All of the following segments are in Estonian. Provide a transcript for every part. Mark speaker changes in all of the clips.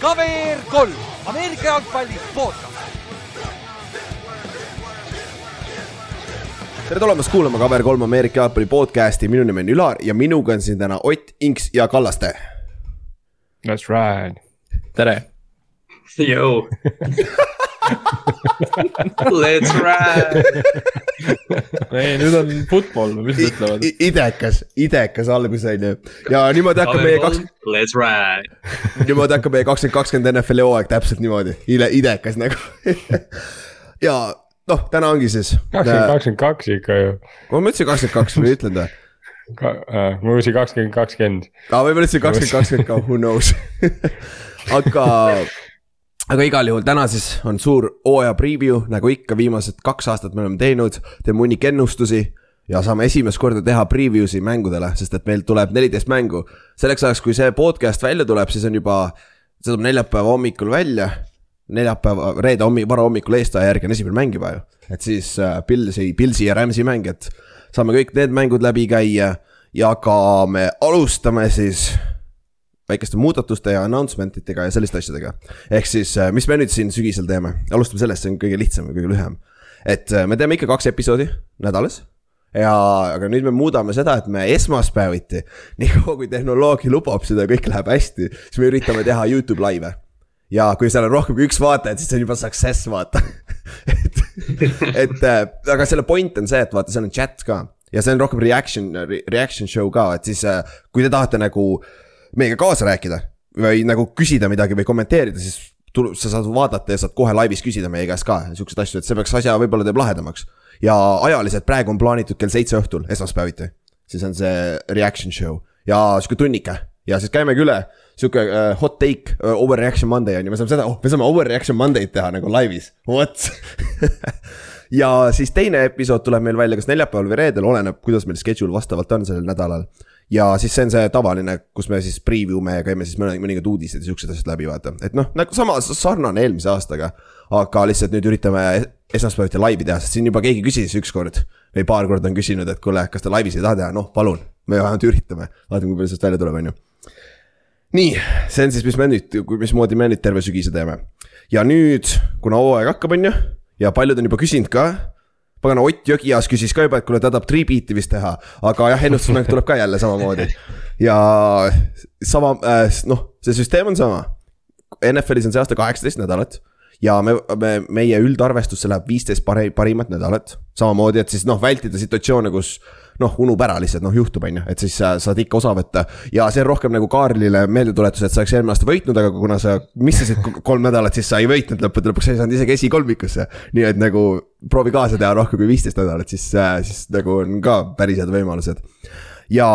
Speaker 1: KVR kolm, Ameerika jalgpalli podcast.
Speaker 2: tere tulemast kuulama KVR3 Ameerika jalgpalli podcast'i, minu nimi on Ülar ja minuga on siin täna Ott, Inks ja Kallaste.
Speaker 3: That's right.
Speaker 4: tere.
Speaker 5: Yo. Let's ride.
Speaker 3: ei, nüüd on football või mis nad ütlevad?
Speaker 2: idekas, idekas algus on ju. ja niimoodi hakkab meie kaks,
Speaker 5: Let's ride.
Speaker 2: niimoodi hakkab meie kakskümmend kakskümmend NFL-i hooaeg täpselt niimoodi, idekas nagu ja noh, täna ongi siis.
Speaker 3: kakskümmend, kakskümmend kaks ikka ju.
Speaker 2: ma ütlesin kakskümmend kaks või ütlen või?
Speaker 3: Ka, äh, ma ütlesin kakskümmend, kakskümmend.
Speaker 2: aa, võib-olla ütlesin kakskümmend, kakskümmend ka, who knows aga aga igal juhul täna siis on suur hooaja preview, nagu ikka viimased kaks aastat me oleme teinud, teeme hunnik ennustusi. ja saame esimest korda teha preview si mängudele, sest et meil tuleb neliteist mängu. selleks ajaks, kui see podcast välja tuleb, siis on juba, see tuleb neljapäeva hommikul välja. neljapäeva, reede hommi-, varahommikul eestaja järgi on esimene mäng juba ju. et siis äh, Pilsi, Pilsi ja Rams'i mäng, et saame kõik need mängud läbi käia. ja ka me alustame siis väikeste muudatuste ja announcement itega ja selliste asjadega. ehk siis, mis me nüüd siin sügisel teeme, alustame sellest, see on kõige lihtsam ja kõige lühem. et me teeme ikka kaks episoodi nädalas. ja, aga nüüd me muudame seda, et me esmaspäeviti, niikaua kui tehnoloogia lubab seda, kõik läheb hästi, siis me üritame teha Youtube laive. ja kui seal on rohkem kui üks vaataja, siis see on juba success, vaata et, et aga selle point on see, et vaata, seal on chat ka ja see on rohkem reaction, reaction show ka, et siis kui te tahate nagu meiega kaasa rääkida või nagu küsida midagi või kommenteerida, siis tul-, sa saad vaadata ja saad kohe laivis küsida meie käest ka siukseid asju, et see peaks asja võib-olla teeb lahedamaks. ja ajaliselt praegu on plaanitud kell seitse õhtul, esmaspäeviti, siis on see reaction show. Ja sihuke tunnike. Ja siis käimegi üle sihuke uh, hot take uh, overreaction Monday on ju, me saame seda, oh, me saame overreaction Monday'd teha nagu laivis, what? Ja siis teine episood tuleb meil välja kas neljapäeval või reedel, oleneb, kuidas meil schedule vastavalt on sellel nädalal ja siis see on see tavaline, kus me siis preview me ja käime siis mõningad uudised ja siuksed asjad läbi vaata, et noh, nagu sama sarnane eelmise aastaga. aga lihtsalt nüüd üritame esmaspäeviti laivi teha, sest siin juba keegi küsis ükskord või paar korda on küsinud, et kuule, kas te laivis ei taha teha, noh, palun. me vähemalt üritame, vaatame, kui palju sellest välja tuleb, on ju. nii, see on siis, mis me nüüd, mismoodi me nüüd terve sügise teeme. ja nüüd, kuna hooaeg hakkab, on ju, ja paljud on juba küsinud ka pagana Ott Jõgias küsis ka juba, et kuule, ta tahab three-beat'i vist teha, aga jah, ennustusmäng tuleb ka jälle samamoodi. ja sama äh,, noh, see süsteem on sama. NFL-is on see aasta kaheksateist nädalat ja me, me, meie üldarvestusse läheb viisteist pari, parimat nädalat. samamoodi, et siis noh, vältida situatsioone, kus noh, unub ära lihtsalt, noh juhtub, on ju, et siis sa saad ikka osa võtta. ja see on rohkem nagu Kaarlile meeldetuletus, et sa oleks eelmine aasta võitnud, aga kuna sa missasid kolm nädalat, siis sa ei võitnud lõppude lõpuks, sa ei saanud isegi esikolmikusse. nii et nagu proovi kaasa teha rohkem kui viisteist nädalat, siis, siis nagu on ka päris head võimalused. ja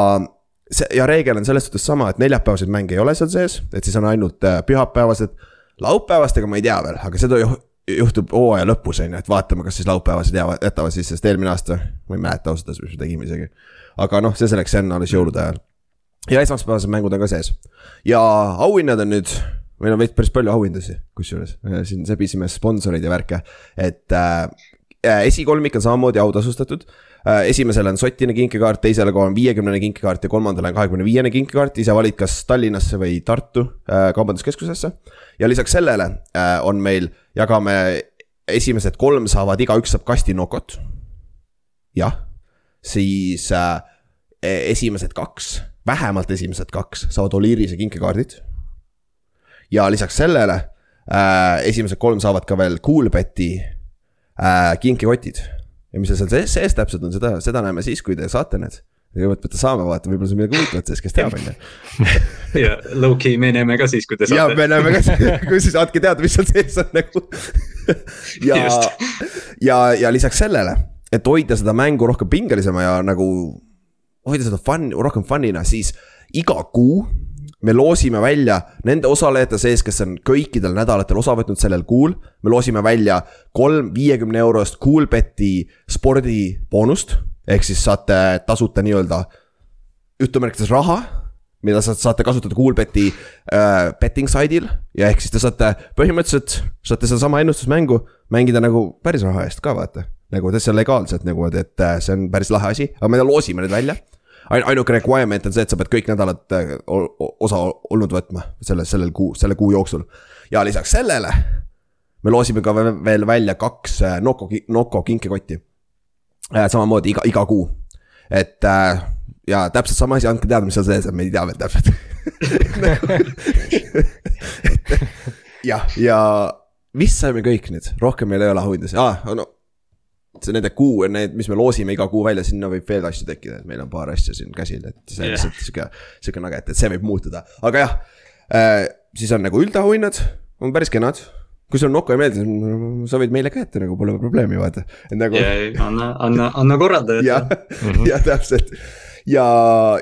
Speaker 2: see ja reegel on selles suhtes sama, et neljapäevaseid mänge ei ole seal sees, et siis on ainult äh, pühapäevased. laupäevastega ma ei tea veel, aga seda juhtub hooaja lõpus, on ju, et vaatame, kas siis laupäevased jäävad, jätavad sisse, sest eelmine aasta. ma ei mäleta ausalt öeldes, mis me tegime isegi. aga noh, see selleks, see on alles jõulude ajal. ja esmaspäevased mängud on ka sees. ja auhinnad on nüüd, meil on veits päris palju auhindasid, kusjuures siin sebisime sponsoreid ja värke. et äh, esikolmik on samamoodi autasustatud äh,. Esimesele on sotine kinkekaart, teisele on viiekümnene kinkekaart ja kolmandale on kahekümne viiene kinkekaart, ise valid, kas Tallinnasse või Tartu äh, kaubanduskeskusesse. ja lisaks sellele äh, on meil jagame esimesed kolm saavad, igaüks saab kasti Nokot. jah, siis äh, esimesed kaks, vähemalt esimesed kaks saavad Oliirise kinkekaardid. ja lisaks sellele äh, esimesed kolm saavad ka veel Coolbeti äh, kinkekotid. Ja mis seal sees, sees täpselt on, seda, seda näeme siis, kui te saate need kõigepealt peate saama vaata, võib-olla see on midagi huvitavat sees, kes teab, on ju.
Speaker 5: ja low-key me näeme ka siis, kui te saate.
Speaker 2: ja me näeme ka, kui siis saatke teada, mis seal sees on nagu. ja, ja, ja lisaks sellele, et hoida seda mängu rohkem pingelisema ja nagu hoida seda fun, rohkem fun'ina, siis iga kuu me loosime välja nende osalejate sees, kes on kõikidel nädalatel osa võtnud sellel kuul. me loosime välja kolm viiekümne eurost Coolbeti spordiboonust ehk siis saate tasuta nii-öelda jutumärkides raha, mida sa saate kasutada Coolbeti äh, betting side'il ja ehk siis te saate põhimõtteliselt, saate sedasama ennustusmängu mängida nagu päris raha eest ka vaata. nagu täitsa legaalselt nagu, et see on päris lahe asi, aga me loosime need välja. Ainuke requirement on see, et sa pead kõik nädalad äh, osa olnud võtma selle, sellel kuu, selle kuu jooksul. ja lisaks sellele me loosime ka ve- veel välja kaks äh, Noko, Noko kinkekotti. samamoodi iga, iga kuu, et äh, ja täpselt sama asi, andke teada, mis seal sees on, me ei tea veel täpselt. jah, ja vist saime kõik nüüd, rohkem meil ei ole auhindasid ah,, no see nende kuu, need, mis me loosime iga kuu välja, sinna võib veel asju tekkida, et meil on paar asja siin käsil, et see on
Speaker 5: Jah.
Speaker 2: lihtsalt sihuke, sihuke nugget, et see võib muutuda, aga jah äh,. siis on nagu üldauhinnad, on päris kenad. kui sulle Noko ei meeldi, sa võid meile ka ette nagu pole probleemi, vaata, et nagu
Speaker 5: anna, anna, anna korraldada.
Speaker 2: jah, jah, täpselt. ja,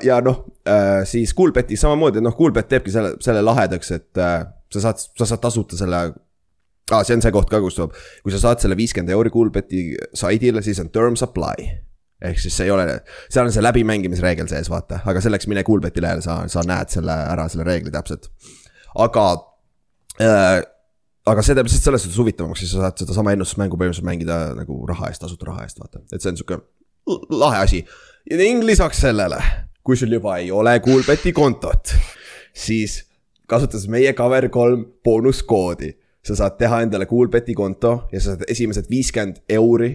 Speaker 2: ja noh äh,, siis Coolbeti samamoodi, noh, Coolbet teebki selle, selle lahedaks, et äh, sa saad, sa saad tasuta selle ah,. see on see koht ka, kus tuleb, kui sa saad selle viiskümmend euri Coolbeti saidile, siis on term supply. ehk siis see ei ole, seal on see läbimängimisreegel sees, vaata, aga selleks mine Coolbeti lehele, sa, sa näed selle ära, selle reegli täpselt. aga äh, aga see teeb lihtsalt selles suhtes huvitavamaks, siis sa saad sedasama ennustusmängu põhimõtteliselt mängida nagu raha eest, tasuta raha eest, vaata, et see on sihuke lahe asi. ning lisaks sellele, kui sul juba ei ole Coolbeti kontot, siis kasutades meie cover kolm boonuskoodi, sa saad teha endale Coolbeti konto ja sa saad esimesed viiskümmend euri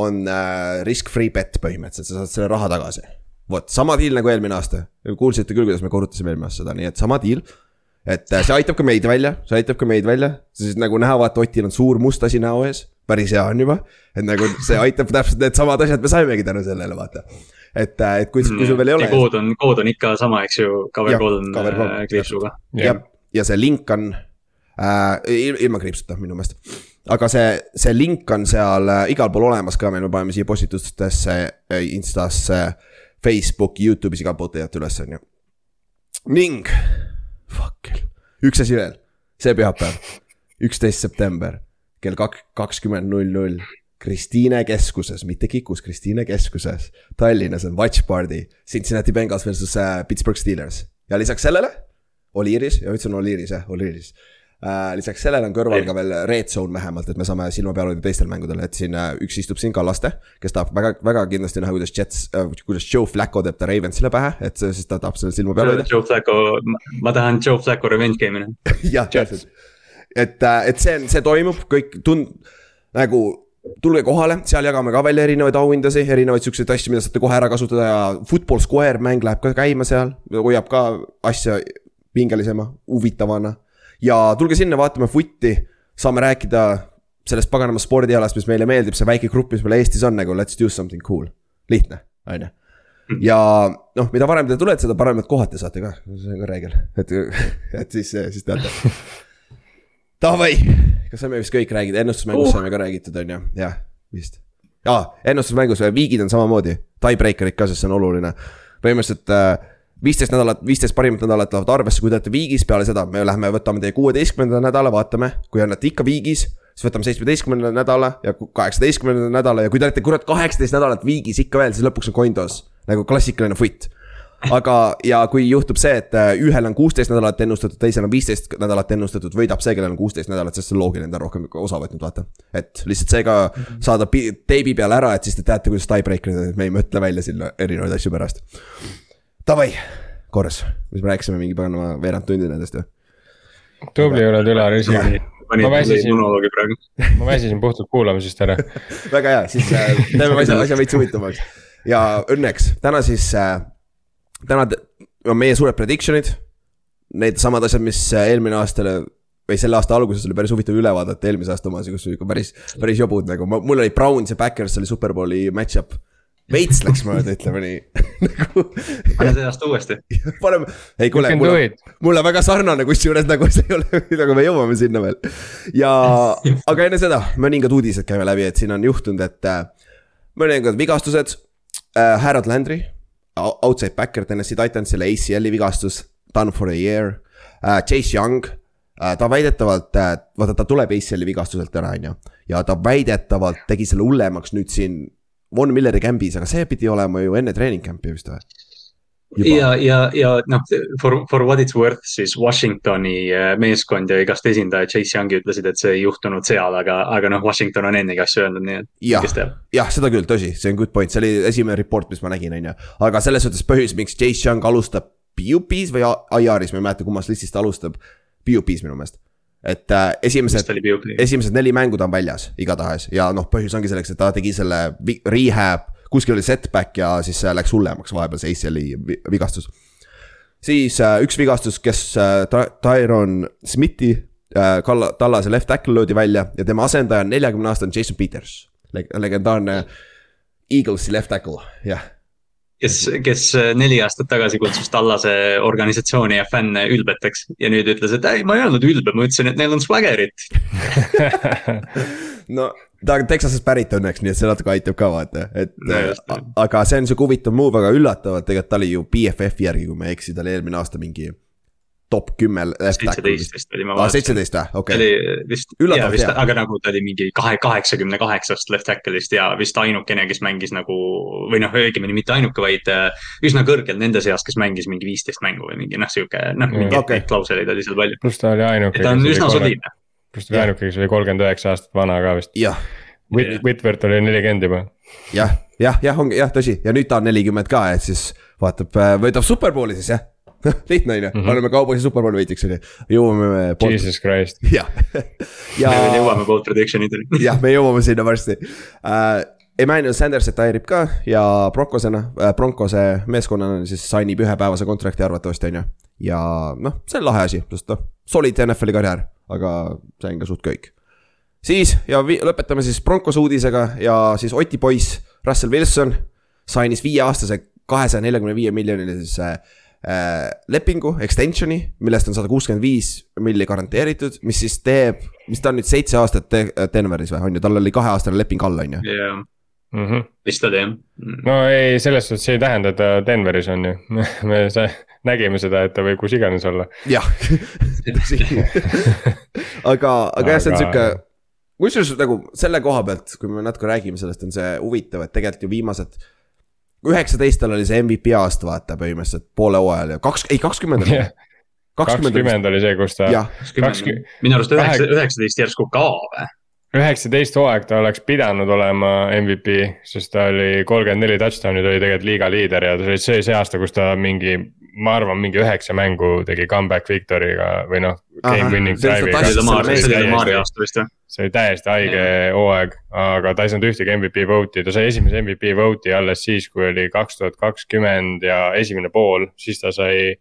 Speaker 2: on äh, risk-free bet põhimõtteliselt, sa saad selle raha tagasi. vot, sama deal nagu eelmine aasta, kuulsite küll, kuidas me korrutasime eelmine aasta seda, nii et sama deal et äh, see aitab ka meid välja, see aitab ka meid välja, siis nagu näha, vaata Otil on suur must asi näo ees, päris hea on juba. et nagu see aitab täpselt needsamad asjad, me saimegi tänu sellele, vaata. et, et kui, kui sul veel ei ole.
Speaker 5: kood on, kood on ikka sama, eks ju, cover kolm, äh, kriipsuga.
Speaker 2: ja, ja see link on äh, il- ilma kriipsuta minu meelest. aga see, see link on seal äh, igal pool olemas ka, me paneme siia postitustesse, Instasse, Facebooki, Youtube'is igalt poolt leiate üles, on ju. ning, fuck, üks asi veel, see pühapäev, üksteist september kell kak-, kakskümmend null null. Kristiine keskuses, mitte Kikus, Kristiine keskuses, Tallinnas on Watch Party, Cincinnati Bengals versus äh, Pittsburgh Steelers ja lisaks sellele Oliiris ja ütlesin Oliiris jah, Oliiris äh,. Lisaks sellele on kõrval ka veel red zone vähemalt, et me saame silma peal hoida teistel mängudel, et siin äh, üks istub siin Kallaste, kes tahab väga, väga kindlasti näha, kuidas Jets äh,, kuidas Joe Flacco teeb ta Ravensile pähe, et siis ta tahab selle silma peal hoida.
Speaker 5: Joe Flacco, ma tahan Joe Flacco revenge game'i näha.
Speaker 2: jah, täpselt. et, et see see toimub kõik tund-, nagu tulge kohale, seal jagame ka välja erinevaid auhindasid, erinevaid siukseid asju, mida saate kohe ära kasutada ja Football Square mäng läheb ka käima seal, hoiab ka asja pingelisema, huvitavana. Ja tulge sinna, vaatame footi, saame rääkida sellest paganama spordialast, mis meile meeldib, see väike grupp, mis meil Eestis on nagu let's do something cool, lihtne, on ju ja noh, mida varem te tulete, seda paremad kohad te saate ka, see on ka reegel, et, et siis, siis teate. Davai, kas saime vist kõik räägida, ennustusmängust
Speaker 5: Uh.
Speaker 2: saime ka räägitud, on ju, jah, vist. aa, ennustusmängus äh, viigid on samamoodi, tiebreaker'id ka, sest see on oluline. põhimõtteliselt äh, viisteist nädalat, viisteist parimat nädalat lähevad arvesse, kui te olete viigis, peale seda me lähme, võtame teie kuueteistkümnenda nädala, vaatame, kui olete ikka viigis siis võtame seitsmeteistkümnenda nädala ja kaheksateistkümnenda nädala ja kui te olete kurat kaheksateist nädalat viigis ikka veel, siis lõpuks on coin toss. nagu klassikaline foot. aga, ja kui juhtub see, et äh, ühel on kuusteist nädalat ennustatud, teisel on viisteist nädalat ennustatud, võidab see, kellel on kuusteist nädalat, sest see on loogiline, ta on rohkem osa võtnud, vaata. et lihtsalt seega saada pi- teibi peale ära, et siis te teate, kuidas tiebreaker'id on, et me ei mõtle välja sinna erinevaid asju pärast. Davai, korras, mis me rääkisime mingi paganama veerand tundi nendest ju.
Speaker 3: tubli oled Ülar, isegi. Ma väsisin. ma väsisin puhtalt kuulamisest ära.
Speaker 2: väga hea, siis äh, teeme asja, asja veits huvitavamaks. ja õnneks täna siis äh,, täna on meie suured prediction'id. Need samad asjad, mis äh, eelmine aasta või selle aasta alguses oli päris huvitav üle vaadata, eelmise aasta omas, kus oli ikka päris, päris jobud nagu, mul oli Browns ja Backers oli superbowli match-up. Veits läks mööda, ütleme nii nagu
Speaker 5: pane see aasta uuesti.
Speaker 2: paneme, ei kuule, mul on
Speaker 3: it.
Speaker 2: mulle väga sarnane, kusjuures nagu see ei ole, nagu me jõuame sinna veel. ja, aga enne seda mõningad uudised käime läbi, et siin on juhtunud, et äh, mõningad vigastused äh,. Harold Landry, outside backer Tennessee Titansile ACL-i vigastus, done for a year äh,. Chase Young äh,, ta väidetavalt äh,, vaata ta tuleb ACL-i vigastuselt ära, on ju. ja ta väidetavalt tegi selle hullemaks nüüd siin Von Milleri kämbis, aga see pidi olema ju enne treening camp'i vist või? juba,
Speaker 5: ja, ja, ja noh, for, for what it's worth siis Washingtoni äh, meeskond ja igast esindaja Chase Youngi ütlesid, et see ei juhtunud seal, aga, aga noh, Washington on ennegi asju öelnud, nii et
Speaker 2: jah
Speaker 5: kes, teab.
Speaker 2: jah, seda küll, tõsi, see on good point, see oli esimene report, mis ma nägin, on ju. aga selles suhtes põhjus, miks Chase Young alustab PUP-s või IR-is, ma ei mäleta, kummast listist ta alustab. PUP-s minu meelest, et äh, esimesed esimesed neli mängu ta on väljas igatahes ja noh, põhjus ongi selleks, et ta tegi selle rehab, kuskil oli setback ja siis see läks hullemaks vahepeal see ACL-i vi- vigastus. siis äh, üks vigastus, kes äh, Ty- Tyron Smithi äh,, kalla, tallase left tackle löödi välja ja tema asendaja on neljakümne aastane Jason Peters Leg. legendaarne Eaglesi left tackle, jah.
Speaker 5: kes, kes äh, neli aastat tagasi kutsus Tallase organisatsiooni ja fänne ülbeteks ja nüüd ütles, et ei, ma ei öelnud ülbe, ma ütlesin, et neil on swagger'it.
Speaker 2: no ta on Texasest pärit õnneks, nii et see natuke aitab ka vaata, et
Speaker 5: No
Speaker 2: äh, aga see on sihuke huvitav move, aga üllatavalt tegelikult ta oli ju BFF-i järgi, kui ma ei eksi, ta oli eelmine aasta mingi top kümme.
Speaker 5: seitseteist vist oli, ma
Speaker 2: aa,
Speaker 5: vaatasin.
Speaker 2: seitseteist või, okei
Speaker 5: oli
Speaker 2: okay..
Speaker 5: vist,
Speaker 2: Üllatavalt
Speaker 5: vist,
Speaker 2: hea.
Speaker 5: aga nagu ta oli mingi kahe, kaheksakümne kaheksast left tackle'ist ja vist ainukene, kes mängis nagu või noh, õigemini mitte ainuke, vaid äh, üsna kõrgel nende seas, kes mängis mingi viisteist mängu või mingi noh, sihuke noh, mingeid okay. klauseleid oli seal palju.
Speaker 3: pluss ta oli ainuke.
Speaker 5: ta on üsna soliidne.
Speaker 3: pluss ta oli ainuke, kes oli kolmkümmend üheksa aastat vana ka vist.
Speaker 2: jah,
Speaker 3: Whit-, Whitworth oli nelikümmend juba.
Speaker 2: jah, jah, jah, ongi jah, tõsi ja nüüd ta on nelikümmend ka, et siis vaatab, võidab superbowli siis jah. lihtne on ju, paneme kaubasi superbowli võitjaks on ju, jõuame.
Speaker 3: Jesus Christ.
Speaker 2: jah, ja
Speaker 5: jõuame bold prediction ideni.
Speaker 2: jah, me jõuame sinna varsti uh,. Emmanuel Sanders retire'ib ka ja Broncosena uh,, Broncose meeskonnana siis sainib ühepäevase kontrakti arvatavasti on ju. ja noh, see on lahe asi, sest noh, solid NFL-i karjäär, aga see on ka suht kõik. siis ja lõpetame siis Broncos uudisega ja siis Oti poiss Russell Wilson sainis viieaastase kahesaja neljakümne viie miljonilise äh, lepingu, extension'i, millest on sada kuuskümmend viis milli garanteeritud, mis siis teeb, mis ta on nüüd seitse aastat te Denveris või on ju, tal oli kaheaastane leping all, on ju.
Speaker 5: jah,
Speaker 3: Mhm.
Speaker 5: vist oli jah.
Speaker 3: no ei, selles suhtes see ei tähenda, et ta Denveris on ju. me nägime seda, et ta võib kus iganes olla.
Speaker 2: jah, tõsi. aga, aga jah, see on sihuke, kusjuures nagu selle koha pealt, kui me natuke räägime sellest, on see huvitav, et tegelikult ju viimased. Üheksateist tal oli see MVP aasta, vaata põhimõtteliselt poole hooajal ja kaks, ei kakskümmend oli
Speaker 3: Jah..
Speaker 2: kakskümmend oli,
Speaker 3: see, kus ta,
Speaker 5: minu arust üheksa, üheksateist järsku ka või?
Speaker 3: üheksateist hooaeg ta oleks pidanud olema MVP, sest ta oli kolmkümmend neli touchdown'i, ta oli tegelikult liiga liider ja see oli see, see aasta, kus ta mingi, ma arvan, mingi üheksa mängu tegi comeback victory'ga või noh, game winning
Speaker 2: see on
Speaker 3: drive'iga.
Speaker 2: see
Speaker 5: oli
Speaker 3: täiesti haige hooaeg, aga ta ei saanud ühtegi MVP vote'i, ta sai esimese MVP vote'i alles siis, kui oli kaks tuhat kakskümmend ja esimene pool, siis ta sai.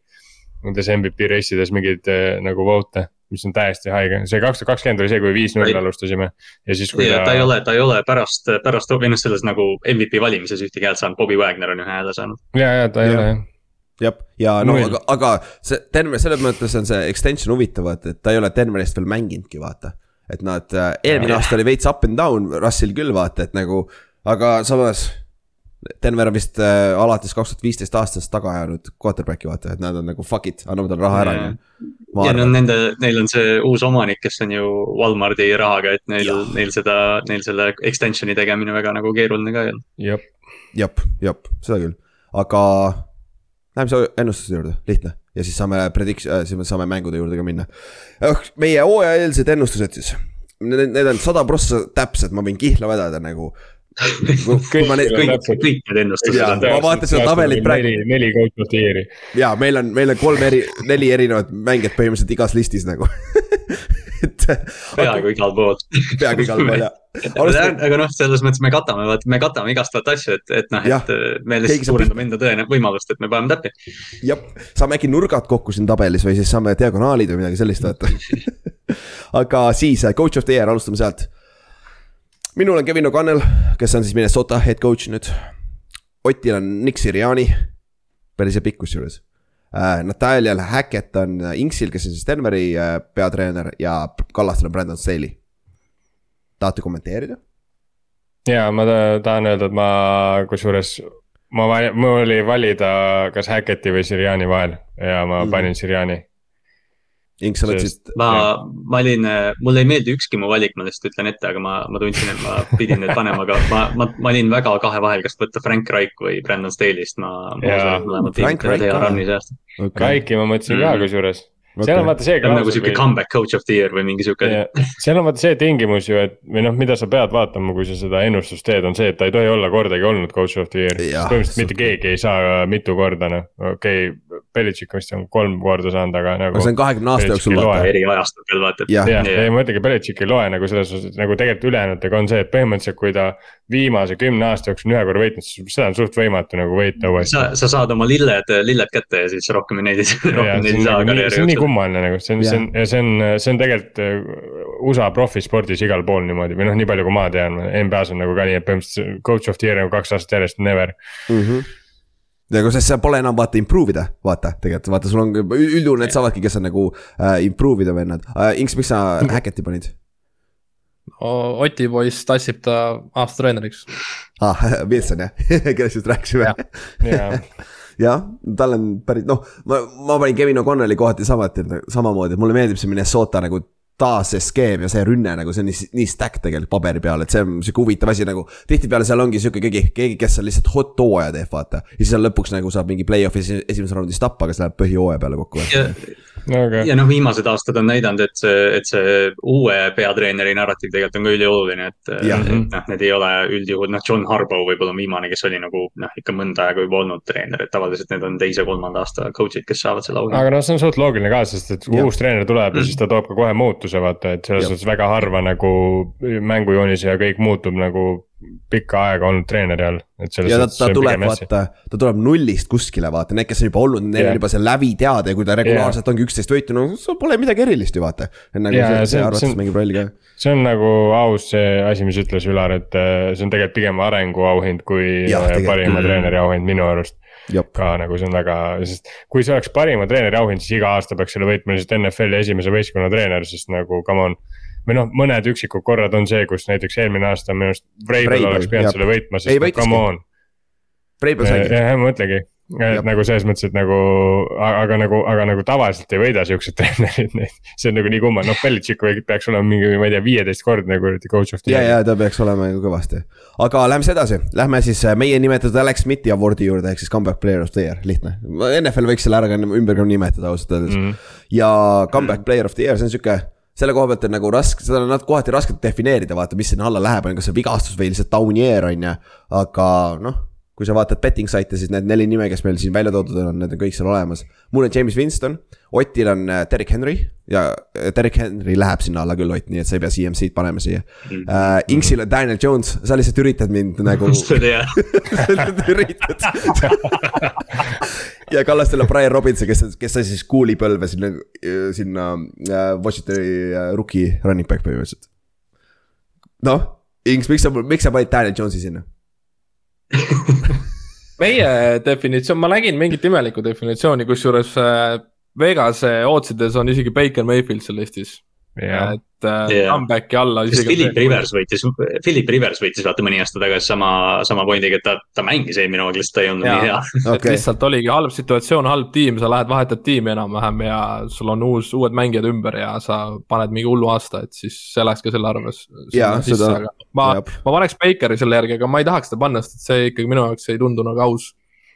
Speaker 3: Nendes MVP race ides mingeid eh, nagu vote'e, mis on täiesti haige, see kaks tuhat kakskümmend oli see, kui viis-null alustasime. Ja siis, kui
Speaker 5: ja
Speaker 3: ta,
Speaker 5: ta ei ole, ta ei ole pärast, pärast või noh, selles nagu MVP valimises ühtegi häält saanud, Bobby Wagner on ühe hääle saanud.
Speaker 3: ja, ja ta ei
Speaker 2: Jah.
Speaker 3: ole jah.
Speaker 2: jah, ja no
Speaker 3: Null.
Speaker 2: aga, aga see Denver, selles mõttes on see extension huvitav, et, et ta ei ole Denverist veel mänginudki, vaata. et nad, eelmine
Speaker 3: Jah.
Speaker 2: aasta oli veits up and down, Russell küll vaata, et nagu, aga samas. Denver on vist äh, alates kaks tuhat viisteist aastast taga ajanud quarterback'i vaata, et nad on nagu fuck it, anname talle raha ära, ma
Speaker 5: ja no nende, neil on see uus omanik, kes on ju Walmarti rahaga, et neil neil seda, neil selle extension'i tegemine väga nagu keeruline ka ei olnud.
Speaker 3: jep,
Speaker 2: jep, jep, seda küll, aga. Läheme ennustuse juurde, lihtne ja siis saame predict- äh,, siis me saame mängude juurde ka minna. meie hooajaeelsed ennustused siis, need, need on sada prossa täpsed, ma võin kihla vedada nagu. kõik,
Speaker 5: kõik need ennustused on
Speaker 2: ma vaatan seda tabelit praegu.
Speaker 3: neli, neli coach of the year'i.
Speaker 2: ja meil on, meil on kolm eri, neli erinevat mängijat põhimõtteliselt igas listis nagu. et
Speaker 5: peaaegu igal pool.
Speaker 2: peaaegu igal pool ja. Alustame-
Speaker 5: aga noh, selles mõttes me katame, vaat me katame igastavat asja, et, et noh,
Speaker 2: Jah.
Speaker 5: et me lihtsalt suurendame enda tõene võimalust, et me paneme täppi.
Speaker 2: jah, saame äkki nurgad kokku siin tabelis või siis saame diagonaalid või midagi sellist vaata. aga siis äh, coach of the year, alustame sealt. minul on Kevin O'Connell, kes on siis Minnesota head coach nüüd. Otil on Nick Siriani, päris hea pikk kusjuures. Nathaniel Hackett on äh, Inksil, kes on siis Denveri äh, peatreener ja Kallastel on Brandon Staley. tahate kommenteerida?
Speaker 3: ja ma ta- tahan öelda, et ma kusjuures, ma, mul oli valida kas Hacketti või Siriani vahel ja ma
Speaker 2: Mhm.
Speaker 3: panin Siriani.
Speaker 2: Inks, sa oled siis,
Speaker 5: ma, ma olin, mulle ei meeldi ükski mu valik, ma lihtsalt ütlen ette, aga ma, ma tundsin, et ma pidin need panema, aga ma, ma, ma olin väga kahe vahel, kas võtta Frank Reich või Brandon Staley'st, ma.
Speaker 2: Frank Reich
Speaker 5: hea
Speaker 2: ka.
Speaker 5: run'i see aasta.
Speaker 2: okei,
Speaker 3: Raiki ma mõtlesin ka
Speaker 5: Mm.
Speaker 3: kusjuures, seal on vaata see
Speaker 5: ta on nagu sihuke
Speaker 3: või-
Speaker 5: comeback coach of the year või mingi sihuke.
Speaker 3: Ja seal on vaata see tingimus ju, et või noh, mida sa pead vaatama, kui sa seda ennustust teed, on see, et ta ei tohi olla kordagi olnud coach of the year. Põhimõtteliselt mitte keegi ei saa mitu korda noh, okei okay,, Belichik vist on kolm korda saanud, aga nagu
Speaker 2: see on kahekümne aasta jooksul vaata
Speaker 5: eri ajastutel vaata, et.
Speaker 2: jah,
Speaker 3: ei ma ütlengi, Belichik ei loe nagu selles suhtes, et nagu tegelikult ülejäänutega on see, et põhimõtteliselt, kui ta viimase kümne aasta jooksul on ühe korra võitnud, siis seda on suht võimatu nagu võita uuesti.
Speaker 5: sa, sa saad oma lilled, lilled kätte ja siis rohkem neid, rohkem neid ei saa
Speaker 3: see on nii kummaline nagu, see on, see on, see on, see on tegelikult äh, USA profispordis igal pool niimoodi või noh, nii palju, kui ma tean, NBA-s on nagu ka nii, et põhimõtteliselt coach of the year nagu kaks aastat järjest, never.
Speaker 2: ja kui sest seal pole enam vaata improve ida, vaata tegelikult vaata, sul on üldjuhul need saavadki, kes on nagu äh, improve ida vennad äh,. Inks, miks sa Hacketti panid
Speaker 4: Oti poiss tassib ta aasta treeneriks.
Speaker 2: ah? Wilson jah, kellest just rääkisime.
Speaker 3: ja,
Speaker 2: jah, tal on päris noh, ma, ma panin Kevin O'Connelli kohati samuti, samamoodi, et mulle meeldib see Minnesota nagu taas see skeem ja see rünne nagu see on nii, nii stack tegelikult paberi peal, et see on sihuke huvitav asi nagu. tihtipeale seal ongi sihuke keegi, keegi, kes on lihtsalt hot hooaja teeb, vaata. ja siis on lõpuks nagu saab mingi play-off'is esimeses raundis tappa, aga see läheb põhihooaja peale kokku.
Speaker 5: ja,
Speaker 3: no aga
Speaker 5: ja noh, viimased aastad on näidanud, et see, et see uue peatreeneri narratiiv tegelikult on ka ülioluline, et. Noh, need ei ole üldjuhul, noh, John Harbaugh võib-olla on viimane, kes oli nagu noh, ikka mõnda aega juba olnud treener, et tavaliselt need on teise-kolmanda aasta coach'id, kes saavad selle auhinna.
Speaker 3: aga noh, see on suht loogiline ka, sest et kui
Speaker 2: Jah.
Speaker 3: uus treener tuleb ja siis ta toob ka kohe muutuse, vaata, et selles suhtes väga harva nagu mängujoonis ja kõik muutub nagu pikka aega olnud treeneri all, et selles
Speaker 2: ja ta,
Speaker 3: suhtes
Speaker 2: ta
Speaker 3: on
Speaker 2: tuleb vaata, ta tuleb nullist kuskile vaata, need, kes on juba olnud, neil on juba see lävi teada ja kui ta regulaarselt ongi üksteist võitu, no pole midagi erilist ju vaata. nagu
Speaker 3: Jaa,
Speaker 2: see,
Speaker 3: see-
Speaker 2: see arvates mängib rolli ka.
Speaker 3: see on nagu aus see asi, mis ütles Ülar, et äh, see on tegelikult pigem arenguauhind kui
Speaker 2: Jah,
Speaker 3: äh, parima treeneri auhind minu arust. Ka nagu see on väga, sest kui see oleks parima treeneri auhind, siis iga aasta peaks selle võitma lihtsalt NFL-i esimese võistkonna treener, sest nagu come on. või noh, mõned üksikud korrad on see, kus näiteks eelmine aasta minu arust Vrabel, oleks pidanud selle võitma,
Speaker 2: Ei,
Speaker 3: sest no,
Speaker 2: võitiski.
Speaker 3: come on.
Speaker 2: Breibel saigi.
Speaker 3: jah, ma mõtlengi. Et nagu selles mõttes, et nagu, aga nagu, aga nagu tavaliselt ei võida siuksed treenerid neid. see on nagu nii kummaline, noh Belichik peaks olema mingi, ma ei tea, viieteistkordne kuradi coach of the
Speaker 2: ja,
Speaker 3: year.
Speaker 2: ja ta peaks olema ju kõvasti. aga lähme siis edasi, lähme siis äh, meie nimetatud Alex Smithi awardi juurde ehk siis comeback player of the year, lihtne. NFL võiks selle ära ümber ka nimetada ausalt öeldes mm. -hmm. ja comeback player of the year, see on sihuke selle koha pealt on nagu raske, seda on kohati raske defineerida, vaata, mis sinna alla läheb, on kas see vigastus või lihtsalt down year on ju, aga noh kui sa vaatad betting site'e, siis need neli nime, kes meil siin välja toodud on, need on kõik seal olemas. mul on James Winston, Otil on äh, Derek Henry ja äh, Derek Henry läheb sinna alla küll, Ott, nii et sa ei pea CMC-d panema siia uh,. Inksil on Daniel Jones, sa lihtsalt üritad mind nagu,
Speaker 5: oli jah,
Speaker 2: üritad. ja Kallastel on Brian Robinson, kes, kes sai siis kuuli põlve sinna, sinna äh, Washingtoni äh, rookie running back põhimõtteliselt. noh, Inks, miks sa, miks sa panid Daniel Jonesi sinna?
Speaker 4: Meie definitsioon, ma nägin mingit imelikku definitsiooni, kusjuures äh, Vegase ootsides on isegi Baker Mayfield seal listis.
Speaker 3: jah,
Speaker 4: et äh,
Speaker 5: Jaa.
Speaker 4: comeback'i alla.
Speaker 5: Philip Rivers võitis, Philip Rivers võitis vaata mõni aasta tagasi sama, sama pointiga, et ta, ta mängis eelmine hooaeg, lihtsalt ta ei olnud
Speaker 4: Jaa.
Speaker 5: nii hea.
Speaker 4: et
Speaker 2: okei,
Speaker 4: lihtsalt oligi halb situatsioon, halb tiim, sa lähed vahetad tiimi enam-vähem ja sul on uus, uued mängijad ümber ja sa paned mingi hullu aasta, et siis see läks ka selle arves.
Speaker 2: Jaa, seda-
Speaker 4: ma, ma paneks Bakeri selle järgi, aga ma ei tahaks seda panna, sest et see ikkagi minu jaoks ei tundu nagu aus.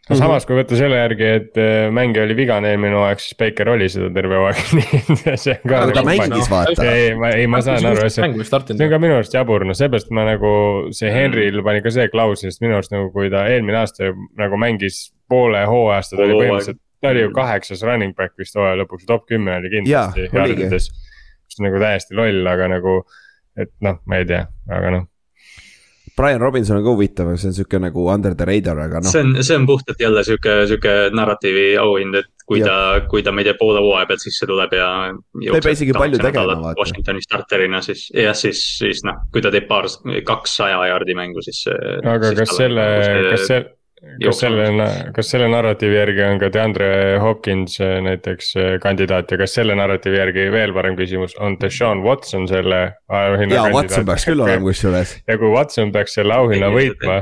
Speaker 3: No samas, kui võtta selle järgi, et äh, mängija oli vigane eelmine hooaeg, siis Baker oli seda terve hooaeg, nii et see on ka.
Speaker 2: aga ta mängis vaata.
Speaker 3: ei, ma, ei, ma saan aru, see see on ka minu arust jabur, no seepärast ma nagu see Henryl pani ka see klausel, sest minu arust nagu kui ta eelmine aasta nagu mängis poole hooajast, ta oli põhimõtteliselt, ta oli ju kaheksas running back vist hooaja lõpuks, top kümme oli kindlasti mis on nagu täiesti loll, aga nagu, et noh, ma ei tea, aga noh.
Speaker 2: Brian Robinson on ka huvitav, see on sihuke nagu under the radar, aga noh.
Speaker 5: see on, see on puhtalt jälle sihuke, sihuke narratiivi auhind, et kui
Speaker 2: Jah.
Speaker 5: ta, kui ta, ma ei tea, poole hooaja pealt sisse tuleb ja.
Speaker 2: ei pea isegi palju tegema, vaata.
Speaker 5: Washingtoni starterina, siis jah, siis, siis noh, kui ta teeb paar, kaks saja jaardi mängu, siis.
Speaker 3: aga kas selle, kas see, kas selle, kas selle narratiivi järgi on ka DeAndre Hopkins äh, näiteks äh, kandidaat ja kas selle narratiivi järgi veel parem küsimus, on Deshaun Watson selle auhinna
Speaker 2: jaa, Watson peaks küll olema. kusjuures.
Speaker 3: ja kui Watson peaks selle auhinna võitma,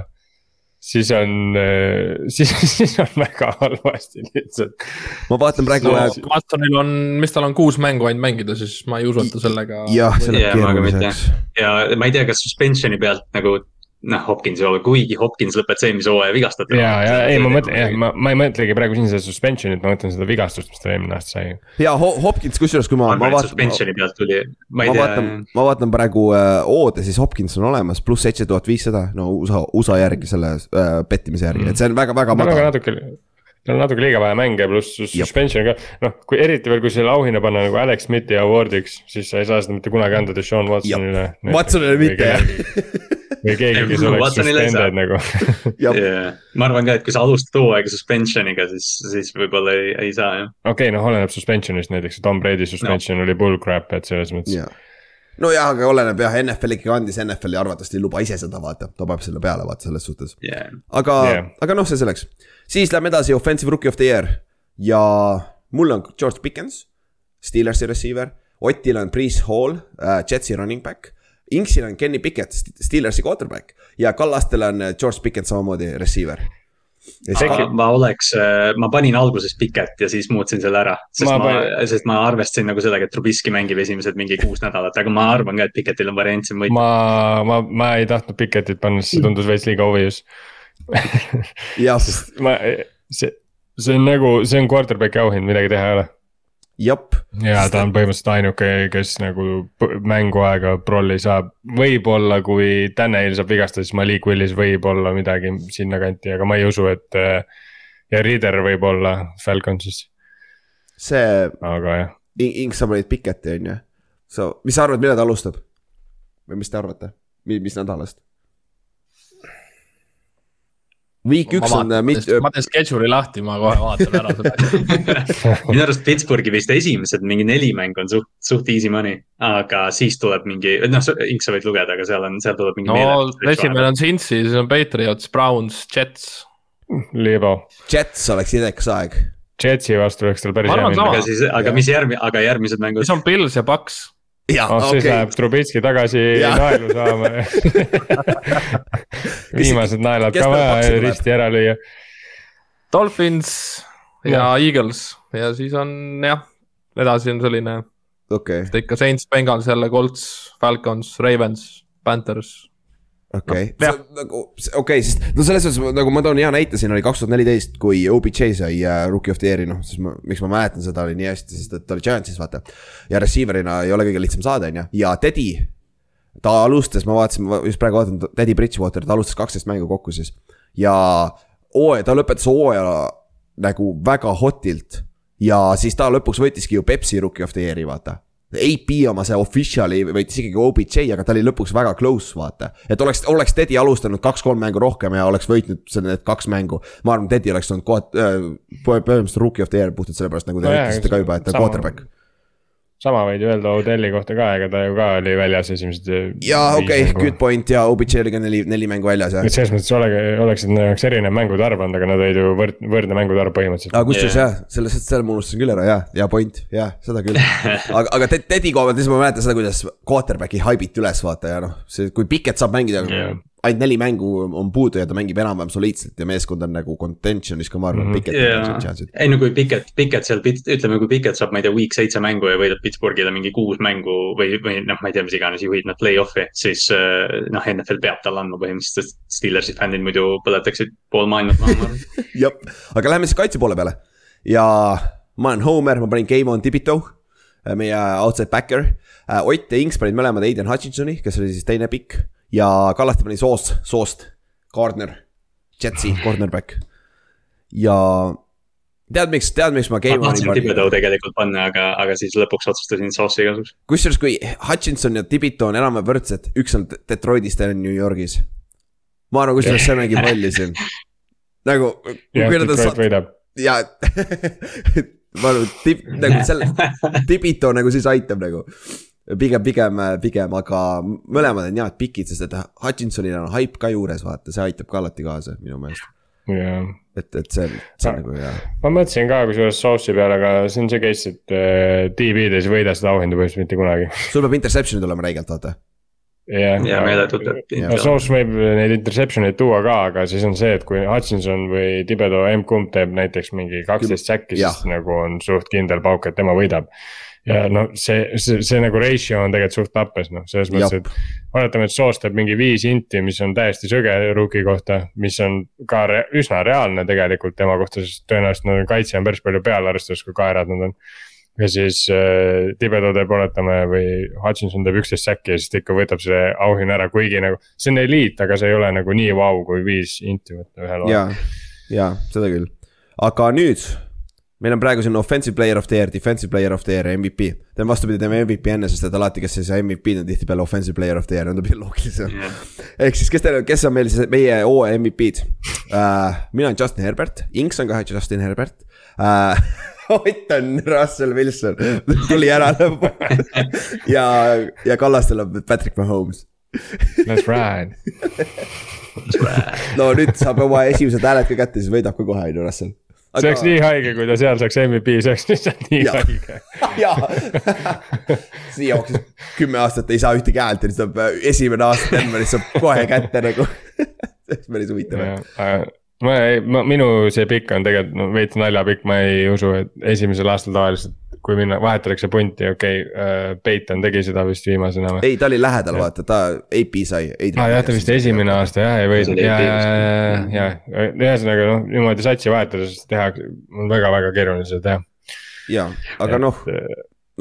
Speaker 3: siis on, siis, siis on väga halvasti lihtsalt.
Speaker 2: ma vaatan praegu
Speaker 4: no Watsonil on, mis tal on kuus mängu ainult mängida, siis ma ei usu, et ta sellega.
Speaker 2: jah, see läheb keeruliseks.
Speaker 5: ja ma ei tea, kas suspension'i pealt nagu noh, Hopkins ei ole, kuigi Hopkins lõpetas eelmise hooaja vigastati.
Speaker 3: ja, ja ei, ma mõtlen, jah, ma, ma ei mõtlegi praegu siin seda suspension'it, ma mõtlen seda vigastust, mis ta eelmine aasta sai.
Speaker 2: ja Ho- Hopkins, kusjuures, kui ma,
Speaker 5: ma
Speaker 2: ma vaatan,
Speaker 5: suspension'i pealt tuli, ma
Speaker 2: ma
Speaker 5: ei tea
Speaker 2: vaatan, ma vaatan praegu äh, oode, siis Hopkins on olemas, pluss seitse tuhat viissada, no USA, USA järgi selle äh, pettimise järgi, et see on väga-väga
Speaker 3: tal
Speaker 2: madal.
Speaker 3: natuke, tal on natuke liiga vähe mänge, pluss suspension ka, noh, kui eriti veel, kui selle auhinna panna nagu Alex Smithi award'iks, siis sa ei saa seda mitte kunagi anda Deshaun Watsonile.
Speaker 2: Watsonile mitte, jah..
Speaker 3: või keegi, kes oleks
Speaker 5: Watsonile ei saa.
Speaker 3: suspended nagu,
Speaker 5: yeah.. ma arvan ka, et kui sa alustad hooaega suspension'iga, siis, siis võib-olla ei, ei saa jah.
Speaker 3: okei, noh, oleneb suspension'ist näiteks, Tom Brady suspension no. oli bullcrap, et selles mõttes.
Speaker 2: jah. nojah, aga oleneb jah, NFL ikkagi andis, NFL-i arvatavasti ei luba ise seda vaata, ta paneb selle peale vaata selles suhtes.
Speaker 5: Yeah.
Speaker 2: aga yeah., aga noh, see selleks. siis lähme edasi, offensive rookie of the year ja mul on George Pickens, Steelersi receiver, Otil on Priis Hall äh,, Jetsi running back. Inksil on Kenny Pickett, Steelersi quarterback ja Kallastel on äh, George Pickens samamoodi receiver.
Speaker 5: Ma, ma oleks, ma panin alguses Piket ja siis muutsin selle ära, sest
Speaker 3: Ma
Speaker 5: ma,
Speaker 3: panin-,
Speaker 5: sest ma arvestasin nagu sellega, et Trubisky mängib esimesed mingi kuus nädalat, aga ma arvan ka, et Piketil on variantsim võita.
Speaker 3: ma, ma, ma ei tahtnud Piketit panna, sest see tundus veits liiga obvious.
Speaker 2: jah,
Speaker 3: ma, see, see on nagu, see on quarterback'i auhind, midagi teha ei ole.
Speaker 2: jep,
Speaker 3: ja ta on põhimõtteliselt ainuke, kes nagu mänguaega prolli saab. võib-olla, kui Tanel saab vigastada, siis Malik Willis võib-olla midagi sinnakanti, aga ma ei usu, et. ja Reader võib-olla Falconsis,
Speaker 2: see
Speaker 3: aga jah.
Speaker 2: Ink, sa panid Piketti on ju. sa, mis sa arvad, millal ta alustab? või mis te arvate, mis nädalast? Week üks on äh, mitte,
Speaker 4: ma teen schedule'i lahti, ma kohe vaatan ära seda.
Speaker 5: minu arust Pittsburghi vist esimesed mingi neli mängu on suht, suht easy money, aga siis tuleb mingi, noh, Ink sa võid lugeda, aga seal on, seal tuleb mingi
Speaker 4: no esimene on Cincy, siis on Patriots, Browns, Jets.
Speaker 3: Liivo,
Speaker 2: Jets oleks idekas aeg.
Speaker 3: Jetsi vastu oleks tal päris hea minna
Speaker 5: aga. siis, aga mis järgmine, aga järgmised mängud
Speaker 4: siis on Pils ja Paks.
Speaker 2: jah,
Speaker 3: oh, siis
Speaker 2: okei
Speaker 3: läheb, Trubitski tagasi
Speaker 2: Jaa.
Speaker 3: naelu saama viimased naelad ka vaja risti ära lüüa.
Speaker 4: Dolphins ja Eagles ja siis on jah, edasi on selline,
Speaker 2: okei,
Speaker 4: ikka Saints, Bengals jälle, Colts, Falcons, Ravens, Panthers.
Speaker 2: okei,
Speaker 4: jah.
Speaker 2: nagu okei, sest no selles suhtes nagu ma toon hea näite, siin oli kaks tuhat neliteist, kui OBJ sai äh, rookie of the year'i, noh, siis ma, miks ma mäletan seda oli nii hästi, sest et ta oli Giantsis, vaata. ja receiver'ina ei ole kõige lihtsam saada, on ju, ja Teddy. ta alustas, ma vaatasin, ma just praegu vaatan Teddy Bridgewater, ta alustas kaksteist mängu kokku siis. ja hooaja, ta lõpetas hooaja nagu väga hotilt. ja siis ta lõpuks võttiski ju Pepsi rookie of the year'i, vaata AP oma see official'i võitis ikkagi OBJ, aga ta oli lõpuks väga close, vaata. et oleks, oleks Teddy alustanud kaks-kolm mängu rohkem ja oleks võitnud need kaks mängu. ma arvan, Teddy oleks olnud koht- äh,, põhimõtteliselt rookie of the year puhtalt sellepärast, nagu te
Speaker 3: No
Speaker 2: ütlesite ka juba, et ta on quarterback.
Speaker 3: Sama võid ju öelda Odelli kohta ka, ega ta ju ka oli väljas esimesed.
Speaker 2: jaa, okei okay,, good point ja OBJ oli ka neli, neli mängu väljas ja
Speaker 3: et. selles mõttes olegi, oleksid neil oleks erinev mängude arv olnud, aga nad olid ju võrd-, võrdne mängude arv põhimõtteliselt.
Speaker 2: aga kusjuures jah, selles, selle ma unustasin küll ära ja, ja point, jah, seda küll. aga, aga Ted- Teddy koha pealt, siis ma mäletan seda, kuidas quarterback'i haibiti üles vaata ja noh, see, kui Piket saab mängida
Speaker 3: Jah.
Speaker 2: Ainult neli mängu on puudu ja ta mängib enam-vähem soliidselt ja meeskond on nagu contention'is ka, ma arvan mm -hmm.. Piket yeah..
Speaker 5: ei no kui Piket, Piket seal, ütleme, kui Piket saab, ma ei tea, week seitse mängu ja võidab Pittsburghile mingi kuus mängu või, või noh, ma ei tea, mis iganes, juhib nad play-off'i, siis äh, noh, NFL peab talle andma põhimõtteliselt, sest Steelersi fännid muidu põletaksid pool maailma maha, ma arvan.
Speaker 2: jah, aga lähme siis kaitse poole peale ja ma olen Homer, ma panin Game on Tibito, meie outside backer. Ott ja Inks panid mõlemad Aiden Hutchinsoni, kes oli siis teine pikk ja Kallaste pani Soost, Soost, Gardner, Jetsi cornerback. ja tead, miks, tead, miks ma
Speaker 5: ma tahtsin? Thibodeau tegelikult panna, aga, aga siis lõpuks otsustasin Sauce'i kasuks.
Speaker 2: kusjuures, kui Hutchinson ja Tibito on enam-vähem võrdsed, üks on Detroitis, teine on New Yorgis. ma arvan, kusjuures see mängib rolli siin. nagu,
Speaker 3: jah, Detroit
Speaker 2: sat-,
Speaker 3: võidab.
Speaker 2: ja ma arvan, tip, nagu selle, Tibito nagu siis aitab nagu. pigem, pigem, pigem, aga mõlemad on head pikid, sest et Hutchinsonil on haip ka juures, vaata, see aitab ka alati kaasa minu meelest.
Speaker 3: jah,
Speaker 2: et, et see on, see on nagu hea.
Speaker 3: ma mõtlesin ka kusjuures Sauce'i peale, aga see on see case, et äh, DB-des ei võida seda auhinda põhimõtteliselt mitte kunagi.
Speaker 2: sul peab interception'i tulema räigelt, vaata.
Speaker 3: jah.
Speaker 5: ja meeletult
Speaker 3: no. Sauce võib neid interception eid tuua ka, aga siis on see, et kui Hutchinson või Tibedo M-kumb teeb näiteks mingi kaksteist säkki, siis nagu on suht kindel pauk, et tema võidab. Ja no see, see, see nagu ratio on tegelikult suht tappes noh, selles mõttes, et oletame, et Sauce teeb mingi viis inti, mis on täiesti sõge rookie kohta, mis on ka re üsna reaalne tegelikult tema kohta, sest tõenäoliselt nad on kaitse on päris palju peal, arvestades kui kaerad nad on. ja siis äh, Tibedo teeb, oletame, või Hutchinson teeb üksteist säkki ja siis ta ikka võtab selle auhinna ära, kuigi nagu see on eliit, aga see ei ole nagu nii vau, kui viis inti võtta ühel
Speaker 2: ja, ja seda küll, aga nüüd meil on praegu siin offensive player of the year, defensive player of the year ja MVP. teeme vastupidi, teeme MVP enne, sest et alati, kes ei saa MVP-d, on tihtipeale offensive player of the year, tundub loogilisem. ehk siis, kes teil, kes on meil siis meie hooaja MVP-d uh,? mina olen Justin Herbert, Inks on ka Justin Herbert uh,. Ott on Russell Wilson, tuli ära lõpuks ja, ja Kallastel on Patrick Mahomes.
Speaker 3: Let's ride.
Speaker 2: no nüüd saab oma esimesed hääled ka kätte, siis võidab ka kohe, on ju, Russell.
Speaker 3: See oleks nii haige, kui ta seal saaks MVP, see oleks lihtsalt nii
Speaker 2: Jaa.
Speaker 3: haige.
Speaker 2: jaa, siia jooksis kümme aastat ei saa ühtegi häält ja siis saab äh, esimene aasta Denveris saab kohe kätte nagu. see oleks päris huvitav.
Speaker 3: Ma ei, ma, minu see pikk on tegelikult no veits naljapikk, ma ei usu, et esimesel aastal tavaliselt, kui minna, vahetatakse punti, okei okay,, Peiton tegi seda vist viimasena või?
Speaker 2: ei, ta oli lähedal, vaata, ta AP sai.
Speaker 3: aa jah, ta vist esimene aasta jah ei võitnud ja, ja, ja, ja, ühesõnaga noh, niimoodi satsi vahetades teha on väga-väga keeruline seda teha.
Speaker 2: jaa, aga noh,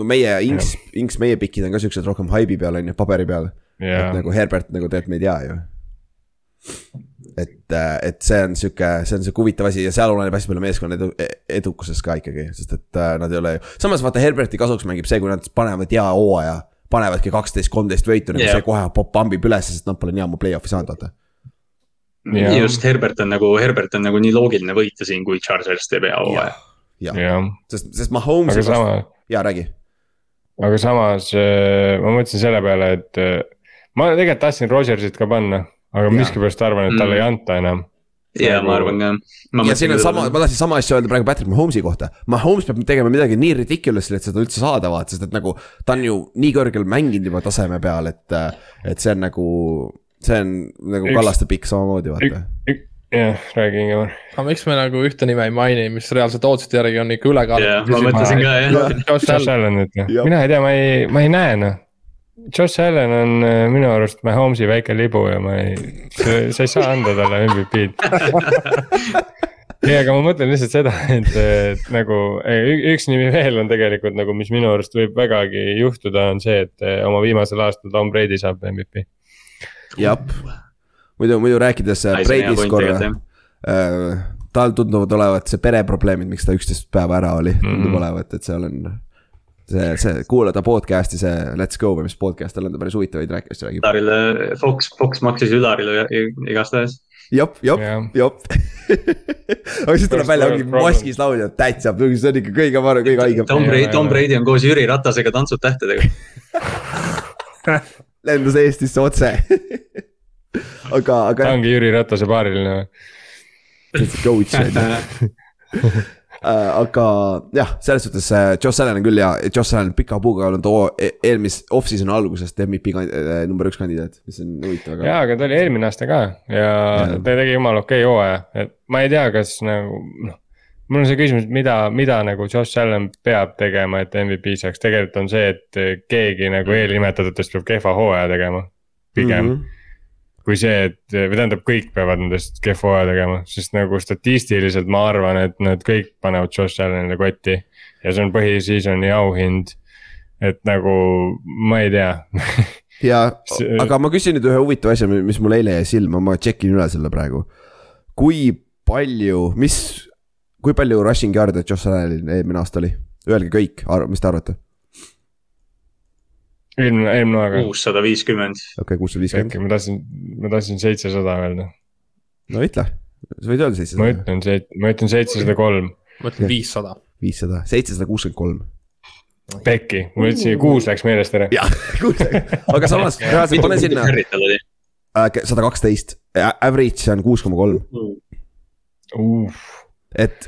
Speaker 2: no meie Inks, Inks, meie pikid on ka siuksed rohkem haibi peal, on ju, paberi peal. et
Speaker 3: ja,
Speaker 2: nagu Herbert nagu tegelikult me ei tea ju. et, et see on sihuke, see on sihuke huvitav asi ja seal oleneb hästi palju meeskonna edu, edukusest ka ikkagi, sest et äh, nad ei ole ju. samas vaata Herberti kasuks mängib see, kui nad panevad hea hooaja, panevadki kaksteist, kolmteist võitu nagu
Speaker 5: Jah.
Speaker 2: see kohe pop pambib üles, sest nad pole nii ammu play-off'i saanud, vaata.
Speaker 3: Jaa.
Speaker 5: just Herbert on nagu, Herbert on nagu nii loogiline võita siin, kui Chargers teeb hea hooaja.
Speaker 2: jah, sest, sest Mahomes'i
Speaker 3: sama,
Speaker 2: jaa, räägi.
Speaker 3: aga samas äh, ma mõtlesin selle peale, et äh, ma tegelikult tahtsin Rodgersit ka panna, aga
Speaker 2: Jaa.
Speaker 3: miskipärast arvan, et talle
Speaker 5: Mm.
Speaker 3: ei anta enam.
Speaker 5: ja ma arvan ka.
Speaker 2: ja siin on sama, ma tahtsin sama asja öelda praegu Patrick Mahomes'i kohta. Mahomes peab tegema midagi nii ridiculous'i, et seda üldse saada vaata, sest et nagu ta on ju nii kõrgel mänginud juba taseme peal, et, et see on nagu, see on nagu Kallaste pikk samamoodi vaata.
Speaker 3: jah, räägi Ingemar.
Speaker 4: aga miks me nagu ühte nime ei maini, mis reaalselt ootuste järgi on ikka ülekaal.
Speaker 5: jah, ma mõtlesin ka Jah.
Speaker 3: mina ei tea, ma ei, ma ei näe noh. Josh Allan on äh, minu arust Mahomes'i väike libu ja ma ei, sa ei saa anda talle MVP-d. ei, aga ma mõtlen lihtsalt seda, et, et nagu üks nimi veel on tegelikult nagu, mis minu arust võib vägagi juhtuda, on see, et eh, oma viimasel aastal Tom Brady saab MVP.
Speaker 2: jah, muidu, muidu rääkides äh, Brady'st korra, tal tunduvad olevat see pereprobleemid, miks ta üksteist päeva ära oli, tundub
Speaker 3: Mhm.
Speaker 2: olevat, et seal on. see, see kuulada podcast'i, see Let's Go või mis podcast tal on, ta päris huvitavaid rääk- asju räägib.
Speaker 5: Ülarile, Fox, Fox maksis Ülarile igastahes.
Speaker 2: jop, jop,
Speaker 3: Jah.
Speaker 2: jop. aga siis tuleb välja, ongi maskis laulja, täitsa, see on ikka kõige parem, kõige haigem.
Speaker 5: Tom Brady, Tom. Brady on koos Jüri Ratasega Tantsud tähtedega.
Speaker 2: lendas Eestisse otse. aga,
Speaker 3: ta
Speaker 2: aga
Speaker 3: ongi Jüri Ratase paariline või?
Speaker 2: coach on ju. Aga jah, selles suhtes äh, Josh Allan on küll ja Josh Allan pika puuga olnud oo- e- eelmis-, off-season'i algusest MVP äh, number üks kandidaat, mis on huvitav, aga.
Speaker 3: jaa, aga ta oli eelmine aasta ka ja
Speaker 2: Jah.
Speaker 3: ta tegi jumala okei hooaja, et ma ei tea, kas nagu noh. mul on see küsimus, mida, mida nagu Josh Allan peab tegema, et MVP saaks, tegelikult on see, et keegi nagu eelnimetatutest peab kehva hooaja tegema. pigem mm,
Speaker 2: Mhm.
Speaker 3: -hmm. Kui see, et või tähendab, kõik peavad nendest kehva hooaja tegema, sest nagu statistiliselt ma arvan, et nad kõik panevad Josh Allanile kotti. ja see on põhi-season'i auhind, et nagu ma ei tea
Speaker 2: ja aga ma küsin nüüd ühe huvitava asja, mis mul eile jäi silma, ma check in üle selle praegu. kui palju, mis, kui palju rushing yard'e Josh Allanil eelmine aasta oli? Öelge kõik, mis te arvate?
Speaker 3: eelmine, eelmine aeg.
Speaker 5: kuussada viiskümmend.
Speaker 2: okei kuussada viiskümmend
Speaker 3: äkki, ma tahtsin, ma tahtsin seitsesada öelda.
Speaker 2: no ütle, sa võid öelda
Speaker 3: ma
Speaker 2: seitsesada,
Speaker 3: ütlen seit-, ma ütlen seitsesada kolm.
Speaker 4: ma ütlen viissada.
Speaker 2: viissada, seitsesada kuuskümmend kolm.
Speaker 3: Pekki, mul ütlesin, kuus läks meelest ära.
Speaker 2: jah, aga samas reaalselt pane sinna
Speaker 5: oli?
Speaker 2: sada kaksteist, average on kuus koma kolm, et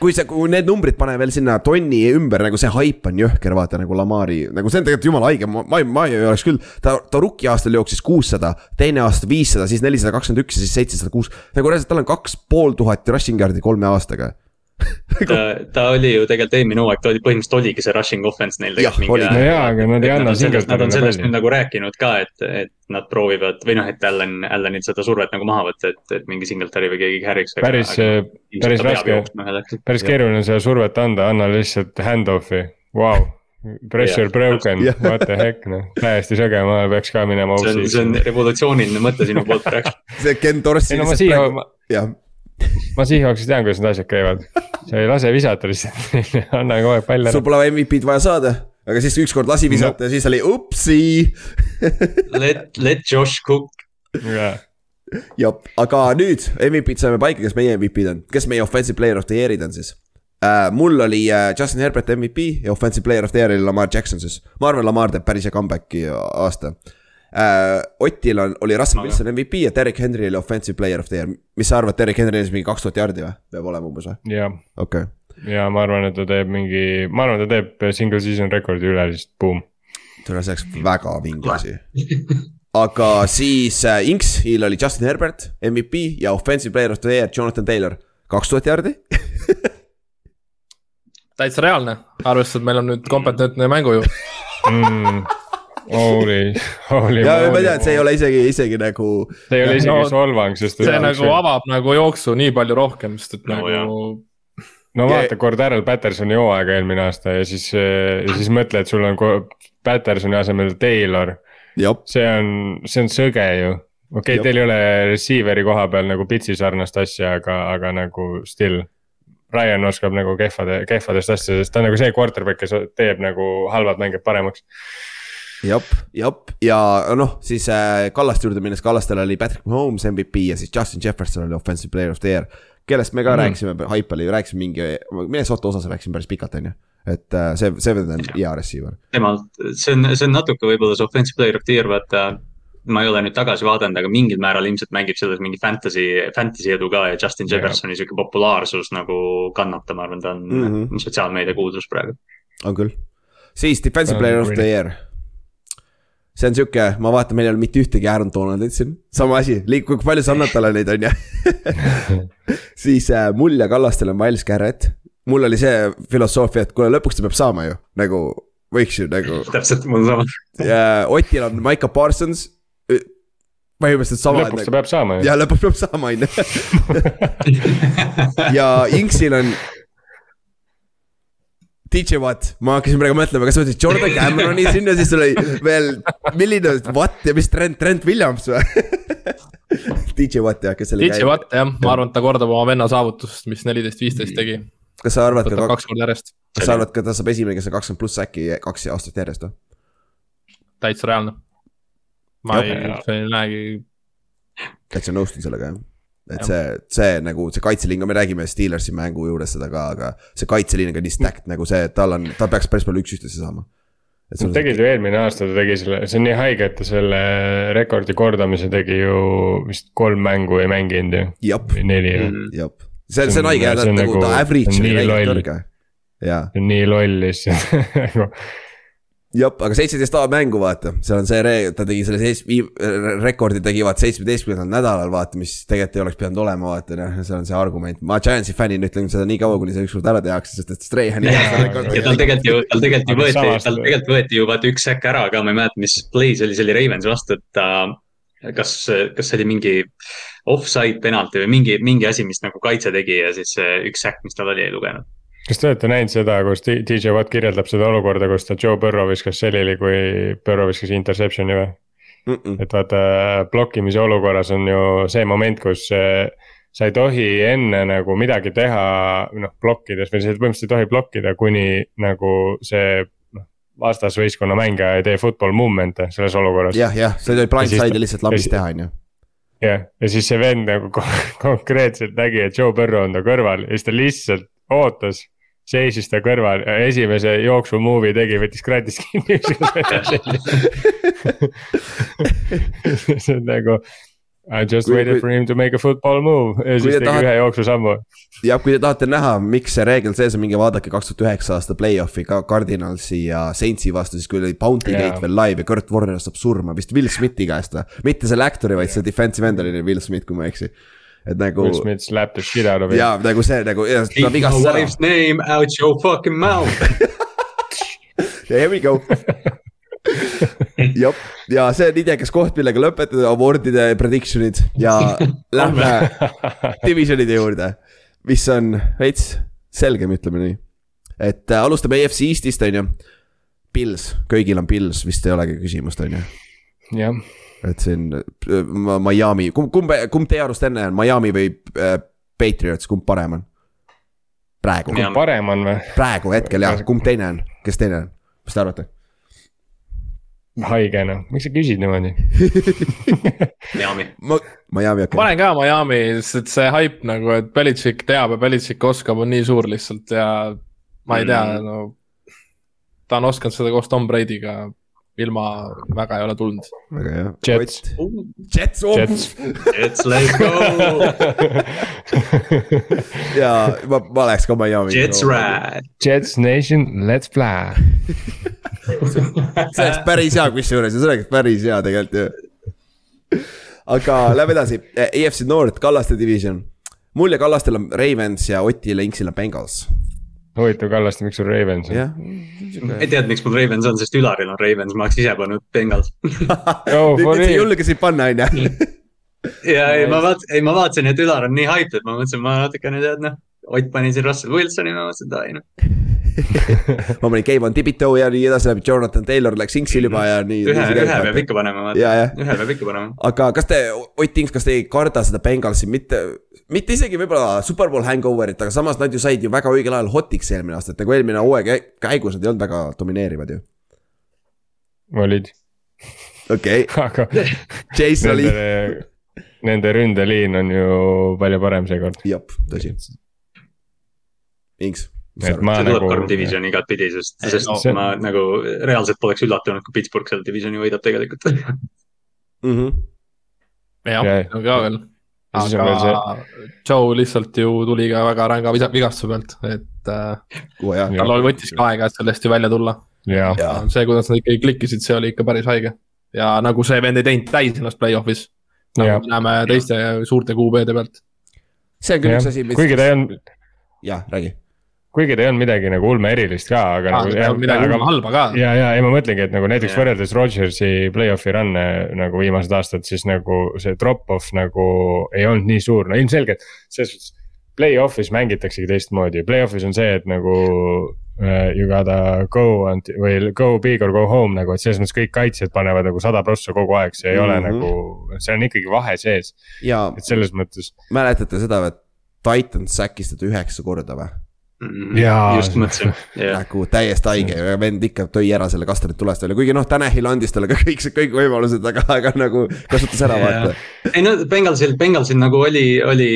Speaker 2: kui see, kui need numbrid pane veel sinna tonni ümber, nagu see haip on jõhker, vaata nagu Lamari, nagu see on tegelikult jumala haige, ma, ma ma ei oleks küll. ta, ta rookie aastal jooksis kuussada, teine aasta viissada, siis nelisada kakskümmend üks ja siis seitsesada kuus. nagu reaalselt tal on kaks pool tuhat rushing yard'i kolme aastaga.
Speaker 5: ta, ta oli ju tegelikult eelmine hooaeg, ta oli põhimõtteliselt oligi see rushing offense neil
Speaker 2: Jah,
Speaker 5: tegelikult mingi
Speaker 3: no jaa, aga nad ei anna
Speaker 5: nad on sellest, nad on sellest nüüd nagu rääkinud ka, et, et nad proovivad või noh, et Allan, Allanil seda survet nagu maha võtta, et, et mingi Singletary või keegi carry'ks.
Speaker 3: päris, päris raske, päris keeruline seda survet anda, anna lihtsalt hand-off'i, vau. Pressure
Speaker 5: Jah.
Speaker 3: broken
Speaker 2: Jah.,
Speaker 3: what the heck noh, täiesti söge, ma peaks ka minema
Speaker 5: see on, see on revolutsiooniline mõte sinu poolt praegu.
Speaker 2: see Ken Dorsey
Speaker 3: ei no ma siia
Speaker 2: jah,
Speaker 3: ma Seahawksi tean, kuidas need asjad käivad. sa ei lase visata lihtsalt, anna kogu aeg pall
Speaker 2: sul
Speaker 3: ära.
Speaker 2: pole MVP-d vaja saada, aga siis ükskord lasi visata ja siis oli upsi.
Speaker 5: Let, let Josh Cook,
Speaker 2: jah, aga nüüd MVP-d saime paika, kes meie MVP-d on, kes meie offensive player of the year'id on siis uh,? mul oli uh, Justin Herbert MVP ja offensive player of the year oli Lamar Jackson siis, ma arvan, Lamar teeb päris hea comeback'i aasta uh,. Otil on, oli Russell
Speaker 5: Aga-
Speaker 2: Wilson MVP ja Derek Henry oli offensive player of the year, mis sa arvad, Derek Henry on siis mingi kaks tuhat jaardi või, peab olema umbes või,
Speaker 3: jah,
Speaker 2: okei okay..
Speaker 3: ja ma arvan, et ta teeb mingi, ma arvan, ta teeb single season rekordi üle lihtsalt, boom.
Speaker 2: tule, see oleks väga vinge asi. aga siis äh, Inksil oli Justin Herbert MVP ja offensive player of the year Jonathan Taylor, kaks tuhat jaardi.
Speaker 4: täitsa reaalne, arvestades, et meil on nüüd kompetentne mängujuht.
Speaker 3: mm.. Holy, holy.
Speaker 2: ja ma tean, et see ei ole isegi, isegi nagu.
Speaker 3: see ei ole isegi
Speaker 4: No,
Speaker 3: solvang, sest.
Speaker 4: see nagu avab nagu jooksu nii palju rohkem, sest et
Speaker 5: No
Speaker 4: nagu
Speaker 3: no vaata, Cordarel Pattersoni hooaega eelmine aasta ja siis, ja siis mõtle, et sul on Pattersoni asemel Taylor.
Speaker 2: jah,
Speaker 3: see on, see on sõge ju. okei okay,, teil ei ole receiver'i koha peal nagu pitsi sarnast asja, aga, aga nagu still. Ryan oskab nagu kehvade, kehvadest asjadest, ta on nagu see quarterback, kes teeb nagu halvad mängijad paremaks.
Speaker 2: jep, jep ja noh, siis äh, Kallaste juurde minnes, Kallastel oli Patrick Mahomes MVP ja siis Justin Jefferson oli offensive player of the year. kellest me ka mm. Rääkisime, hype oli, rääkisime mingi, Minnesota osas rääkisime päris pikalt, on ju. et äh, see, see vend on hea receiver.
Speaker 5: temalt, see on, see on natuke võib-olla see offensive player of the year, vaata. ma ei ole nüüd tagasi vaadanud, aga mingil määral ilmselt mängib selles mingi fantasy, fantasy edu ka ja Justin. Jeffersoni sihuke populaarsus nagu kannatab, ma arvan, ta on mm. -hmm. sotsiaalmeedia kuulsus praegu.
Speaker 2: on küll. siis defensive player of the year. See on sihuke, ma vaatan, meil ei ole mitte ühtegi Aaron Donaldit siin, sama asi, kui palju sa annad talle neid, on ju. siis äh, mul ja Kallastel on Miles Garrett. mul oli see filosoofia, et kuule, lõpuks ta peab saama ju, nagu võiks ju nagu.
Speaker 5: täpselt, mul sama.
Speaker 2: Otil on Micah Parsons. põhimõtteliselt sama.
Speaker 3: lõpuks ta peab saama ju.
Speaker 2: ja lõpuks peab saama, on ju. ja Inksil on. DJ Watt, ma hakkasin praegu mõtlema, kas ma ütlesin Jordan Cameroni sinna, siis sul oli veel, milline Watt ja mis Trent, Trent Williams või? DJ Watt jah, kes oli
Speaker 4: DJ. Watt jah, ma arvan, et ta kordab oma venna saavutust, mis neliteist, viisteist tegi.
Speaker 2: kas sa arvad ka,
Speaker 4: kaks korda järjest,
Speaker 2: kas sa arvad ka, ta saab esimene, kes on kakskümmend pluss äkki kaks aastat järjest või?
Speaker 4: täitsa reaalne. ma
Speaker 2: Jah.
Speaker 4: ei, ei näegi,
Speaker 2: täitsa nõustun sellega jah. Et see, see nagu see kaitseliin, me räägime Steelersi mängu juures seda ka, aga see kaitseliin on ka nii stacked nagu see, et tal on, ta peaks päris palju üks-ühtesse saama.
Speaker 3: Nad tegid ju eelmine aasta, ta tegi selle, see on nii haige, et ta selle rekordi kordamise tegi ju vist kolm mängu ei mänginud ju, neli või.
Speaker 5: Mm.
Speaker 2: jep, see, see on haige jah,
Speaker 3: see on
Speaker 2: nagu
Speaker 3: nagu-
Speaker 2: ta average
Speaker 3: on nii loll. see on nii loll lihtsalt nagu
Speaker 2: jep, aga seitseteist A mängu vaata, seal on see re-, ta tegi selle seis-, rekordi tegi vaata seitsmeteistkümnendal nädalal vaata, mis tegelikult ei oleks pidanud olema, vaata noh, seal on see argument, ma Giantsi fännina ütlen seda nii kaua, kuni see ükskord ära tehakse, sest et seda
Speaker 5: ja tal tegelikult ju, tal tegelikult ju
Speaker 3: Aga
Speaker 5: võeti, tal tegelikult võeti ju vaata üks säkk ära ka, ma ei mäleta, mis play see oli, see oli Ravensi vastu, et ta. kas, kas see oli mingi offside penalti või mingi, mingi asi, mis nagu kaitse tegi ja siis see üks säkk, mis tal oli, ei lugenud.
Speaker 3: Kas te olete näinud seda, kus DJ Watt kirjeldab seda olukorda, kus ta Joe Burrow viskas selili, kui Burrow viskas interception'i või?
Speaker 2: mm. -mm.
Speaker 3: et vaata blokkimise olukorras on ju see moment, kus äh, sa ei tohi enne nagu midagi teha, noh blokkides või sa põhimõtteliselt ei tohi blokkida, kuni nagu see noh. vastasvõistkonna mängija ei tee football movement'e selles olukorras.
Speaker 2: jah, jah, see oli
Speaker 3: Ja siis
Speaker 2: blindside'i lihtsalt lambist
Speaker 3: ja
Speaker 2: teha, on ju.
Speaker 3: jah, ja siis see vend nagu ko- konkreetselt nägi, et Joe Burrow on ta kõrval ja siis ta lihtsalt ootas. Seisis ta kõrval esimese jooksu move'i tegi, võttis kratis kinni. see on nagu, I just
Speaker 2: Kui-
Speaker 3: waited
Speaker 2: kui-
Speaker 3: for him to make a football move ja siis
Speaker 2: te
Speaker 3: tegi
Speaker 2: tahate-
Speaker 3: ühe jooksusammu.
Speaker 2: ja kui te tahate näha, miks see reegel sees on, minge vaadake kaks tuhat üheksa aasta play-off'i ka Cardinalsi ja Saintsi vastu, siis kui oli Bounty
Speaker 3: Jaa.
Speaker 2: Gate veel live ja Kurt Warner saab surma vist Will Smithi käest või. mitte selle actor'i, vaid see defensive end oli Will Smith, kui ma ei eksi. Et nagu
Speaker 3: Will Smith slapped the shit out of him.
Speaker 2: ja nagu see nagu
Speaker 5: Keep my wife's name out your fucking mouth.
Speaker 2: ja here we go. jah, ja see on idekas koht, millega lõpetada award'ide prediction'id ja lähme divisionide juurde, mis on veits selgem, ütleme nii. et äh, alustame EFC Eestist, on ju. Pils, köögil on Pils, vist ei olegi küsimust, on ju.
Speaker 3: jah,
Speaker 2: et siin äh, Ma- Miami, kumb, kumb, kumb teie arust enne on, Miami või äh, Patriots, kumb parem on? praegu,
Speaker 5: Miami.
Speaker 3: parem on või?
Speaker 2: praegu hetkel jah, kumb teine on, kes teine on, mis te arvate?
Speaker 3: haige noh, miks sa küsid niimoodi?
Speaker 5: Miami.
Speaker 2: ma, Miami okei okay..
Speaker 4: panen ka Miami, sest et see hype nagu, et Belichik teab ja Belichik oskab, on nii suur lihtsalt ja ma ei tea
Speaker 5: Mm.
Speaker 4: no. ta on osanud seda koos Tom Brady'ga, ilma väga ei ole tulnud.
Speaker 2: väga hea.
Speaker 3: Jets..
Speaker 2: Jets, oh.
Speaker 3: Jets.
Speaker 5: Jets, let's go.
Speaker 2: ja ma, ma läheks ka Miami.
Speaker 5: Jets. ride.
Speaker 3: Jets Nation, let's fly.
Speaker 2: see oleks päris hea kusjuures ja see oleks päris hea tegelikult ju. aga lähme edasi, EFC North, Kallaste division. mul ja Kallastel on Ravens ja Otil ja Inksil on Bengals.
Speaker 3: Huvitav Kallaste, miks sul Ravens on?
Speaker 5: ei tead, miks mul Ravens on, sest Ülaril on Ravens, ma oleks ise pannud Bengals.
Speaker 3: Oh,
Speaker 2: nüüd sa julgesid panna, on ju.
Speaker 5: ja ei, ma vaatasin, ei ma vaatasin, et Ülar on nii hype, et ma mõtlesin, ma natukene tead noh. Ott pani siin Russell Wilsoni, ma mõtlesin, et ai noh.
Speaker 2: ma panin Kevin Tibito ja nii edasi läbi, Jonathan Taylor läks Inksil juba ja nii.
Speaker 5: ühe, ühe peab ikka panema, vaata. ühe peab ikka panema.
Speaker 2: aga kas te, Ott Inks, kas te ei karda seda Bengalsi, mitte, mitte isegi võib-olla Superbowl hangover'it, aga samas nad ju said ju väga õigel ajal hotiks eelmine aasta, et nagu eelmine hooaeg käi- käigus nad ei olnud väga domineerivad ju.
Speaker 3: olid,
Speaker 2: okei Chase oli,
Speaker 3: nende, ründeliin on ju palju parem seekord.
Speaker 2: jah, tõsi. Inks.
Speaker 3: et ma
Speaker 5: see
Speaker 3: nagu
Speaker 5: karm. division igatpidi, sest, sest
Speaker 4: no
Speaker 3: see-
Speaker 5: ma nagu reaalselt poleks üllatunud, kui Pittsburgh selle divisioni võidab tegelikult.
Speaker 2: Mm -hmm.
Speaker 4: jah
Speaker 3: Jaa.,
Speaker 4: no ka veel.
Speaker 3: Ja siis on veel
Speaker 4: aga Joe lihtsalt ju tuli ka väga ränga vigastuse pealt, et äh, tal oli- võttis ka aega, et sellest ju välja tulla. see, kuidas nad ikkagi klikkisid, see oli ikka päris haige. ja nagu see vend ei teinud täis ennast play-off'is. nagu me näeme teiste suurte QB-de pealt.
Speaker 2: see on küll üks asi, mis.
Speaker 3: kuigi ta ei olnud,
Speaker 2: jah, räägi.
Speaker 3: Kuigi ta ei olnud midagi nagu ulme erilist ka, aga nagu.
Speaker 4: midagi hullu halba ka.
Speaker 3: ja, ja ei, ma mõtlengi, et nagu näiteks
Speaker 5: Jah.
Speaker 3: võrreldes Rodgersi play-off'i run'e nagu viimased aastad, siis nagu see drop-off nagu ei olnud nii suur, no ilmselgelt selles suhtes. Play-off'is mängitaksegi teistmoodi, play-off'is on see, et nagu uh, you gotta go and või go big or go home nagu, et selles mõttes kõik kaitsjad panevad nagu sada prossa kogu aeg, see ei mm -hmm. ole
Speaker 2: Mhm.
Speaker 3: nagu, see on ikkagi vahe sees,
Speaker 2: ja
Speaker 3: et selles mõttes.
Speaker 2: mäletate seda, et Titans säkistati üheksa korda või?
Speaker 3: Jaa.
Speaker 5: just mõtlesin, jah.
Speaker 2: nagu täiesti haige ja vend ikka tõi ära selle kastanid tulest välja, kuigi noh, Tanahil andis talle ka kõik, kõik võimalused, aga, aga nagu kasutas ära vaata.
Speaker 5: ei no Bengalsil, Bengalsil nagu oli, oli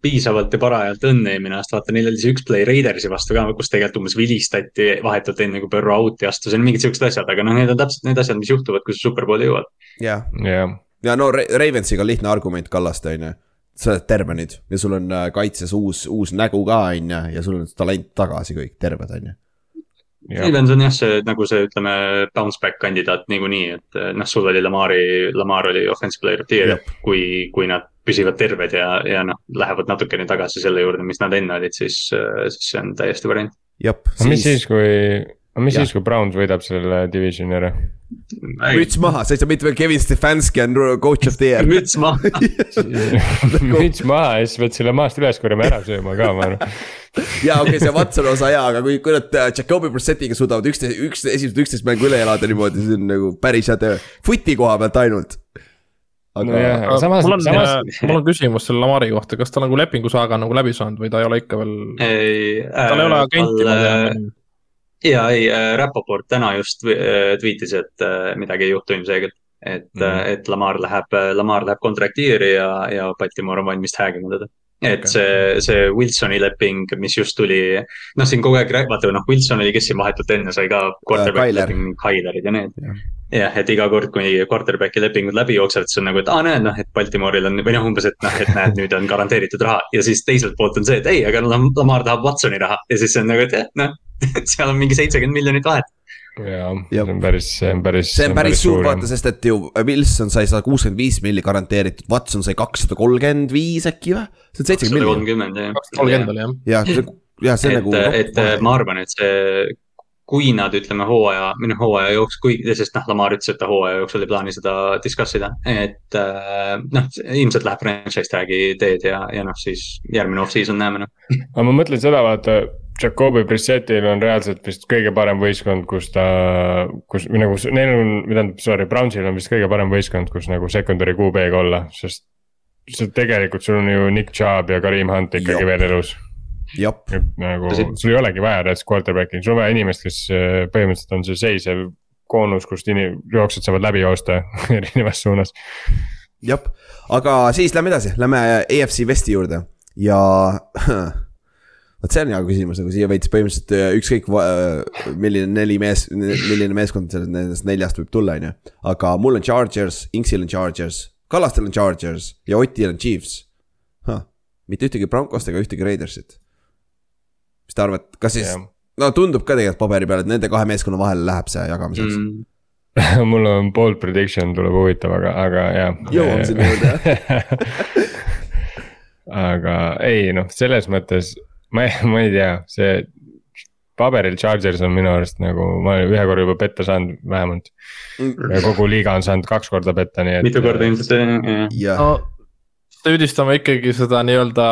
Speaker 5: piisavalt ja parajalt õnne eelmine aasta, vaata neil oli see üks play Raidersi vastu ka, kus tegelikult umbes vilistati vahetult enne kui Burrow out'i astus, on mingid siuksed asjad, aga noh, need on täpselt need asjad, mis juhtuvad, kui sa superbowli jõuad.
Speaker 2: jah,
Speaker 3: jah,
Speaker 2: ja no Ra- Ravensiga on lihtne argument Kallaste on ju. Sa oled terve nüüd ja sul on äh, kaitses uus, uus nägu ka on ju ja sul on talent tagasi kõik terved on ju.
Speaker 3: jah,
Speaker 5: Ravens on jah, see nagu see, ütleme, bounce back kandidaat niikuinii, et eh, noh, sul oli Lamari, Lamar oli offensive player of the year kui, kui nad püsivad terved ja, ja noh, lähevad natukene tagasi selle juurde, mis nad enne olid, siis, siis see on täiesti variant.
Speaker 2: jep,
Speaker 3: aga mis siis, kui, aga mis
Speaker 2: Jah.
Speaker 3: siis, kui Browns võidab selle divisioni ära?
Speaker 2: Müts maha, sa ei saa mitte veel Kevin Stefanski on coach of the year.
Speaker 5: müts maha.
Speaker 3: müts maha ja siis pead selle maast üles korjama ära sööma ka, ma arvan.
Speaker 2: ja okei okay,, see Watsoni osa jaa, aga kui, kui nad äh, Jakobi Brissetiga suudavad üksteist, üks, esimesed üksteist mängu üle elada niimoodi, see on nagu päris hea töö. Footi koha pealt ainult. aga
Speaker 3: Nojah. Aga samas-
Speaker 4: mul on
Speaker 3: samas-,
Speaker 4: mul on küsimus selle Lamari kohta, kas ta nagu lepingusaaga on nagu läbi saanud või ta ei ole ikka veel,
Speaker 5: ei,
Speaker 4: tal ei ole agenti, ma tean.
Speaker 5: Ja ei, Rapoport täna just äh, tweetis, et äh, midagi ei juhtu ilmselgelt. et mm. -hmm. et Lamar läheb, Lamar läheb contract year'i ja, ja Baltimore on valmis tag ima teda. et okay. see, see Wilsoni leping, mis just tuli, noh, siin kogu aeg, vaata noh, Wilson oli, kes siin vahetult enne sai ka quarterback
Speaker 2: Kyler.
Speaker 5: leping, Kylerid ja need
Speaker 2: Jah..
Speaker 5: et iga kord, kui quarterback'i lepingud läbi jooksevad, siis on nagu, et aa näed noh, et Baltimooril on või noh, umbes, et noh, et näed, nüüd on garanteeritud raha ja siis teiselt poolt on see, et ei, aga Lam- Lamar tahab Watsoni raha ja siis see on nagu, et jah, noh, seal on mingi seitsekümmend miljonit vahet.
Speaker 3: jaa,
Speaker 2: Jah.
Speaker 3: see on päris, see on päris.
Speaker 2: see on päris suur vaata, sest et ju Wilson sai sada kuuskümmend viis milli garanteeritud, Watson sai kakssada kolmkümmend viis äkki või? see on seitsekümmend milli.
Speaker 4: kakssada kolmkümmend oli jah.
Speaker 2: jah, jah, see on
Speaker 5: et
Speaker 2: nagu,.
Speaker 5: et ma arvan, et see, kui nad ütleme hooaja, või noh hooaja jooksul, kui, sest noh, Lamar ütles, et ta hooaja jooksul ei plaani seda discuss ida, et äh, noh, ilmselt läheb franchise tag'i teed ja, ja noh, siis järgmine off-season näeme noh.
Speaker 3: aga ma mõtlen seda, vaata, Jakobi Brissetil on reaalselt vist kõige parem võistkond, kus ta, kus või nagu neil on, tähendab, sorry, Brownsil on vist kõige parem võistkond, kus nagu secondary QB-ga olla, sest. sest tegelikult sul on ju Nick Chubb ja Karim Hunt ikkagi
Speaker 2: Jop.
Speaker 3: veel elus, et nagu sul ei olegi vaja reaalselt quarterback'i, sul on vaja inimest, kes äh, põhimõtteliselt on see seisev koonus, kust jooksjad saavad läbi joosta erinevas suunas.
Speaker 2: jah, aga siis lähme edasi, lähme AFC Vesti juurde ja vot see on hea küsimus, nagu siia veits põhimõtteliselt äh, ükskõik va- milline neli mees, milline meeskond sellest nendest neljast võib tulla, on ju. aga mul on Chargers, Inksil on Chargers, Kallastel on Chargers ja Otil on Chiefs huh.. mitte ühtegi Broncost ega ühtegi Raidersit. Mis te arvate, kas siis
Speaker 3: Jah.
Speaker 2: no tundub ka tegelikult paberi peal, et nende kahe meeskonna vahel läheb see jagamiseks mm.
Speaker 3: Mul on bold prediction tuleb huvitav, aga, aga jah.
Speaker 2: Jõuame sinna juurde,
Speaker 3: aga ei noh, selles mõttes ma ei, ma ei tea, see paberil Chargers on minu arust nagu, ma olen ühe korra juba petta saanud vähemalt.
Speaker 2: Mm.
Speaker 3: ja kogu liiga on saanud kaks korda petta, nii et.
Speaker 5: mitu korda ilmselt jah.
Speaker 2: jah,
Speaker 4: no süüdistame ikkagi seda nii-öelda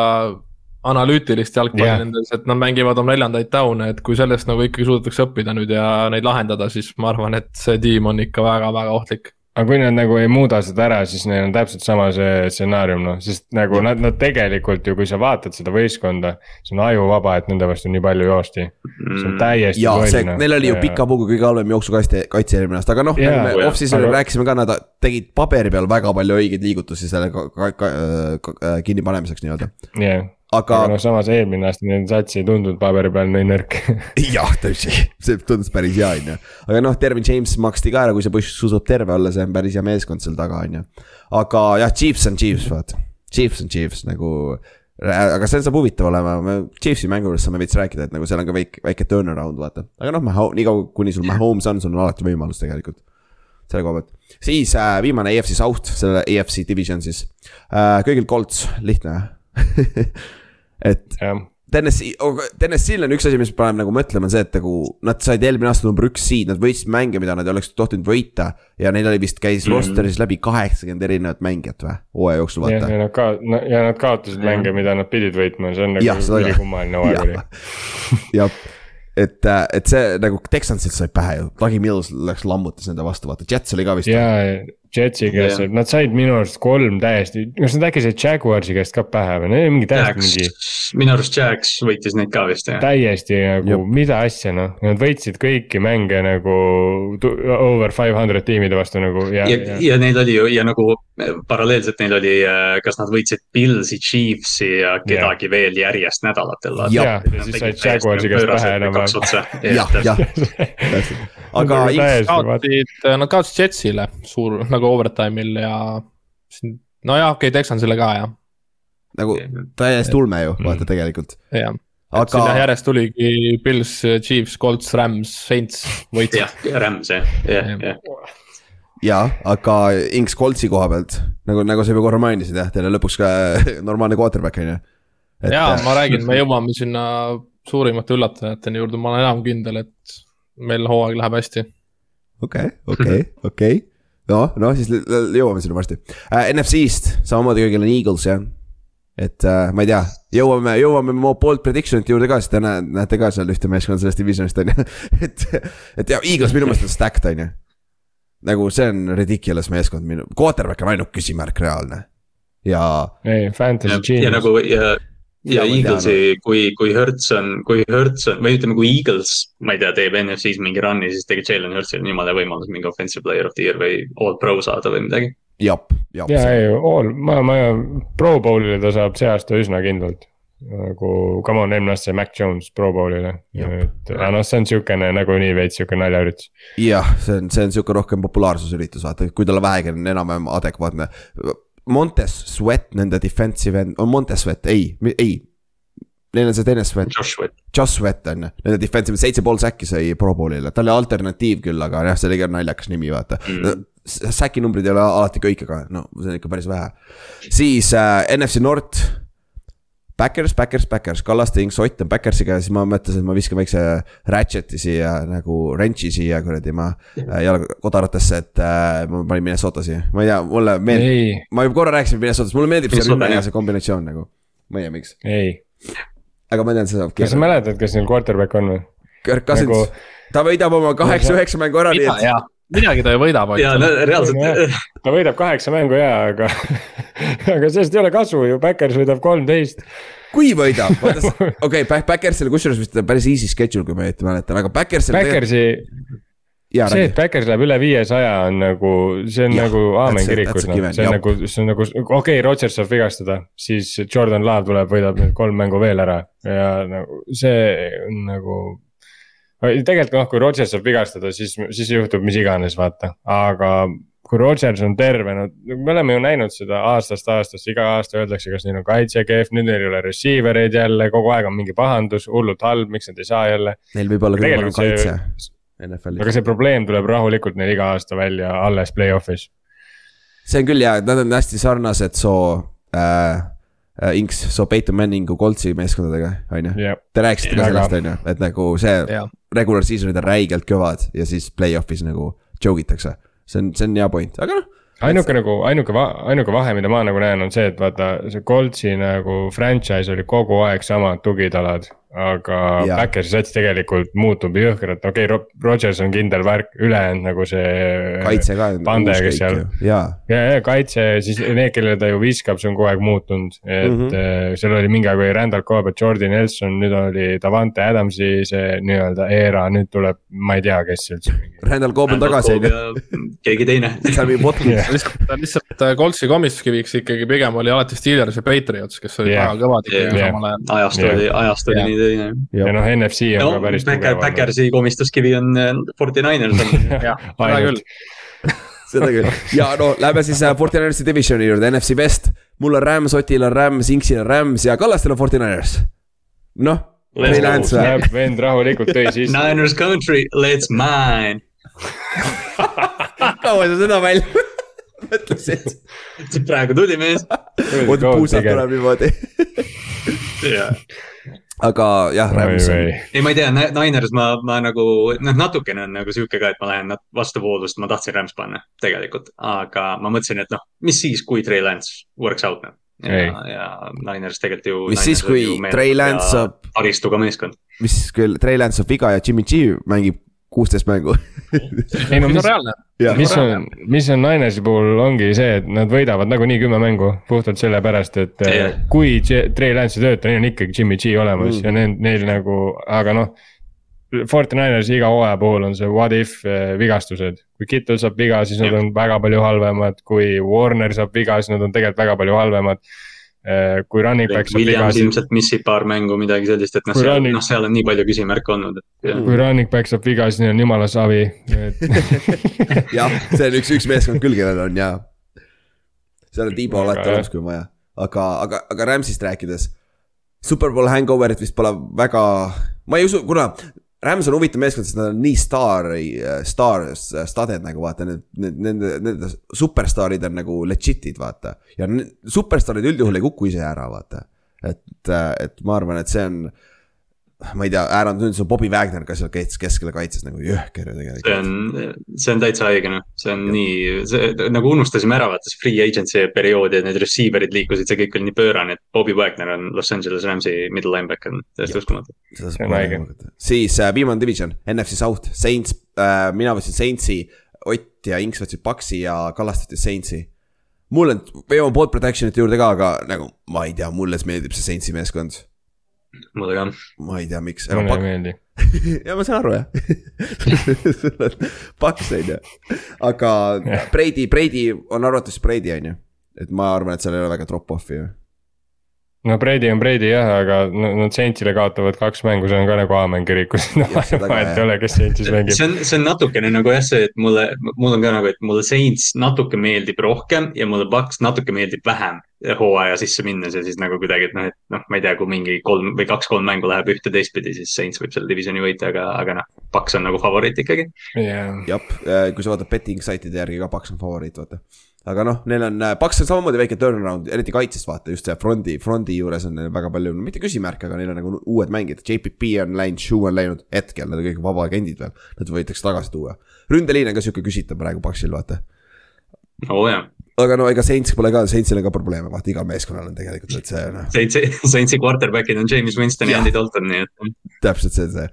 Speaker 4: analüütilist jalgpalli yeah. nendes, et nad mängivad oma neljandaid down'e, et kui sellest nagu ikkagi suudetakse õppida nüüd ja neid lahendada, siis ma arvan, et see tiim on ikka väga-väga ohtlik.
Speaker 3: aga kui nad nagu ei muuda seda ära, siis neil on täpselt sama see stsenaarium noh, sest nagu nad, nad tegelikult ju, kui sa vaatad seda võistkonda. see on ajuvaba, et nende vastu nii palju joosti, see on täiesti
Speaker 2: ja see,
Speaker 3: noh.
Speaker 2: neil oli ju pika puuga kõige halvem jooksukaitse, kaitse eelmine aasta, aga noh me off-season'il
Speaker 3: aga-
Speaker 2: rääkisime ka, nad tegid paberi peal väga palju õigeid liigutusi selle ka, ka, ka, ka, äh, kinnipanemiseks nii-öelda.
Speaker 3: jah,
Speaker 2: aga
Speaker 3: aga noh, samas eelmine aasta nende sats ei tundunud paberi peal nii nõrk
Speaker 2: jah, tõsi, see tundus päris hea, on ju. aga noh, Dervin James maksti ka ära, kui see buss susub terve olla, see on päris hea meeskond seal taga, on ju. aga jah, Chiefs on Chiefs, vaata. Chiefs on Chiefs nagu, aga see saab huvitav olema, me Chiefsi mängu juures saame veits rääkida, et nagu seal on ka väike, väike turnaround, vaata. aga noh, niikaua kuni sul Mahomes on, sul on alati võimalus tegelikult selle koha pealt, siis äh, viimane AFC South, selle AFC division siis äh,, kõigil Colts, lihtne et
Speaker 3: jah,
Speaker 2: Tennessee, Tennessee'l on üks asi, mis paneb nagu mõtlema, on see, et nagu nad said eelmine aasta number üks seed, nad võitsid mänge, mida nad ei oleks tohtinud võita. ja neil oli vist, käis mm.
Speaker 5: Mhm.
Speaker 2: roster'is läbi kaheksakümmend erinevat mängijat või, hooaja jooksul
Speaker 3: ja,
Speaker 2: vaata
Speaker 3: ja. nad ka-, ja nad kaotasid mänge, mida nad pidid võitma, see on nagu ülikummaline hooaeg oli.
Speaker 2: jah, et, et see nagu Texansilt sai pähe ju, Dougie Mills läks lammutas nende vastu, vaata, Jets oli ka vist.
Speaker 3: ja Jetsi käest
Speaker 5: Jah.,
Speaker 3: nad said minu arust kolm täiesti, kas nad äkki said Jaguarsi käest ka pähe või, neil oli mingi täiesti mingi
Speaker 5: Jacks, minu arust Jacks võitis neid ka vist jah.
Speaker 3: täiesti nagu
Speaker 2: Jep.
Speaker 3: mida asja noh, nad võitsid kõiki mänge nagu over five hundred tiimide vastu nagu ja,
Speaker 5: ja,
Speaker 3: ja,
Speaker 5: ja neil oli ju ja nagu paralleelselt neil oli, kas nad võitsid Pilsi, Chiefsi ja kedagi veel järjest nädalatel.
Speaker 2: Jah.
Speaker 3: ja siis said Jaguarsi käest pähe enam-vähem.
Speaker 2: jah, jah, aga
Speaker 4: kaotasid, nad kaotasid Jetsile suur nagu overtime'il ja siin, nojah, okei okay,, Texansile ka jah,
Speaker 2: nagu täiesti ulme ju, vaata
Speaker 3: Mm.
Speaker 2: tegelikult,
Speaker 4: jah. sinna
Speaker 2: aga
Speaker 4: järjest tuligi Pils, Chiefs, Colts, Rams, Saints võitsid.
Speaker 5: jah, Rams jah, jah,
Speaker 4: Jah.
Speaker 5: jah.
Speaker 2: ja, aga Inks Coltsi koha pealt nagu, nagu sa juba korra mainisid jah, teil on lõpuks ka normaalne quarterback on ju.
Speaker 4: ja ma räägin, me jõuame sinna suurimate üllatajateni juurde, ma olen enam kindel, et meil hooaeg läheb hästi.
Speaker 2: okei, okei, okei, noh, noh siis jõuame sinna varsti äh,. NFC-st samamoodi kõigil on Eagles jah. et äh, ma ei tea, jõuame, jõuame mu bold prediction'ite juurde ka, sest te näe- näete ka seal ühte meeskonda sellest divisionist on ju. et, et ja Eagles minu meelest on stacked on ju. nagu see on ridiculous meeskond minu, quarterback on ainult küsimärk reaalne. ja
Speaker 3: ei, Fantasy
Speaker 5: ja, ja
Speaker 3: Genius
Speaker 5: nagu ja,
Speaker 2: Ja
Speaker 5: Eaglesi, kui, kui Hertz on, kui Hertz on või ütleme, kui Eagles, ma ei tea, teeb NFC-s mingi run'i, siis tegelikult Jalen Hurtsil on jumala võimalus mingi offensive player of the year või all pro saada või midagi.
Speaker 2: jap, jap.
Speaker 3: ja ei, all, ma, ma, Pro Bowlile ta saab see aasta üsna kindlalt. nagu come on, eelmine aasta sai Mac Jones Pro Bowlile, et aga noh, see on siukene nagunii veits siuke naljaüritus.
Speaker 2: jah, see on, see on sihuke rohkem populaarsusüritus, vaata, kui tal vähegi on enam-vähem adekvaatne. Montes Sweat, nende defensive end, on Montes Sweat, ei, ei. Neil on see teine Sweat,
Speaker 5: Josh Sweat,
Speaker 2: on ju, nende defensive, seitse pool säkki sai Pro Bowlile, ta oli alternatiiv küll, aga jah, see oli ka naljakas nimi, vaata mm.. Säki numbrid ei ole alati kõik, aga no see on ikka päris vähe. siis äh, NFC North. Backers, Backers, Backers, Kallaste, Inks, Ott on Backersiga ja siis ma mõtlesin, et ma viskan väikse ratchet'i siia nagu wrench'i siia kuradi ma äh, jalgakodaratesse, et äh, ma panin Minnesota siia, ma ei tea, mulle meeldib, ma juba korra rääkisin Minnesotast, mulle meeldib see rünne ja see kombinatsioon nagu. ma ei tea, miks,
Speaker 3: ei,
Speaker 2: aga ma tean, see saab
Speaker 3: kas sa mäletad, kes neil quarterback on või?
Speaker 2: Kirk Cousins.
Speaker 3: Nagu-
Speaker 2: ta võidab oma kaheksa-üheksa mängu ära, nii et
Speaker 4: midagi ta ju võidab,
Speaker 5: ja no reaalselt,
Speaker 3: ta võidab kaheksa mängu ja, aga, aga sellest ei ole kasu ju, Backers võidab kolmteist.
Speaker 2: kui võidab, okei okay,, Backersil kusjuures vist päris easy schedule, kui ma õieti mäletan, aga Backersil.
Speaker 3: Backersi,
Speaker 2: jaa,
Speaker 3: see, et. Backers läheb üle viiesaja on nagu, see on ja, nagu aamen kirikus, noh, see on nagu, see on nagu, okei okay,, Rodgers saab vigastada, siis Jordan Love tuleb, võidab nüüd kolm mängu veel ära ja nagu see on nagu. Tegelikult noh, kui Rodgers saab vigastada, siis, siis juhtub mis iganes, vaata, aga kui Rodgers on terve, no me oleme ju näinud seda aastast aastasse, iga aasta öeldakse, kas neil on kaitse kehv, nüüd neil ei ole receiver eid jälle, kogu aeg on mingi pahandus, hullult halb, miks nad ei saa jälle.
Speaker 2: Neil võib olla küll parem kaitse
Speaker 3: see, aga
Speaker 2: NFL-is.
Speaker 3: see probleem tuleb rahulikult neil iga aasta välja alles play-off'is.
Speaker 2: see on küll jaa, nad on hästi sarnased soo äh, Inks, soo Peyton Manningu Coltsi meeskondadega, on ju. Te rääkisite ka sellest, on ju, et nagu see
Speaker 4: Jaa.
Speaker 2: regular season'id on räigelt kõvad ja siis play-off'is nagu joke itakse. see on, see on hea point, aga noh.
Speaker 3: ainuke nagu, ainuke, ainuke vahe, mida ma nagu näen, on see, et vaata see Coltsi nagu franchise oli kogu aeg samad tugitalad. Aga. Backersi sats tegelikult muutub jõhkralt, okei okay,, Rodgers on kindel värk, ülejäänud nagu see.
Speaker 2: kaitse ka.
Speaker 3: Pande, kes seal,
Speaker 2: jaa,
Speaker 3: ja, ja kaitse, siis need, kellele ta ju viskab, see on kogu aeg muutunud, et mm. -hmm. seal oli mingi aeg oli Randall Cobb, Jordi Nelson, nüüd oli Davante Adamsi see nii-öelda era, nüüd tuleb, ma ei tea, kes üldse.
Speaker 2: Randall Cobb on tagasi, on ju.
Speaker 5: keegi teine.
Speaker 4: lihtsalt, lihtsalt äh, Coltsi komiskiviks ikkagi pigem oli alati Steelers ja Patriots, kes olid
Speaker 3: Jah.
Speaker 4: väga kõvad ikkagi
Speaker 5: Jah.
Speaker 4: samal ajal.
Speaker 5: ajastu
Speaker 3: Jah.
Speaker 5: oli, ajastu oli
Speaker 4: Jah.
Speaker 5: nii tõine.
Speaker 3: ja noh, NFC on
Speaker 5: no
Speaker 3: ka päris
Speaker 5: Backer,
Speaker 3: tugev.
Speaker 5: Backersi komistuskivi on äh, Forty Niners on.
Speaker 4: jah, seda küll.
Speaker 2: seda küll ja no lähme siis äh, 49ers'i divisioni juurde, NFC West. mul on Rams, Otil on Rams, Inksil on Rams ja Kallastel on 49ers. noh, on
Speaker 3: Näeb vend rahulikult tõi sisse.
Speaker 5: Niners country, let's mine.
Speaker 2: kaua sa seda välja mõtlesid?
Speaker 5: praegu tuli mees.
Speaker 2: oot, puusalt tuleb niimoodi. Aga jah, Rams on,
Speaker 5: ei, ma ei tea, Niners ma, ma nagu noh, natukene on nagu sihuke ka, et ma lähen nat- vastuvoolust, ma tahtsin Rams panna tegelikult, aga ma mõtlesin, et noh, mis siis, kui Trey Lance works out noh. Ja, ja Niners tegelikult ju.
Speaker 2: mis siis, kui Trey Lance saab,
Speaker 5: taristuga meeskond.
Speaker 2: mis siis, kui Trey Lance saab viga ja Jimmy G mängib kuusteist mängu.
Speaker 3: ei no
Speaker 4: mis
Speaker 3: mis
Speaker 4: on,
Speaker 3: mis on, Ninersi puhul ongi see, et nad võidavad nagunii kümme mängu puhtalt sellepärast, et yeah. kui J- Trey Lance ei tööta, neil on ikkagi Jimmy G olemas
Speaker 2: Mm.
Speaker 3: ja neil, neil nagu, aga noh. Forty Ninersi iga hooaja puhul on see what if eh, vigastused, kui Kittel saab viga, siis nad
Speaker 5: Jah.
Speaker 3: on väga palju halvemad, kui Warner saab viga, siis nad on tegelikult väga palju halvemad. Kui running back saab viga,
Speaker 5: ilmselt missib paar mängu, midagi sellist, et noh, seal,
Speaker 3: running-
Speaker 5: noh, seal on nii palju küsimärke olnud, et jah.
Speaker 3: kui running back saab viga, siis neil on jumala savi, et
Speaker 2: jah, see on üks, üks meeskond küll, kellel on ja. seal on Tiibo alati olemas, kui on vaja, aga, aga, aga Rams'ist rääkides. Superbowl hangover'it vist pole väga, ma ei usu, kuna Rams on huvitav meeskond, sest nad on nii staari, staar, staded nagu vaata, need, need, nende, nende superstaarid on nagu legit'id, vaata. ja superstaarid üldjuhul ei kuku ise ära, vaata. et, et ma arvan, et see on, ma ei tea, Aaron Jones on Bobby Wagner ka seal kes- keskele kaitses nagu jõhker ju
Speaker 5: see
Speaker 2: tegelikult.
Speaker 5: on, see on täitsa õige noh, see on nii, see nagu unustasime ära vaata see free agency perioodi, et need receiver'id liikusid, see kõik oli nii pöörane, et Bobby Wagner on Los Angeles Rams'i middle linebacker, täiesti uskumatu.
Speaker 3: See
Speaker 2: siis äh, viimane division, NFC South, Saints äh,, mina võtsin Saintsi, Ott ja Inks võtsid Paxi ja Kallas võttis Saintsi. mul on, me jõuame board protection'ite juurde ka, aga nagu ma ei tea, mulle meeldib see Saintsi meeskond.
Speaker 5: Mulle ka.
Speaker 2: ma ei tea, miks.
Speaker 3: mulle ei meeldi.
Speaker 2: ja ma saan aru jah. sul on Paks on ju, aga. Brady, Brady on arvates Brady on ju. et ma arvan, et seal ei ole väga drop-off'i ju.
Speaker 3: No Brady on Brady jah, aga no nad Saintsile kaotavad kaks mängu, see on ka nagu aamen kirikus no,
Speaker 2: Jah, seda ka,
Speaker 3: vahet ei ole, kes Saintsis mängib.
Speaker 5: see on, see on natukene nagu jah, see, et mulle, mul on ka nagu, et mulle Saints natuke meeldib rohkem ja mulle Paks natuke meeldib vähem hooaja sisse minnes ja siis nagu kuidagi, et noh, et noh, ma ei tea, kui mingi kolm või kaks-kolm mängu läheb ühte teistpidi, siis Saints võib selle divisioni võita, aga, aga noh, Paks on nagu favoriit ikkagi.
Speaker 3: jah,
Speaker 2: jah, kui sa vaatad betting site'ide järgi ka Paks on favoriit, vaata. Aga noh, neil on, Paks on samamoodi väike turnaround, eriti kaitses vaata, just see front'i, front'i juures on neil väga palju, mitte küsimärke, aga neil on nagu uued mängijad, JPP on läinud, Shu on läinud, hetkel nad on kõik vabaagendid veel, nad võidakse tagasi tuua. ründeliin on ka sihuke küsitav praegu Paksil, vaata.
Speaker 5: oo oh, jaa,
Speaker 2: aga no ega Saints pole ka, Saintsil on ka probleeme, vaata igal meeskonnal on tegelikult, et see noh,
Speaker 5: Saintsi, Saintsi quarterback'id on James Winston ja. Andy Dalton, nii et.
Speaker 2: täpselt see on see.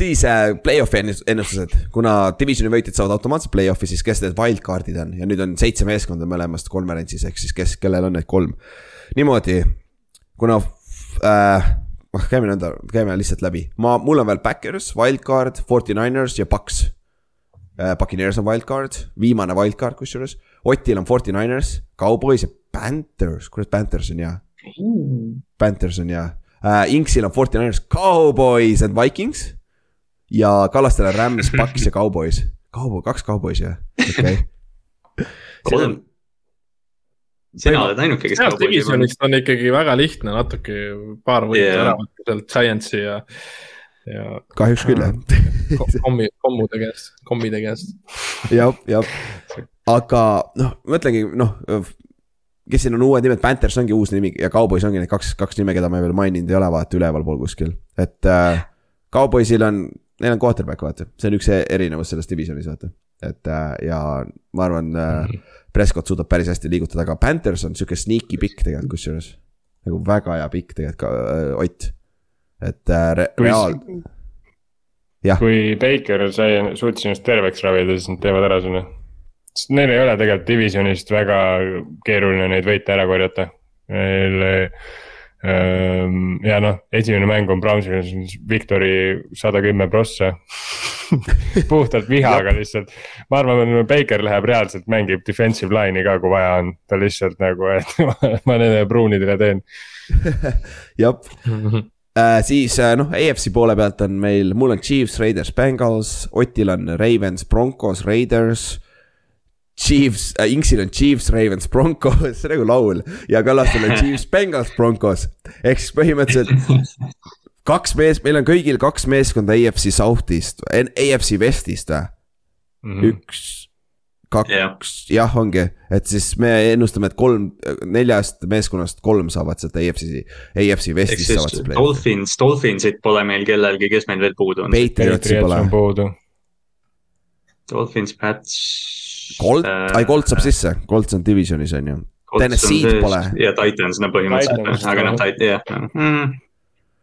Speaker 2: siis äh, play-off'i ennus- ennustused, kuna divisioni võitjad saavad automaatselt play-off'i, siis kes need wildcard'id on ja nüüd on seitse meeskonda mõlemast konverentsis, ehk siis kes, kellel on need kolm. niimoodi, kuna äh,, käime nõnda, käime lihtsalt läbi, ma, mul on veel Backers, Wildcard, Forty Niners ja Paks äh,. Buccaneers on wildcard, viimane wildcard kusjuures, Otil on Forty Niners, Cowboys ja Panthers, kurat Panthers on hea. Panthers on hea äh,, Inksil on Forty Niners, Cowboys and Vikings. ja Kallastel on Rams, Paks ja Cowboys. Cowboy, kaks Cowboys jah, okei okay..
Speaker 5: sina oled ainuke, kes.
Speaker 4: divisionist on ikkagi väga lihtne natuke paar võitu
Speaker 5: Jaa.
Speaker 4: ära võtta sealt Giantsi ja, ja
Speaker 2: kahjuks küll jah.
Speaker 4: ko- kommi, kommude käest, kommide käest.
Speaker 2: jah, jah, aga noh, mõtlengi noh, kes siin on uued nimed, Panthers ongi uus nimi ja Cowboys ongi need kaks, kaks nime, keda me veel maininud ei ole, vaata ülevalpool kuskil, et äh,. Cowboysil on, neil on quarterback, vaata, see on üks erinevus selles divisionis, vaata. et äh, ja ma arvan äh,, Prescott suudab päris hästi liigutada, aga Panthers on sihuke sneaky pikk tegelikult kusjuures. nagu väga hea pikk tegelikult ka äh, Ott, et äh, re
Speaker 3: Kui-
Speaker 2: reaal,
Speaker 3: kui Baker sai, suutis ennast terveks ravida, siis nad teevad ära sinna. Sest neil ei ole tegelikult divisionist väga keeruline neid võite ära korjata. Neil ähm, ja noh, esimene mäng on Brownsil, Victory sada kümme prossa. puhtalt vihaga lihtsalt, ma arvan, et Baker läheb reaalselt, mängib defensive line'i ka, kui vaja on, ta lihtsalt nagu, et ma nende pruunidele teen.
Speaker 2: jah äh,. siis äh, noh, AFC poole pealt on meil, mul on Chiefs, Raiders, Bengals, Otil on Ravens, Broncos, Raiders. Chiefs äh,, Inksil on Chiefs, Ravens, Broncos, see on nagu laul ja Kallastel on Chiefs, Bengals, Broncos. ehk siis põhimõtteliselt kaks mees, meil on kõigil kaks meeskonda AFC South'ist, AFC West'ist või?
Speaker 3: Mhm.
Speaker 2: üks, kaks
Speaker 5: Jah.
Speaker 2: jah, ongi, et siis me ennustame, et kolm, neljast meeskonnast kolm saavad sealt AFC, AFC Westist saavad sealt.
Speaker 5: Dolphins, Dolphinsit pole meil kellelgi, kes meil veel puudu on?
Speaker 2: Patriotsi
Speaker 3: Patriots
Speaker 2: pole.
Speaker 5: Dolphins, Pats.
Speaker 2: Colt,
Speaker 5: Äh,
Speaker 2: ai Colt saab sisse, Colt on divisionis on ju. Tennessee'd pole.
Speaker 5: ja Titans, no põhimõtteliselt
Speaker 3: Titans,
Speaker 5: aga noh, jah mm,.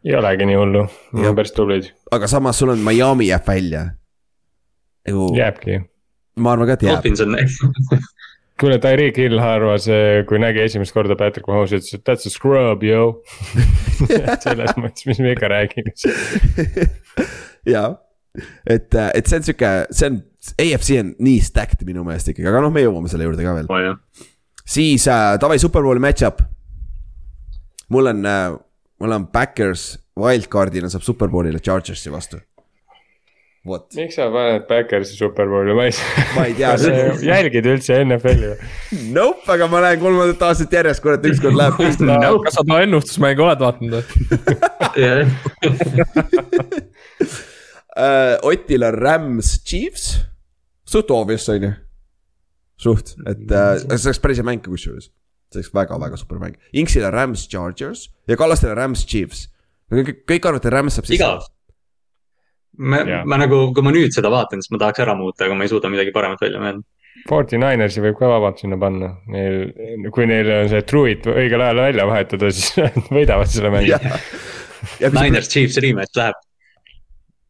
Speaker 3: ei olegi nii hullu, nad on päris tublid,
Speaker 2: aga samas sul on Miami jääb välja.
Speaker 3: jääbki
Speaker 2: ma arvan ka, et jääb.
Speaker 5: Dolphins on,
Speaker 3: kuule, Tyreek Hill arvas, kui nägi esimest korda Patrick Mahomes'i, ütles, et that's a scrub, yo. selles mõttes, mis me ikka räägime.
Speaker 2: jaa, et, et see on sihuke, see on, AFC on nii stacked minu meelest ikkagi, aga noh, me jõuame selle juurde ka veel.
Speaker 5: jah.
Speaker 2: siis äh, davai superbowli match-up. mul on äh,, mul on Backers wildcard'ina saab superbowlile Chargersi vastu. vot,
Speaker 3: miks sa paned Backersi superbowli, ma ei
Speaker 2: ma ei tea
Speaker 3: kas sa jälgid üldse NFL-i või?
Speaker 2: Nope, aga ma näen kolmandat aastat järjest, kurat, ükskord läheb kõik
Speaker 4: kas sa too ennustusmängu oled vaadanud või?
Speaker 2: uh,. Otil on Rams, Chiefs, suht obvious on ju. suht, et uh, see oleks päris hea mäng kusjuures. see oleks väga-väga super mäng. Inksil on Rams, Chargers ja Kallastel on Rams, Chiefs. kõik, kõik arvavad, et Rams saab sisse
Speaker 5: igav. ma
Speaker 3: Jaa.,
Speaker 5: ma nagu, kui ma nüüd seda vaatan, siis ma tahaks ära muuta, aga ma ei suuda midagi paremat välja mõelda.
Speaker 3: Forty Ninersi võib ka vabalt sinna panna, neil, kui neil on see truid õigel ajal välja vahetada, siis nad võidavad selle mängu
Speaker 5: Niners, Chiefs, rematch läheb,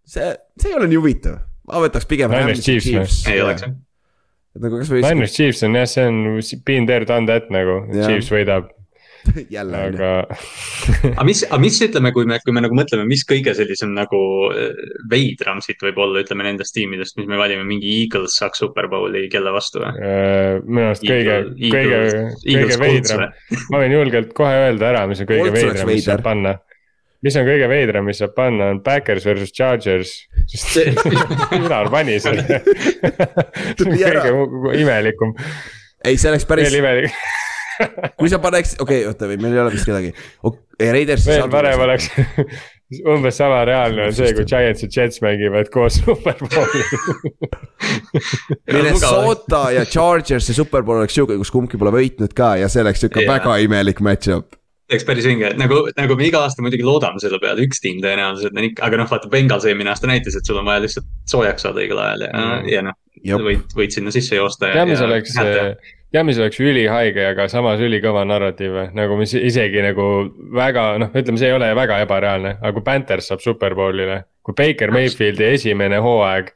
Speaker 2: see, see ei ole nii huvitav. Ma võtaks pigem
Speaker 3: Niners, Chiefs,
Speaker 2: Chiefs.
Speaker 5: ei oleks.
Speaker 2: et nagu kasvõi.
Speaker 3: Niners Chiefs on jah, see on been there done that nagu
Speaker 2: Jah.,
Speaker 3: Chiefs võidab.
Speaker 2: jälle on ju.
Speaker 3: aga
Speaker 5: aga mis, aga mis ütleme, kui me, kui me nagu mõtleme, mis kõige sellisem nagu äh, veidram siit võib olla, ütleme nendest tiimidest, mis me valime, mingi Eagles saaks Superbowli kelle vastu või?
Speaker 3: äh, minu arust kõige, kõige, kõige veidram, ma võin julgelt kohe öelda ära, mis on kõige veidram, mis saab panna. mis on kõige veidram, mis saab panna, on Backers versus Chargers, Ülar pani selle. see on
Speaker 2: Tuli ära.
Speaker 3: kõige imelikum,
Speaker 2: ei, see oleks päris
Speaker 3: veel, imelikum,
Speaker 2: kui sa paneks, okei okay,, oota, meil ei ole vist kedagi. Raiders.
Speaker 3: veel parem oleks umbes sama reaalne on see, kui Giants ja Jets mängivad koos Superbowli.
Speaker 2: Minnesota ja Chargers ja Superbowl oleks sihuke, kus kumbki pole võitnud ka ja see oleks sihuke
Speaker 5: Jaa.
Speaker 2: väga imelik match-up.
Speaker 5: Oleks päris vinge, nagu, nagu me iga aasta muidugi loodame selle peale, üks tiim tõenäoliselt on ikka, aga noh, vaata Bengals eelmine aasta näitas, et sul on vaja lihtsalt soojaks saada õigel ajal ja
Speaker 3: Mm.
Speaker 5: mm., ja noh, võid, võid sinna sisse joosta.
Speaker 3: tead, mis oleks, tead, mis oleks ülihaige, aga samas ülikõva narratiiv, nagu mis isegi nagu väga noh, ütleme, see ei ole väga ebareaalne, aga kui Panthers saab Superbowlile, kui Baker Mayfieldi esimene hooaeg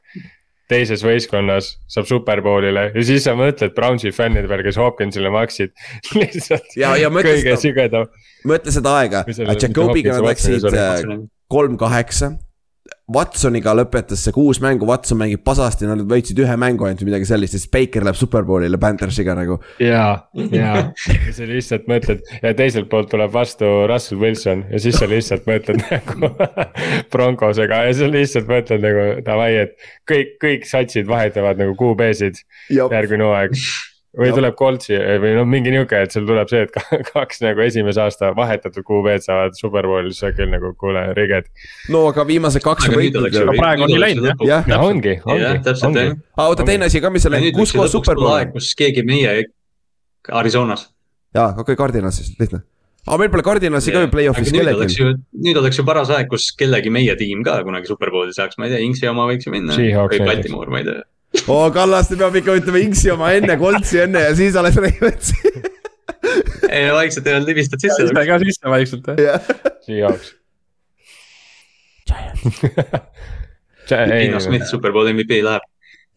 Speaker 3: teises võistkonnas saab Superbowlile ja siis sa mõtled Brownsi fännide peale, kes Hopkinsile maksid lihtsalt
Speaker 2: Ja- ja
Speaker 3: kõige sügavam.
Speaker 2: mõtle seda aega Jacobiga nad läksid äh, kolm kaheksa. Watsoniga lõpetas see kuus mängu, Watson mängib pasasti, nad võitsid ühe mängu ainult või midagi sellist ja siis Baker läheb Superbowlile Panthersiga nagu.
Speaker 3: ja, ja, sa lihtsalt mõtled ja teiselt poolt tuleb vastu Russell Wilson ja siis sa lihtsalt mõtled nagu Broncosega ja sa lihtsalt mõtled nagu davai, et kõik, kõik satsid vahetavad nagu QB-sid järgmine hooaeg. Või
Speaker 2: Jah.
Speaker 3: tuleb Coltsi või noh, mingi nihuke, et sul tuleb see, et ka- kaks nagu esimese aasta vahetatud QB-d saavad Superbowlis, sa küll nagu kuule, riged.
Speaker 2: no aga viimased kaks on võitnud.
Speaker 4: Aga praegu on nii läinud, jah.
Speaker 2: jah,
Speaker 3: no ongi, ongi,
Speaker 2: aga oota teine asi ka, mis seal
Speaker 5: nüüd
Speaker 2: kus kohas Superbowl on?
Speaker 5: kus keegi meie Arizonas.
Speaker 2: jaa, okei okay,, Cardinal siis, lihtne. aga meil pole Cardinalsi ka ju play-off'is kellelgi.
Speaker 5: nüüd oleks ju paras aeg, kus kellegi meie tiim ka kunagi Superbowli saaks, ma ei tea, Inksi oma võiks ju minna. Või. Baltimore, ma ei tea.
Speaker 2: oo, Kallaste peab ikka ütlema Inksi oma enne, Coltsi enne ja siis alles Ravensi.
Speaker 5: ei no vaikselt ei olnud libistad sisse.
Speaker 4: ise ka sisse vaikselt jah.
Speaker 3: Seahawks.
Speaker 5: Dino Smith Superbowli MVP läheb.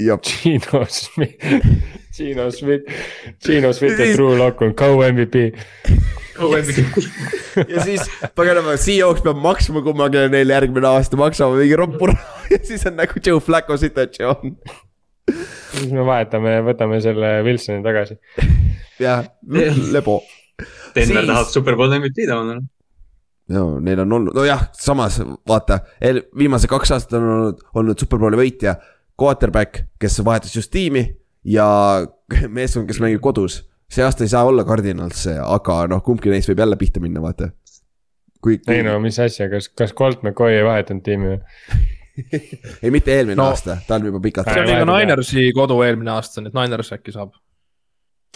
Speaker 3: Gino Smith, Gino Smith, Gino Smith ja Drew Lock on co-MVP.
Speaker 2: ja siis paganama, Seahawks peab maksma kummagile neile järgmine aasta, maksama mingi roppu raha ja siis on nagu Joe Flacco situatsioon.
Speaker 3: Siis me vahetame, võtame selle Wilsoni tagasi.
Speaker 2: jah, lebo.
Speaker 5: Denver
Speaker 2: Siis-
Speaker 5: tahab Superbowli MVP-d omada.
Speaker 2: no neil on olnud, nojah, samas vaata, viimased kaks aastat on olnud, olnud superbowli võitja. Quarterback, kes vahetas just tiimi ja meeskond, kes mängib kodus. see aasta ei saa olla Cardinals aga noh, kumbki neist võib jälle pihta minna, vaata. kui, kui
Speaker 3: ei no mis asja, kas, kas Colt McCoy ei vahetanud tiimi või?
Speaker 2: Ei mitte eelmine no. Aasta, ta on juba pikalt.
Speaker 4: see oli ka
Speaker 3: jah.
Speaker 4: Ninersi kodu eelmine aasta, nii et Niners äkki saab.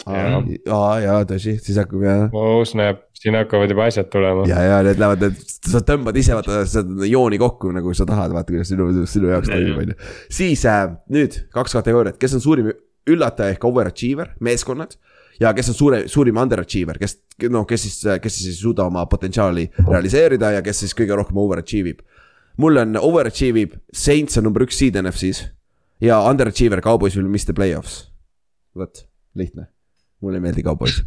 Speaker 2: aa, jaa, tõsi, siis hakkab jah.
Speaker 3: oh snap, siin hakkavad juba asjad tulema.
Speaker 2: ja, ja need lähevad, need, sa tõmbad ise vaata seda jooni kokku nagu sa tahad, vaata kuidas sinu, sinu jaoks
Speaker 5: Ja,
Speaker 2: toimub,
Speaker 5: ja.
Speaker 2: on ju. siis äh, nüüd kaks kategooriat, kes on suurim üllataja ehk overachiever, meeskonnad. ja kes on suure, suurim underachiever, kes noh, kes siis, kes siis ei suuda oma potentsiaali realiseerida ja kes siis kõige rohkem overachieve ib. Mul on overachieve ib, Saints on number üks seed NFC-s ja underachiever Cowboys will miss the play-offs. vot, lihtne, mulle ei meeldi Cowboys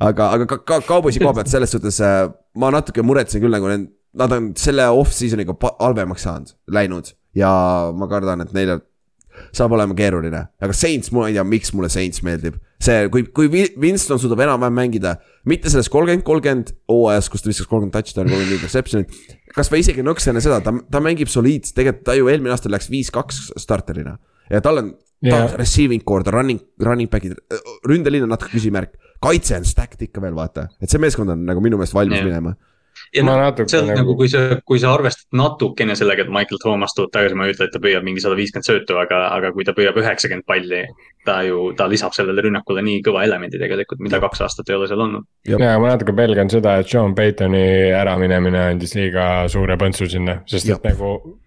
Speaker 2: aga, aga ka, ka Cowboysi koha pealt selles suhtes äh, ma natuke muretsen küll nagu need, nad on selle off-season'iga halvemaks saanud, läinud ja ma kardan, et neile saab olema keeruline, aga Saints, ma ei tea, miks mulle Saints meeldib. see, kui, kui Winston suudab enam-vähem mängida, mitte selles kolmkümmend, kolmkümmend hooajas, kus ta viskas kolmkümmend touchdown'i, kolmkümmend interception'it. Kasvõi isegi nõks enne seda, ta, ta mängib soliidselt, tegelikult ta ju eelmine aasta läks viis-kaks starterina ja tal on ta
Speaker 3: Jaa.
Speaker 2: on receiving core, running, running back'id, ründeliin on natuke küsimärk. kaitse on stacked ikka veel vaata, et see meeskond on nagu minu meelest valmis
Speaker 5: Jah.
Speaker 2: minema.
Speaker 5: Ja
Speaker 3: Ma
Speaker 5: noh,
Speaker 3: natuke
Speaker 5: sealt
Speaker 3: nagu-
Speaker 5: nagu, kui sa, kui sa arvestad natukene sellega, et Michael Thomas tuleb tagasi, ma ei ütle, et ta püüab mingi sada viiskümmend söötu, aga, aga kui ta püüab üheksakümmend palli. ta ju, ta lisab sellele rünnakule nii kõva elemendi tegelikult, mida kaks aastat ei ole seal olnud.
Speaker 3: ja ma natuke pelgan seda, et Sean Paytoni äraminemine andis liiga suure põntsu sinna, sest et nagu.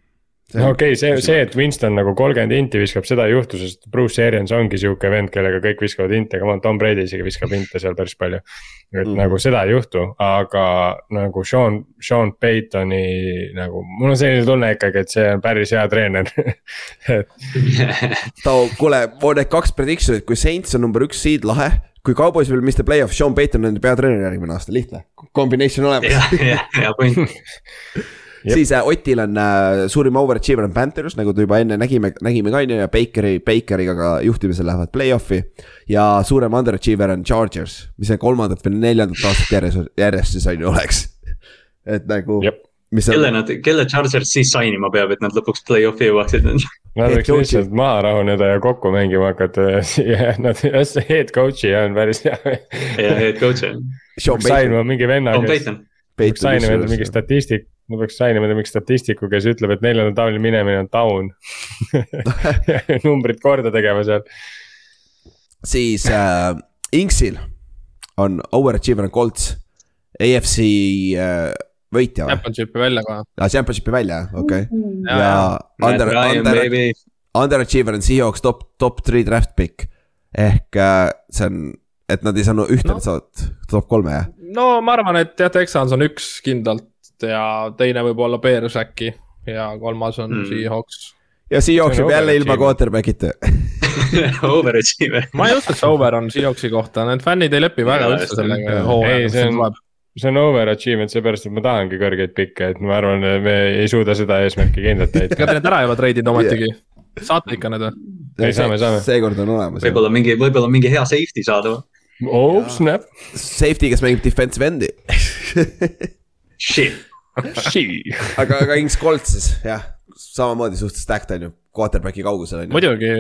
Speaker 3: No okei okay,, see, see, et Winston nagu kolmkümmend inti viskab, seda ei juhtu, sest Bruce Arians ongi sihuke vend, kellega kõik viskavad inte, aga Tom Brady isegi viskab inte seal päris palju. et
Speaker 2: Mm.
Speaker 3: mm. nagu seda ei juhtu, aga nagu Sean, Sean Paytoni nagu, mul on selline tunne ikkagi, et see on päris hea treener et
Speaker 2: ta, kuule, mul need kaks prediction'it, kui Saints on number üks seed, lahe. kui Cowboys miss the play-off, Sean Payton on nende peatreener järgmine aasta, lihtne. Combination olemas.
Speaker 5: jah, jah, hea point.
Speaker 2: Siis äh, Otil on äh, suurim overachiever on Panthers, nagu ta juba enne nägime, nägime ka on ju ja Bakeri, Bakeriga ka juhtimisel lähevad play-off'i. ja suurem underachiever on Chargers, mis see kolmandat või neljandat aastat järjest, järjest siis on ju oleks. et nagu
Speaker 5: kelle
Speaker 2: on,
Speaker 5: nad, kelle Chargers siis sign ima peab, et nad lõpuks play-off'i jõuaksid?
Speaker 3: Nad võiks
Speaker 2: coach'i.
Speaker 3: lihtsalt maha rahuneda ja kokku mängima hakata ja nad, head coach'i on päris hea.
Speaker 5: ja head coach on,
Speaker 3: sainima
Speaker 2: Payton,
Speaker 3: mingi venna, kes, sainima endale mingi statistik, ma peaks sainima mingi statistiku, kes ütleb, et neljanda taoline minemine on down. numbrid korda tegema seal.
Speaker 2: siis äh, Inksil on overachiever Colts, AFC äh, võitja või?
Speaker 4: Championshipi välja ka.
Speaker 2: aa, championshipi välja, okei okay..
Speaker 4: Ja,
Speaker 2: ja
Speaker 5: Matt
Speaker 2: under, under, underachiever on Seahawks top, top three draft pick. ehk äh, see on, et nad ei saanud ühte
Speaker 4: No.
Speaker 2: top kolme jah.
Speaker 4: no ma arvan, et jah, Texans on üks kindlalt ja teine võib olla Bears äkki ja kolmas on
Speaker 5: Mm.
Speaker 4: Seahawks.
Speaker 2: ja Seahawks jääb jälle ilma quarterback'ita.
Speaker 5: Overachiever.
Speaker 4: ma ei usu, et see over on Seahawksi kohta, need fännid ei lepi väga üldse sellega hooajaga,
Speaker 3: Ei,
Speaker 4: mis
Speaker 3: see
Speaker 4: siin
Speaker 3: on-
Speaker 4: tuleb.
Speaker 3: see on overachievement seepärast, et ma tahangi kõrgeid pikke, et ma arvan, et me ei suuda seda eesmärki kindlalt
Speaker 4: ega
Speaker 3: täita.
Speaker 4: te need ära ei ole treidinud ometigi, saate ikka need või?
Speaker 3: Ei, saame, saame.
Speaker 2: seekord on olemas.
Speaker 5: võib-olla mingi, võib-olla mingi hea safety saada.
Speaker 3: oh snap,
Speaker 2: Safety, kes mängib defensive end'i.
Speaker 5: Shit.
Speaker 2: aga, aga Inks Colts siis jah, samamoodi suht stacked on ju, quarterback'i kaugusel on ju.
Speaker 4: muidugi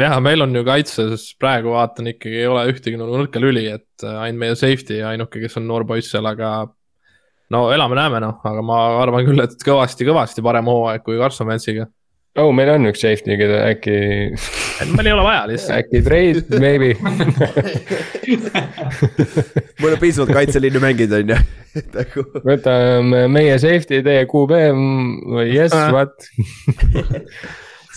Speaker 4: jah, meil on ju kaitses praegu vaatan ikkagi ei ole ühtegi no nõrka lüli, et äh, ainult meie safety ainuke, kes on noor poiss seal, aga. no elame-näeme noh, aga ma arvan küll, et kõvasti-kõvasti parem hooaeg kui Carson Wentsiga.
Speaker 3: Oh meil on üks safety, keda äkki,
Speaker 4: meil ei ole vaja lihtsalt.
Speaker 3: äkki trade maybe.
Speaker 2: mul on piisavalt kaitseliini mängida on ju, nagu.
Speaker 3: võtame meie safety, teie QB või yes, what.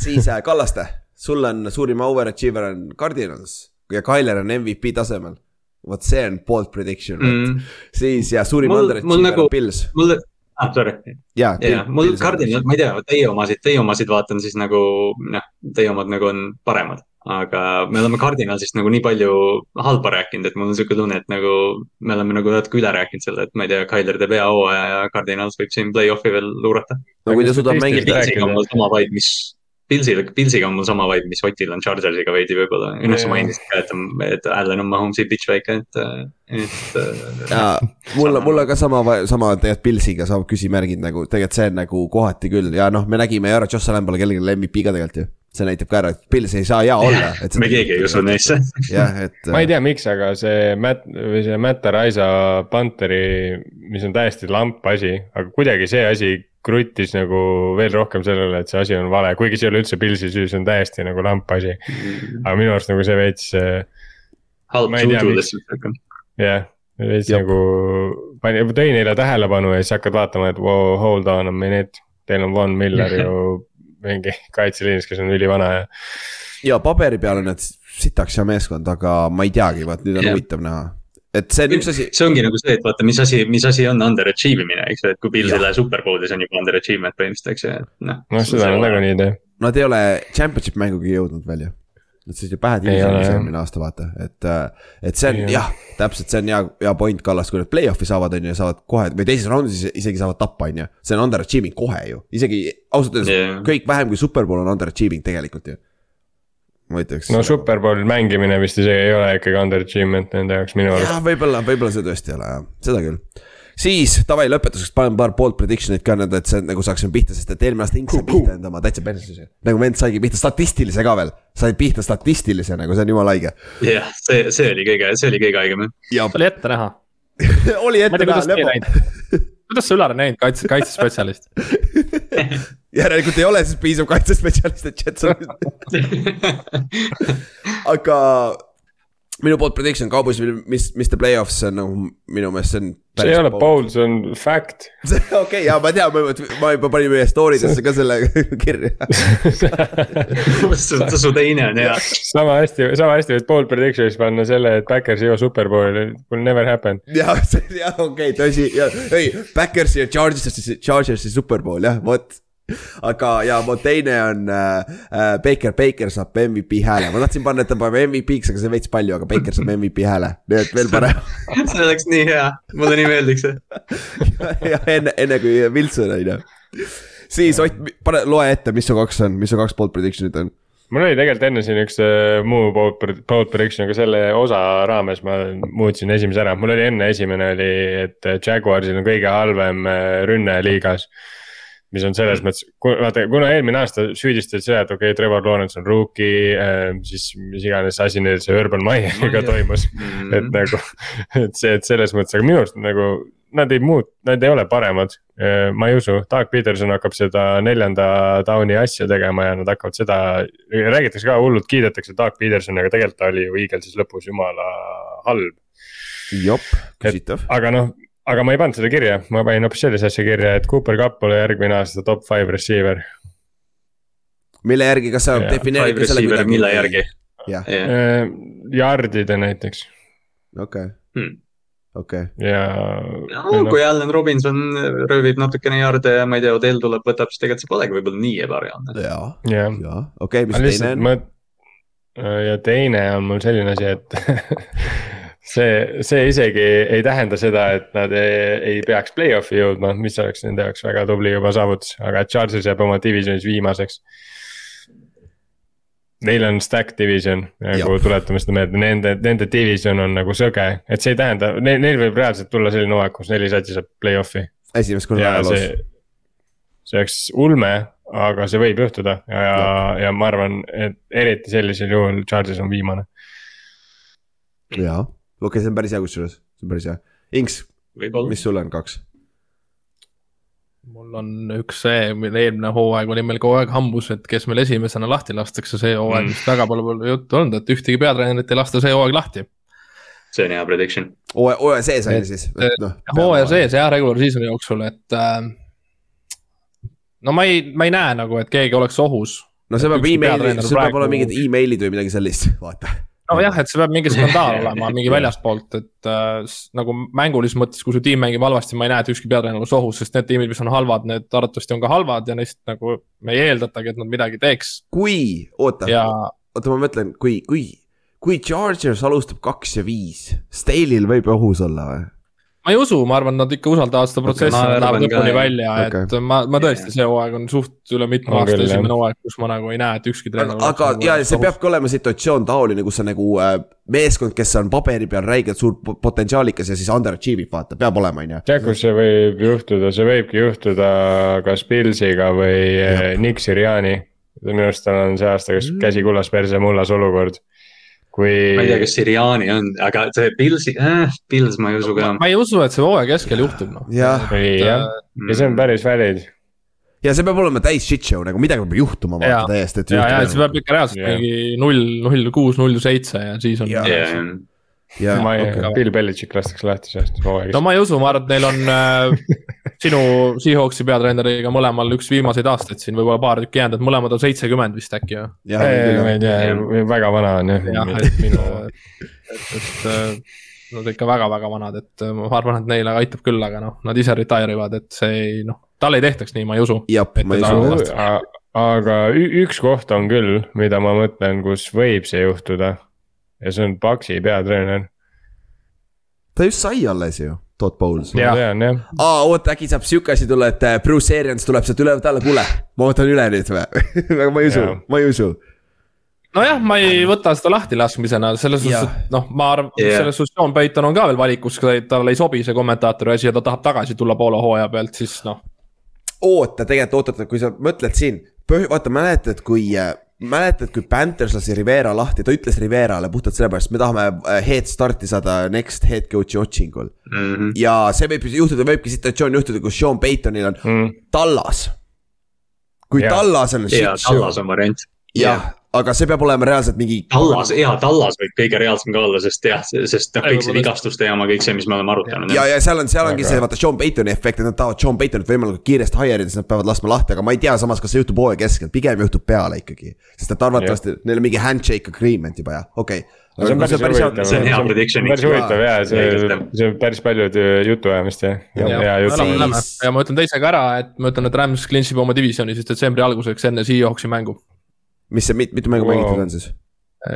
Speaker 2: siis äh, Kallaste, sul on suurim overachiever on Cardinals ja Tyler on MVP tasemel. vot see on bold prediction mm., siis ja suurim
Speaker 5: Mul-
Speaker 2: underachiever
Speaker 5: mul nagu-
Speaker 2: on Pils.
Speaker 5: mul, ah sorry,
Speaker 2: ja,
Speaker 5: ja mul kardinal, ma ei tea, teie omasid, teie omasid vaatan siis nagu noh, teie omad nagu on paremad. aga me oleme kardinalsist nagu nii palju halba rääkinud, et mul on siuke tunne, et nagu me oleme nagu natuke üle rääkinud selle, et ma ei tea, Tyler teeb hea hooaja ja Cardinals võib siin play-off'i veel luurata.
Speaker 2: no kui ta suudab mängida,
Speaker 5: sama vibe, mis, Pilsil, Pilsiga on mul sama vibe, mis Otil on Chargersiga veidi võib-olla. noh, sa
Speaker 3: Jaa.
Speaker 5: mainisid ka, et, et Allan on Mahomes'i bitch väike, et, et.
Speaker 2: ja mul, mul on ka sama, sama tegelikult Pilsiga sama küsimärgid nagu tegelikult see on nagu kohati küll ja noh, me nägime ju ära, Josh Allan pole kellelgi MVP ka tegelikult ju. see näitab ka ära, et Pils ei saa hea olla.
Speaker 5: me keegi ei usu. neisse.
Speaker 2: jah, et.
Speaker 3: ma ei tea, miks, aga see Matt või see Matt Araiza Panteri, mis on täiesti lamp asi, aga kuidagi see asi kruttis nagu veel rohkem sellele, et see asi on vale, kuigi see ei ole üldse Pilsi süü, see on täiesti nagu lamp asi. aga minu arust nagu see veits,
Speaker 5: halb
Speaker 3: tea,
Speaker 5: juju
Speaker 3: miks-
Speaker 5: lihtsalt.
Speaker 3: jah, veits
Speaker 2: Jep.
Speaker 3: nagu pani, tõi neile tähelepanu ja siis hakkad vaatama, et wow, hold on a minute. Teil on Von Miller ju mingi kaitseliinis, kes on ülivana ja
Speaker 2: ja paberi peal on need sitaks hea meeskond, aga ma ei teagi, vaat nüüd on huvitav näha. Et see on üks asi,
Speaker 5: see ongi nagu see, et vaata, mis asi, mis asi on underachieve imine, eks ju, et kui Pilsile superbowlis on juba underachievement põhimõtteliselt, eks ju, et noh.
Speaker 3: noh, seda nad nagunii ei tee.
Speaker 2: nad ei ole championship mängugi jõudnud veel ju. Nad sõitsid pähe
Speaker 3: Ei ole,
Speaker 2: divisionis eelmine aasta, vaata, et, et see on
Speaker 3: Ei ole.
Speaker 2: jah, täpselt, see on hea, hea point, Kallas, kui nad play-off'i saavad, on ju, saavad kohe või teises raundis ise- isegi saavad tappa, on ju. see on underachieving kohe ju, isegi ausalt öeldes
Speaker 5: Jah.
Speaker 2: kõik vähem kui superpool on underachieving tegelikult ju. Ma ütleks.
Speaker 3: no superbowl mängimine vist isegi ei ole ikkagi underachievement nende jaoks minu arust.
Speaker 2: jah, võib-olla, võib-olla see tõesti ei ole jah, seda küll. siis davai, lõpetuseks panen paar bold prediction'it ka nüüd, et see nagu saaksime pihta, sest et eelmine aasta Inks sai pihta enda oma täitsa persse. nagu vend saigi pihta statistilise ka veel, sai pihta statistilise nagu see on jumala haige.
Speaker 5: jah, see, see oli kõige, see oli kõige haigem.
Speaker 2: ja
Speaker 4: see oli ette näha.
Speaker 2: oli
Speaker 4: ei
Speaker 2: ette näha
Speaker 4: näinud, kuidas sa Ülar on näinud kaitse, kaitsespetsialist?
Speaker 2: järelikult ei ole siis piisav kaitsespetsialist, et Jets on. aga minu poolt prediction, Cowboys will miss, miss the playoffs, on nagu minu meelest see on.
Speaker 3: see ei ole bold, see on fact.
Speaker 2: okei, jaa, ma tean, ma juba, ma juba panin meie story desse ka selle kirja.
Speaker 5: su su teine on hea.
Speaker 3: sama hästi, sama hästi võid bold prediction'is panna selle, et Backers ei jõua superbowli, will never happen.
Speaker 2: jah, see, jah, okei okay,, tõsi, ja ei, Backersi ja Chargersi, Chargersi superpool jah, vot. Aga ja mu teine on äh, äh, Baker, Baker saab MVP hääle, ma tahtsin panna, et ta paneb MVP-ks, aga see on veits palju, aga Baker saab MVP hääle, nii et veel parem
Speaker 5: see oleks nii hea, mulle nii meeldiks see.
Speaker 2: jah, enne, enne kui Wilson on ju. siis Ott, pane, loe ette, mis su kaks on, mis su kaks bold prediction'it on
Speaker 3: mul oli tegelikult enne siin üks äh, muu boat, boat prediction, aga selle osa raames ma muutsin esimese ära, mul oli enne esimene oli, et Jaguarsil on kõige halvem äh, rünne liigas. Mis on selles mõttes, vaata kuna eelmine aasta süüdistati seda, et okei okay,, Trevor Lawrence on rookie äh,, siis mis iganes asi neil see Urban Meyeriga toimus mm. -hmm. et nagu, et see, et selles mõttes, aga minu arust nagu nad ei muut-, nad ei ole paremad. Äh, ma ei usu, Doug Peterson hakkab seda neljanda down'i asja tegema ja nad hakkavad seda, räägitakse ka hullult, kiidetakse Doug Petersoni, aga tegelikult ta oli ju Eaglesis lõpus jumala halb.
Speaker 2: jop, küsitav.
Speaker 3: aga noh, aga ma ei pannud seda kirja, ma panin hoopis sellise asja kirja, et Cooper Cupp pole järgmine aasta top five receiver.
Speaker 2: mille järgi, kas sa defineerid
Speaker 5: selle kuidagi? mille järgi?
Speaker 2: jah
Speaker 3: yeah. yeah.. Yardide näiteks.
Speaker 2: okei okay. hmm okei okay..
Speaker 3: ja
Speaker 5: no,. kui Allan Robinson röövib natukene jaarde ja ma ei tea, Odell tuleb, võtab, siis tegelikult see polegi võib-olla nii ebareaalne.
Speaker 2: ja,
Speaker 3: ja,
Speaker 2: ja okei okay,, mis teine on?
Speaker 3: ja teine on mul selline asi, et see, see isegi ei tähenda seda, et nad ei, ei peaks play-off'i jõudma, mis oleks nende jaoks väga tubli juba saavutus, aga Chargers jääb oma divisionis viimaseks Neil on stack division nagu tuletame seda meelde, nende, nende division on nagu sõge, et see ei tähenda, neil, neil võib reaalselt tulla selline hooaeg, kus neli sati saab play-off'i.
Speaker 2: esimest korda ajaloos.
Speaker 3: see oleks ulme, aga see võib juhtuda ja, ja, ja ma arvan, et eriti sellisel juhul Charges on viimane.
Speaker 2: jaa, okei okay,, see on päris hea kusjuures, see on päris hea. Inks, mis sul on kaks?
Speaker 4: mul on üks see, mille eelmine hooaeg oli meil kogu aeg hambus, et kes meil esimesena lahti lastakse, see hooaeg mm. vist väga palju pole juttu olnud, et ühtegi peatreenerit ei lasta see hooaeg lahti.
Speaker 5: see on hea prediction.
Speaker 2: hooaja sees on ju siis?
Speaker 4: noh, hooaja sees jah, regular season'i jooksul, et äh,. no ma ei, ma ei näe nagu, et keegi oleks ohus.
Speaker 2: no see peab emaili, sul peab olema mingid emailid või midagi sellist, vaata
Speaker 4: nojah, et see peab mingi skandaal olema mingi väljastpoolt, et äh, nagu mängulises mõttes, kui su tiim mängib halvasti, ma ei näe, et ükski peatreener oleks ohus, sest need tiimid, mis on halvad, need arvatavasti on ka halvad ja neist nagu me ei eeldatagi, et nad midagi teeks.
Speaker 2: kui, oota ja..., oota, ma mõtlen, kui, kui, kui Chargers alustab kaks ja viis, Stale'il võib ohus olla või?
Speaker 4: Ma ei usu, ma arvan, nad ikka usaldavad seda protsessi okay,, nad lähevad lõpuni välja okay., et ma, ma tõesti, see hooaeg on suht üle mitme aasta küll, esimene hooaeg, kus ma nagu ei näe, et ükski treener.
Speaker 2: aga, aga ja see peabki olema situatsioon taoline, kus on nagu äh, meeskond, kes on paberi peal räigelt suur potentsiaalikas ja siis underachieve ib, vaata, peab olema, on ju.
Speaker 3: tead, kus see võib juhtuda, see võibki juhtuda kas Pilsiga või äh, Nick Siriani. minu arust tal on see aasta, kas mm. käsi kullas, perse mullas olukord kui.
Speaker 5: ma ei tea, kas Siriani on, aga see Pilsi äh,, Pils ma ei usu ka.
Speaker 4: ma ei usu, et see hooaja keskel juhtub noh.
Speaker 2: jah,
Speaker 3: jah, ja see on päris valid
Speaker 2: ja see peab olema täis shit show, nagu midagi peab juhtuma vaata täiesti,
Speaker 4: et. ja, ja see peab ikka reaalselt mingi null, null kuus, null seitse ja siis on.
Speaker 3: Ja, ma ei okay., Bill Belichik lastakse lahti sellest hooajast.
Speaker 4: no ma ei usu, ma arvan, et neil on äh, sinu Seahawksi peatreeneriga mõlemal üks viimaseid aastaid siin võib-olla paar tükki jäänud, et mõlemad on seitsekümmend vist äkki
Speaker 3: ju. ma ei tea, väga vana on jah.
Speaker 4: jah, et minu, et, et äh, nad ikka väga-väga vanad, et äh, ma arvan, et neile aitab küll, aga noh, nad ise retire ivad, et see ei noh, tal ei tehtaks nii, ma ei usu.
Speaker 2: jah, ma ei usu.
Speaker 3: aga üks koht on küll, mida ma mõtlen, kus võib see juhtuda ja see on Paxi peatreener.
Speaker 2: ta just sai alles ju, Todd Bowles.
Speaker 3: ma tean jah.
Speaker 2: aa, oota, äkki saab sihuke asi tulla, et äh, Bruce Arians tuleb sealt ülevalt alla, kuule, ma võtan üle nüüd või aga ma ei usu, ma ei usu
Speaker 4: nojah, ma ei võta seda lahtilaskmisena, selles suhtes, et noh, ma arvan yeah., selles suhtes John Payton on ka veel valikus, talle ei sobi see kommentaatori asi ja ta tahab tagasi tulla poole hooaja pealt, siis noh.
Speaker 2: oota, tegelikult oota, kui sa mõtled siin, vaata mäletad, kui äh, mäletad, kui Panthers lasi Rivera lahti, ta ütles Riverale puhtalt sellepärast, me tahame äh, head start'i saada next head coach'i otsingul mm. -hmm. ja see võib juhtuda, võibki situatsioon juhtuda, kus Sean Paytonil on mm. Tallas. kui yeah. Tallas on.
Speaker 5: jaa, Tallas on variant.
Speaker 2: jah, aga see peab olema reaalselt mingi.
Speaker 5: Tallas, jaa, Tallas võib kõige reaalsem ka olla, sest jah, sest noh, kõik see vigastuste jama, kõik see, mis me oleme arutanud.
Speaker 2: ja, ja seal on, seal ongi aga... see vaata Sean Paytoni efekt, et nad tahavad Sean Paytonit võimalikult kiiresti hire ida, siis nad peavad laskma lahti, aga ma ei tea samas, kas see juhtub hooaja keskel, pigem juhtub peale ikkagi. sest et arvatavasti neil on mingi handshake agreement juba jah, okei okay
Speaker 3: see on päris huvitav,
Speaker 5: see on hea prediction.
Speaker 3: päris huvitav ja see, see on päris palju jutuajamist ja, ja
Speaker 4: ja,
Speaker 3: hea
Speaker 4: elame ja ma ütlen teise ka ära, et ma ütlen, et Rams clinch ib oma divisioni siis detsembri alguseks enne Seahawksi mängu.
Speaker 2: Mis see, mitu mängu
Speaker 3: Wow.
Speaker 2: mängitud on siis?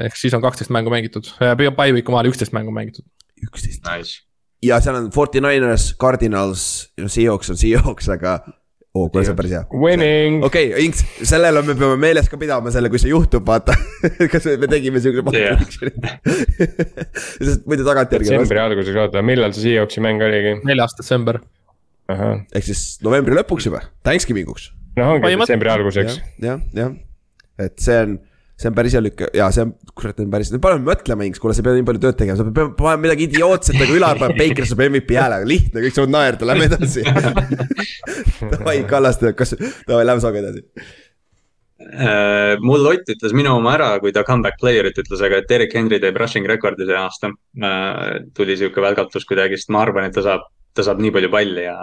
Speaker 4: ehk siis on kaksteist mängu mängitud, Bye-week'i vahel üksteist mängu mängitud.
Speaker 2: üksteist.
Speaker 5: Nice.
Speaker 2: ja seal on Forty Niners, Cardinals, no Seahawks on Seahawks, aga oo, kuule see on päris hea.
Speaker 3: Winning.
Speaker 2: okei okay,, Inks, sellele me peame meeles ka pidama selle, kui see juhtub, vaata. kas me tegime siukse
Speaker 5: Jah.
Speaker 2: sest muidu tagantjärgi
Speaker 3: detsembri alguses, oota, millal see Seahawksi mäng oligi?
Speaker 4: neljas detsember.
Speaker 2: ehk siis novembri lõpuks juba, Thanksgivinguks.
Speaker 3: noh ongi detsembri alguseks.
Speaker 2: jah, jah, et see on, see on päris hea lükk ja see on, kurat, on päris, paneme mõtlema, Inks, kuule, sa pead nii palju tööd tegema, sa pead panema midagi idiootset nagu üle panema, Baker saab MVP hääle, lihtne, kõik saavad naerda, lähme edasi. Davai, Kallaste, kas, davai, lähme saage edasi.
Speaker 5: Äh, mul Ott ütles minu oma ära, kui ta comeback player'it ütles, aga et Derek Henry teeb rushing record'i see aasta. tuli sihuke välgatus kuidagi, sest ma arvan, et ta saab, ta saab nii palju palli ja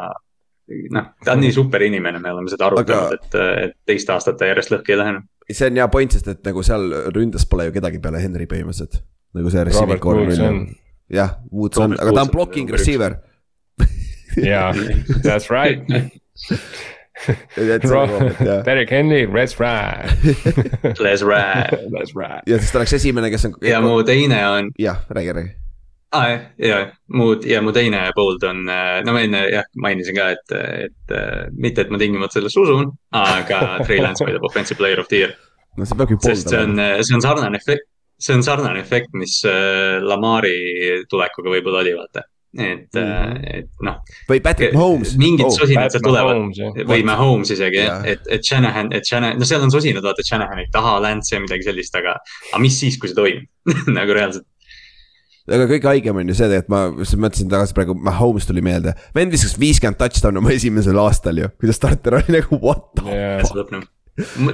Speaker 5: noh, ta on nii super inimene, me oleme seda arutanud, et, et teist aastat ta järjest lõhki ei lähe.
Speaker 2: See on hea point, sest et nagu seal ründes pole ju kedagi peale Henry põhimõtteliselt. nagu see receiving
Speaker 3: Robert
Speaker 2: core
Speaker 3: on,
Speaker 2: jah, Woods on, aga ta on blocking receiver.
Speaker 3: jaa, that's right. Derek Henry, let's ride.
Speaker 5: Let's ride.
Speaker 3: Let's ride.
Speaker 2: ja siis ta oleks esimene, kes on.
Speaker 5: ja mu teine on
Speaker 2: jah, räägi, räägi.
Speaker 5: ah,, ja mu ja mu teine bold on, no ma enne jah mainisin ka, et, et äh, mitte, et ma tingimata sellesse usun, aga Trey Lance võidab offensive player of the year.
Speaker 2: no see peabki
Speaker 5: sest see on
Speaker 2: pooldama.,
Speaker 5: see on sarnane efekt, see on sarnane efekt, mis äh, Lamari tulekuga võib-olla oli, vaata. et mm, et noh,
Speaker 2: või Patrick Mahomes.
Speaker 5: mingid oh, sosinad seal tulevad või Mahomes isegi jah
Speaker 2: Jah.,
Speaker 5: et, et Shanahan, et Shanahan, no seal on sosinad, vaata, et Shanahan ei taha Lance ja midagi sellist, aga, aga mis siis, kui see toimub nagu reaalselt.
Speaker 2: Aga kõige haigem on ju see, et ma just mõtlesin tagasi praegu, Mahomes tuli meelde. vend viskas viiskümmend touchdown'i oma esimesel aastal ju, kui ta starter oli nagu what the
Speaker 5: see lõpeb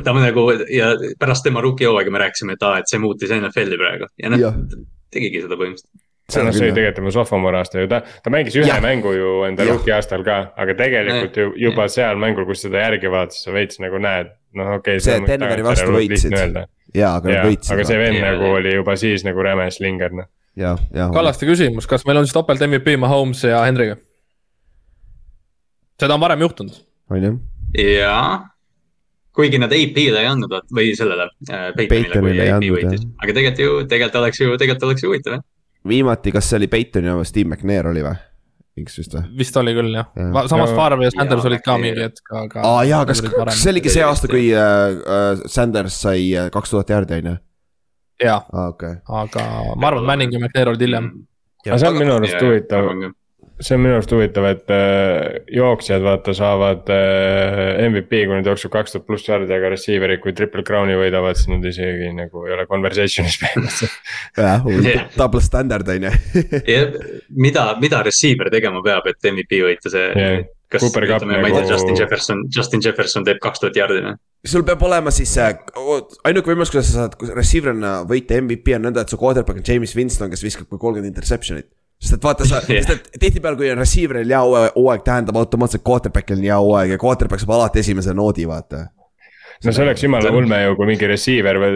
Speaker 5: ta on nagu ja pärast tema rookie hooaega me rääkisime, et aa, et see muutis NFL-i praegu ja noh tegigi seda põhimõtteliselt.
Speaker 3: see noh, see oli tegelikult tema sophomore aasta ju, ta, ta mängis ühe
Speaker 2: Jah.
Speaker 3: mängu ju enda rookie aastal ka, aga tegelikult ju juba seal mängul, kus seda järgi vaatasid, sa veits nagu näed, noh okei okay,.
Speaker 2: See Denveri vastu võitsid. jaa, aga nad võitsid.
Speaker 3: aga see vend nagu oli juba siis nagu räme slinger noh.
Speaker 2: jah, jah.
Speaker 4: Kallaste küsimus, kas meil on siis topelt MVP Mahomes ja Henry'ga? seda on varem juhtunud.
Speaker 2: on ju,
Speaker 5: jaa, kuigi nad AP-le ei andnud või sellele äh, Peytonile, aga tegelikult ju, tegelikult oleks ju, tegelikult oleks ju huvitav jah.
Speaker 2: viimati, kas see oli Peyton ja Steve McNair oli või? X vist või?
Speaker 4: vist oli küll jah
Speaker 2: Jah.
Speaker 4: ja., samas
Speaker 3: Ja-
Speaker 4: Favre ja Sanders
Speaker 5: Jaa,
Speaker 4: olid ka mingi hetk, aga.
Speaker 2: aa jaa, kas, kas see oligi see aasta, kui äh, äh, Sanders sai äh, kaks tuhat jaardi on ju?
Speaker 4: jaa,
Speaker 2: aa okei.
Speaker 4: aga ma arvan, Manning ja McNair olid hiljem.
Speaker 3: aga see on minu arust huvitav, see on minu arust huvitav, et äh, jooksjad vaata saavad äh, MVP, kui nad jooksevad kaks tuhat pluss jaardi, aga receiver'id, kui triple crown'i võidavad, siis nad isegi nagu ei ole conversation'is põhimõtteliselt.
Speaker 2: jah,
Speaker 5: Jah.
Speaker 2: double standard on ju.
Speaker 5: mida, mida receiver tegema peab, et MVP võita, see
Speaker 3: Jah.
Speaker 5: Kas
Speaker 3: Cooper Cup
Speaker 5: ütleme, ma ei tea
Speaker 3: nagu-,
Speaker 5: Justin Jefferson, Justin Jefferson teeb kaks tuhat jaardi noh.
Speaker 2: sul peab olema siis see, ainuke võimalus, kuidas sa saad receiver'ina võita MVP on nõnda, et su quarterback on James Winston, kes viskab ka kolmkümmend interception'it. sest et vaata sa,
Speaker 5: Jah.
Speaker 2: sest et tihtipeale, kui on receiver'il hea hooaeg, tähendab automaatselt quarterback'il on hea hooaeg ja quarterback saab alati esimese noodi, vaata.
Speaker 3: No see oleks jumala ulme ju, kui mingi receiver äh,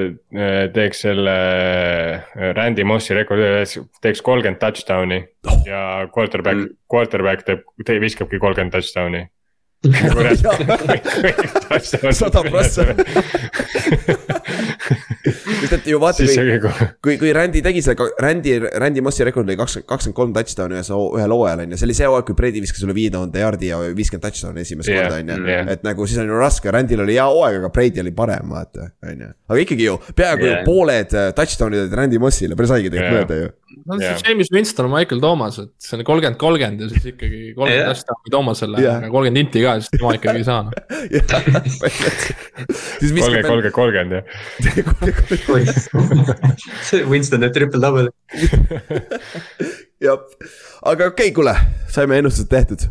Speaker 3: teeks selle äh, Randy Mossi rekordi, teeks kolmkümmend touchdown'i ja quarterback
Speaker 5: Mm.,
Speaker 3: quarterback teeb, viskabki kolmkümmend touchdown'i.
Speaker 2: Sada prossa. sest et ju vaata, kui kui, kui Randy tegi selle, Randy, Randy Mossi rekord oli kakskümmend, kakskümmend kolm touchdown'i ühes, ühel hooajal on ju, see oli see hooaeg, kui Brady viskas üle viie tuhande jaardi ja viiskümmend touchdown'i esimest
Speaker 3: Jah,
Speaker 2: korda on ju et nagu siis on ju raske, Randyl oli hea hooaeg, aga Brady oli parem, vaata, on ju. aga ikkagi ju peaaegu yeah. pooled äh, touchdown'id olid Randy Mossile, päris haige tegelikult
Speaker 3: Jah.
Speaker 2: mööda ju.
Speaker 4: no see
Speaker 3: Jah.
Speaker 4: James Winston, Michael Thomas, et see on kolmkümmend, kolmkümmend ja siis ikkagi kolmkümmend touchdown'i Thomasele
Speaker 2: Jah.
Speaker 4: aga kolmkümmend inti ka, siis tema ikkagi ei saa
Speaker 2: siis
Speaker 3: kolmkümmend, kolmkümmend, kolmkümmend jah.
Speaker 5: Winston teeb triple double.
Speaker 2: jah, aga okei okay,, kuule, saime ennustused tehtud.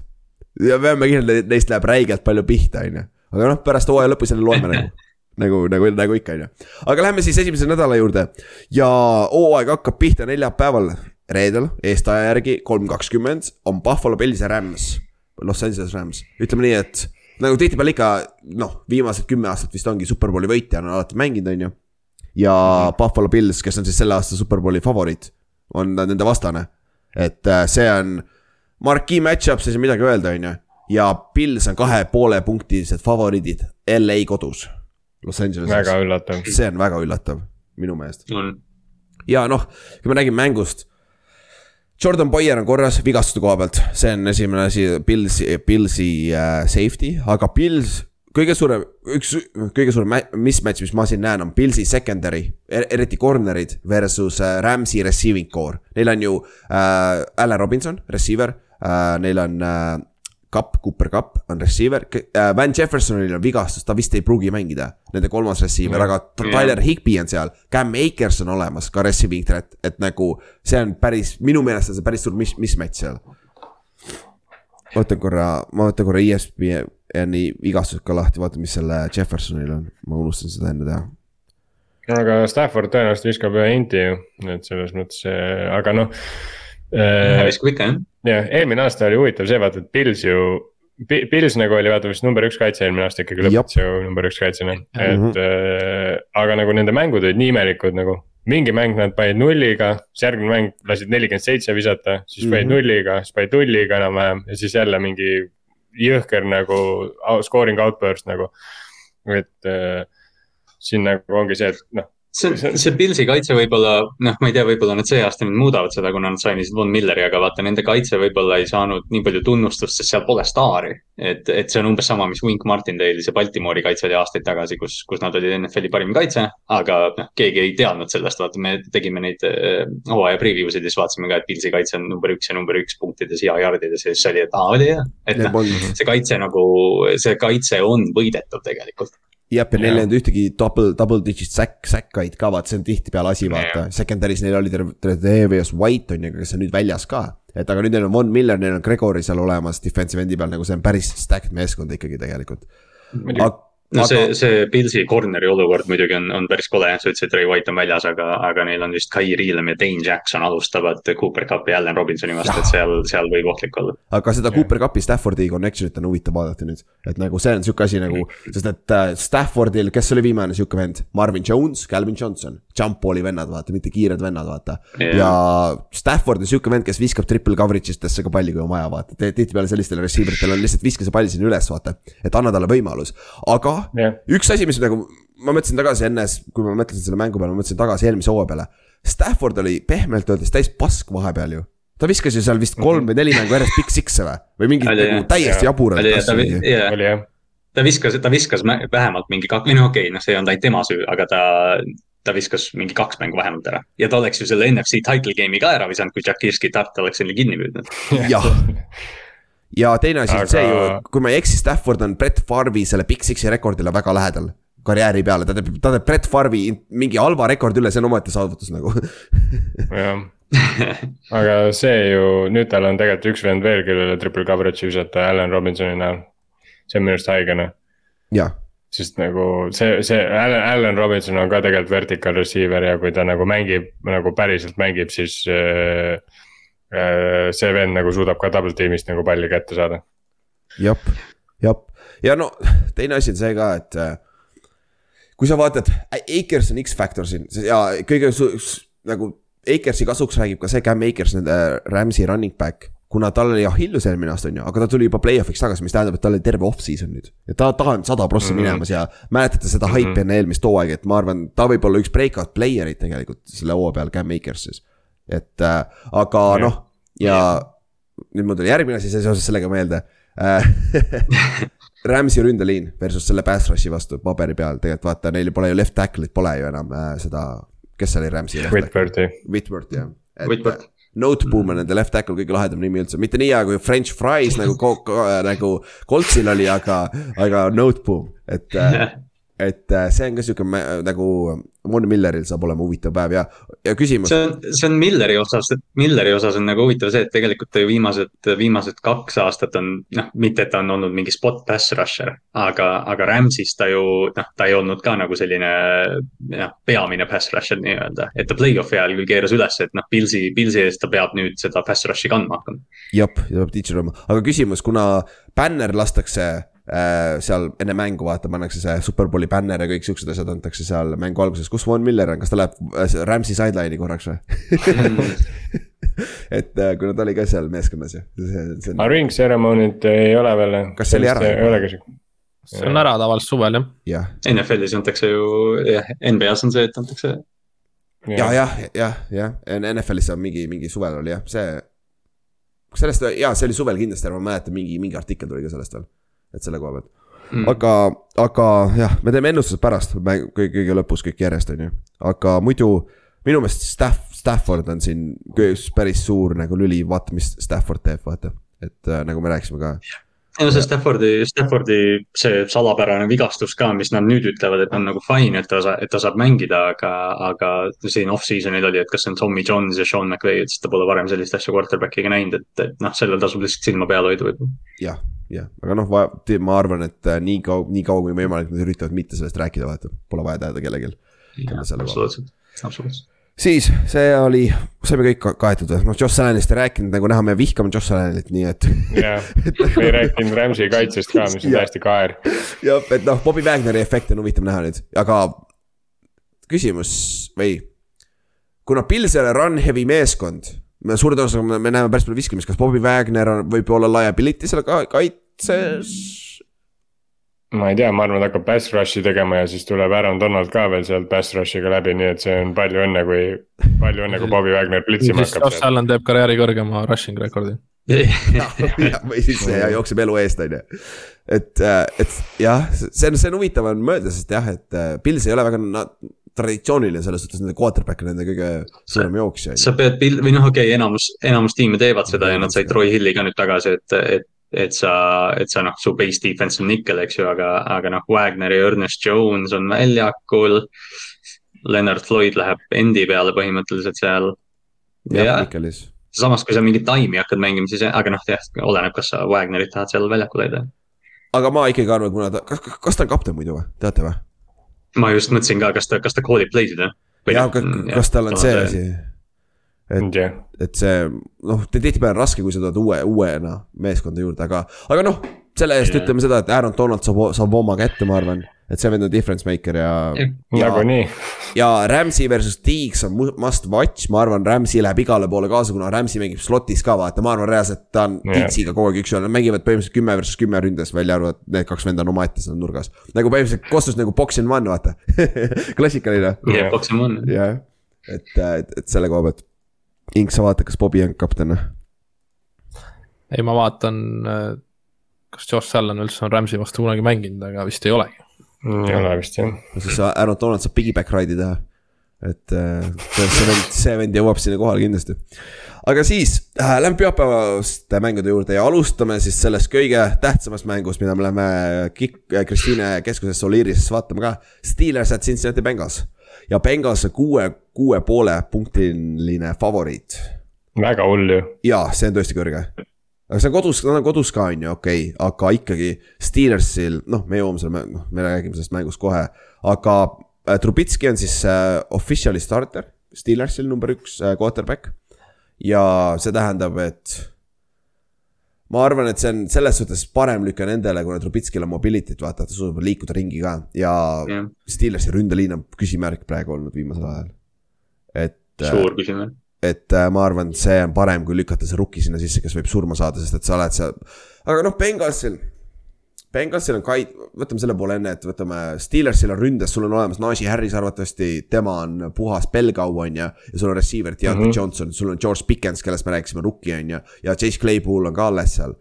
Speaker 2: ja peame kindlad, et neist läheb räigelt palju pihta, on ju. aga noh, pärast hooaja lõpus jälle loeme nagu, nagu, nagu, nagu ikka, on ju. aga lähme siis esimese nädala juurde ja hooaeg hakkab pihta neljapäeval, reedel, eestaja järgi kolm kakskümmend on Buffalo Bills ja Rams. Los Angeles Rams, ütleme nii, et nagu tihtipeale ikka noh, viimased kümme aastat vist ongi superbowli võitja on alati mänginud, on ju. Ja Buffalo Bills, kes on siis selle aasta superbowli favoriit, on nende vastane. et äh, see on marquee match-up, siis ei midagi öelda, on ju. ja Bills on kahe poole punktilised favoriidid LA kodus. Los Angeleses,
Speaker 3: väga üllatav.
Speaker 2: see on väga üllatav minu meelest
Speaker 5: on,
Speaker 2: ja noh, kui me räägime mängust. Jordan Boyer on korras vigastuste koha pealt, see on esimene asi, Pilsi, Pilsi äh, safety, aga Pils, kõige suurem, üks kõige suurem mismatch, mis ma siin näen, on Pilsi secondary, eriti corner'id versus äh, Rams'i receiving core. Neil on ju äh, Allan Robinson, receiver äh,, neil on äh, Cup, Cooper Cup on receiver äh,, Van Jeffersonil on vigastus, ta vist ei pruugi mängida, nende kolmas receiver, aga
Speaker 5: Jah.
Speaker 2: Tyler Higby on seal, Cam Akers on olemas ka receiving threat, et nagu see on päris, minu meelest on see päris suur mis-, mismatch seal. ma võtan korra, ma võtan korra E ESPN-i vigastused ka lahti, vaatan, mis selle Jeffersonil on, ma unustasin seda enne teha.
Speaker 3: aga Stafford tõenäoliselt viskab ühe inti ju, et selles mõttes, aga noh.
Speaker 5: viskab ikka jah.
Speaker 3: jah, eelmine aasta oli huvitav see, vaata, et Pils ju. Pils nagu oli vaata vist number üks kaitse eelmine aasta ikkagi lõpetas ju number üks kaitsena, et
Speaker 2: Mhm.
Speaker 3: äh, aga nagu nende mängud olid nii imelikud nagu. mingi mäng nad panid nulliga, siis järgmine mäng lasid nelikümmend seitse visata, siis panid
Speaker 2: Mhm.
Speaker 3: nulliga, siis panid nulliga enam-vähem ja siis jälle mingi jõhker nagu scoring outburst nagu. et äh, siin nagu ongi see, et noh,
Speaker 5: see on, see Pilsi kaitse võib-olla, noh, ma ei tea, võib-olla nad see aasta nüüd muudavad seda, kuna nad sainisid Von Milleri, aga vaata nende kaitse võib-olla ei saanud nii palju tunnustust, sest seal pole staari. et, et see on umbes sama, mis Wink Martindale'i see Baltimoori kaitse oli aastaid tagasi, kus, kus nad olid NFL-i parim kaitse. aga noh, keegi ei teadnud sellest, vaata, me tegime neid äh, hooaja preview sid ja siis vaatasime ka, et Pilsi kaitse on number üks ja number üks punktides ja jardides ja siis oli, et aa, oli jah. et noh, see kaitse nagu, see kaitse on võidetav tegelikult.
Speaker 2: jah, ja neil ei olnud ühtegi double, double digit sack, sack'aid ka, vaata, see on tihtipeale asi, vaata. Secondary's neil oli Tredavious White on ju, kes on nüüd väljas ka. et aga nüüd neil on Von Miller, neil on Gregory seal olemas defensive endi peal, nagu see on päris stacked meeskond ikkagi tegelikult.
Speaker 3: muidugi
Speaker 5: no
Speaker 2: aga
Speaker 5: see, see Pilsi corner'i olukord muidugi on, on päris kole, sa ütlesid, Ray White on väljas, aga, aga neil on vist Kai Riilem ja Dane Jackson alustavad Cooper Cupi ja Allan Robinsoni vastu, et seal, seal võib ohtlik olla.
Speaker 2: aga seda Cooper Cupi Staffordi connection'it on huvitav vaadata nüüd, et nagu see on sihuke asi nagu, sest et äh, Staffordil, kes oli viimane sihuke vend, Marvin Jones, Calvin Johnson, jump ball'i vennad, vaata, mitte kiired vennad, vaata.
Speaker 5: Jah.
Speaker 2: ja Stafford on sihuke vend, kes viskab triple coverage itesse ka palli, kui on vaja, vaata, tihtipeale sellistel receiver itel on lihtsalt viska see pall sinna üles, vaata, et anna talle võimalus, aga
Speaker 3: jah,
Speaker 2: üks asi, mis nagu, ma mõtlesin tagasi enne, kui ma mõtlesin selle mängu peale, ma mõtlesin tagasi eelmise hooaja peale. Stafford oli pehmelt öeldes täis pask vahepeal ju. ta viskas ju seal vist kolm või neli mängu järjest Big Six'e või, või mingit
Speaker 5: Oli,
Speaker 2: nagu täiesti
Speaker 3: Jaa.
Speaker 2: jaburat
Speaker 5: oli,
Speaker 2: mingi.
Speaker 5: yeah.
Speaker 3: jah.
Speaker 5: ta viskas, ta viskas vähemalt mingi kaks, või noh, okei okay,, noh, see ei olnud ainult tema süü, aga ta, ta viskas mingi kaks mängu vähemalt ära. ja ta oleks ju selle NFC title game'i ka ära visanud, kui Jakirski Tart oleks selle kinni püüdnud.
Speaker 2: jah, ja teine asi on
Speaker 3: Aga-
Speaker 2: see ju, kui ma ei eksi, Stafford on Brett Farvi selle Big Six'i rekordile väga lähedal karjääri peale, ta teeb, ta teeb Brett Farvi mingi halva rekordi üle, see on omaette saavutus nagu.
Speaker 3: jah, aga see ju, nüüd tal on tegelikult üks vend veel, kellele triple coverage'i visata Allan Robinsoni näol. see on minu arust haige
Speaker 2: jah,
Speaker 3: sest nagu see, see Allan, Allan Robinson on ka tegelikult vertical receiver ja kui ta nagu mängib, nagu päriselt mängib, siis äh,. Äh, see vend nagu suudab ka double tiim'ist nagu palli kätte saada.
Speaker 2: jep, jep ja no teine asi on see ka, et äh, kui sa vaatad, Akers on X-faktor siin ja kõige nagu Akersi kasuks räägib ka see Cam Akers, nende Rams'i running back. kuna tal oli Achilles eelmine aasta on ju, aga ta tuli juba play-off'iks tagasi, mis tähendab, et tal oli terve off-season nüüd. ja ta, ta on sada prossa
Speaker 3: Mhm.
Speaker 2: minemas ja mäletate seda haipi
Speaker 3: Mhm.
Speaker 2: enne eelmist hooaega, et ma arvan, ta võib olla üks breakout player'id tegelikult selle hooaja peal, Cam Akers siis. et äh, aga
Speaker 3: Jah.
Speaker 2: noh, ja nüüd mul tuli järgmine asi seoses sellega meelde äh, Rams'i ründeliin versus selle pass rush'i vastu paberi peal, tegelikult vaata, neil pole ju left tackle'it pole ju enam äh, seda, kes oli Rams'i left tackle?
Speaker 3: Whitworthi,
Speaker 2: Whitworth jah.
Speaker 5: Whitworth.
Speaker 2: Noteboom on nende left tackle kõige lahedam nimi üldse, mitte nii hea kui French fries nagu ko-, ko- nagu Coltsil oli, aga, aga Noteboom, et äh, et äh, see on ka sihuke nagu Von Milleril saab olema huvitav päev ja, ja küsimus
Speaker 5: see. on, see on Milleri osas, Milleri osas on nagu huvitav see, et tegelikult ta ju viimased, viimased kaks aastat on noh, mitte et ta on olnud mingi spot pass rusher, aga, aga Rams'is ta ju noh, ta ei olnud ka nagu selline jah, peamine pass rusher nii-öelda, et ta play-off'i ajal küll keeras üles, et noh, Pilsi, Pilsi eest ta peab nüüd seda pass rush'i kandma hakkama.
Speaker 2: jep, ja peab teacher olema, aga küsimus, kuna bänner lastakse seal enne mängu vaata pannakse see superbowli bänner ja kõik siuksed asjad antakse seal mängu alguses, kus Von Miller on, kas ta läheb äh, Rams'i sideline'i korraks või et äh, kuna ta oli ka seal meeskonnas ju,
Speaker 3: aga ring ceremoony't ei ole veel.
Speaker 2: Kas see oli ära?
Speaker 3: ei olegi siuke
Speaker 4: see on ära tavaliselt suvel jah.
Speaker 2: jah,
Speaker 5: NFL-is antakse ju, jah, NBA-s on see, et antakse
Speaker 2: ja, jah, jah, jah, NFL-is on mingi, mingi suvel oli jah, see. sellest, jaa, see oli suvel kindlasti, ma mäletan, mingi, mingi artikkel tuli ka sellest veel, et selle koha pealt. Mm.. aga, aga jah, me teeme ennustused pärast, kõige, kõige lõpus kõik järjest, on ju, aga muidu minu meelest Staff, Stafford on siin päris suur nagu lüli, vaata, mis Stafford teeb, vaata. et äh, nagu me rääkisime ka
Speaker 5: no see Staffordi, Staffordi see salapärane vigastus ka, mis nad nüüd ütlevad, et on nagu fine, et ta, et ta saab mängida, aga, aga siin off-season'il oli, et kas see on Tommy Jones ja Sean McVay, et siis ta pole varem sellist asja quarterback'iga näinud, et, et noh, sellel tasub lihtsalt silma peal hoida võib-olla.
Speaker 2: jah, jah, aga noh, ma arvan, et äh, nii kaua, nii kaua kui võimalik, nad üritavad mitte sellest rääkida, vaata, pole vaja teada kellelgi.
Speaker 5: absoluutselt, absoluutselt
Speaker 2: siis see oli, saime kõik kaetud või, noh Josh Allanist ei rääkinud, nagu näha, me vihkame Josh Allanit, nii et.
Speaker 3: jah, me ei rääkinud Rams'i kaitsest ka, mis on täiesti kaer.
Speaker 2: jah, et noh, Bobby Wagneri efekti on huvitav näha nüüd, aga küsimus või. kuna Pils ei ole run heavy meeskond, me suure tõenäosusega me näeme päris palju viskamist, kas Bobby Wagner on, võib olla liability seal kaitses
Speaker 3: ma ei tea, ma arvan, ta hakkab pass rush'i tegema ja siis tuleb Aaron Donald ka veel sealt pass rush'iga läbi, nii et see on palju õnne, kui, palju õnne, kui Bobby Wagner blitzima hakkab.
Speaker 4: Josh Allan teeb karjääri kõrgema rushing rekordi
Speaker 2: või siis jookseb elu eest, on ju. et, äh, et jah, see on, see on huvitav on mõelda, sest jah, et äh, Pils ei ole väga na, traditsiooniline selles suhtes, nende quarterback on nende kõige suurem jooksja.
Speaker 5: sa pead, või noh, okei okay,, enamus, enamus tiime teevad seda ja nad said Troy Hilli ka nüüd tagasi, et, et et sa, et sa noh, su base defense on nickel, eks ju, aga, aga noh, Wagner ja Ernest Jones on väljakul. Leonard Floyd läheb endi peale põhimõtteliselt seal.
Speaker 2: jah, nickelis.
Speaker 5: samas, kui sa mingit taimi hakkad mängima, siis aga noh, jah, oleneb, kas sa Wagnerit tahad seal väljakul hoida.
Speaker 2: aga ma ikkagi arvan, kuna ta, kas, kas ta on kapten muidu või, teate või?
Speaker 5: ma just mõtlesin ka, kas ta, kas ta call'ib play'sid või?
Speaker 2: jah, kas tal on see asi? Et yeah., et see noh, tihtipeale on raske, kui sa tuled uue, uuena meeskonda juurde, aga, aga noh, selle eest yeah. ütleme seda, et Aaron Donald saab, saab oma kätte, ma arvan. et see vend on difference maker ja yeah..
Speaker 3: nagunii.
Speaker 2: ja Rams'i versus Deeks on must watch, ma arvan, Rams'i läheb igale poole kaasa, kuna Rams'i mängib slot'is ka vaata, ma arvan reaalselt ta on yeah. Deeksiga kogu aeg üks-ühele, nad mängivad põhimõtteliselt kümme versus kümme ründes, välja arvatud need kaks venda on omaette seal nurgas. nagu põhimõtteliselt kostus nagu box in one, vaata klassikaline.
Speaker 5: jah yeah,, box in one.
Speaker 2: jah, et, et, et selle koha pealt Ink, sa vaata, kas Bobby on kapten või?
Speaker 4: ei, ma vaatan, äh, kas Josh Allan üldse on Rams'i vastu kunagi mänginud, aga vist ei olegi.
Speaker 3: ei ole vist jah.
Speaker 2: no siis Aaron Donald saab piggyback ride'i teha. et äh, see vend, see vend jõuab sinna kohale kindlasti. aga siis äh, lähme pühapäevaste mängude juurde ja alustame siis sellest kõige tähtsamast mängust, mida me läheme Kristiine keskuses Soliris vaatama ka. Steelers at Cincinnati Bengals ja Bengals kuue, kuue poole punktiline favoriit.
Speaker 3: väga hull ju.
Speaker 2: jaa, see on tõesti kõrge. aga see on kodus, nad on kodus ka, on ju, okei okay., aga ikkagi Steelersil, noh, me jõuame selle, noh, me räägime sellest mängust kohe, aga äh, Trubitski on siis äh, official'i starter, Steelersil number üks äh, quarterback. ja see tähendab, et ma arvan, et see on selles suhtes parem lüke nendele, kuna Trubitskil on mobility't, vaata, ta suudab liikuda ringi ka ja yeah. Steelersi ründeliin on küsimärk praegu olnud viimasel ajal. et.
Speaker 5: Äh, suur küsimärk.
Speaker 2: et äh, ma arvan, see on parem, kui lükata see rookie sinna sisse, kes võib surma saada, sest et sa oled seal. aga noh, Bengalsil Bengalsil on kait-, võtame selle poole enne, et võtame, Steelersil on ründes, sul on olemas Najee Harris arvatavasti, tema on puhas pelgau, on ju. ja sul on receiver Deontay mm -hmm. Johnson, sul on George Pickens, kellest me rääkisime, rookie on ju. ja Chase Claypool on ka alles seal.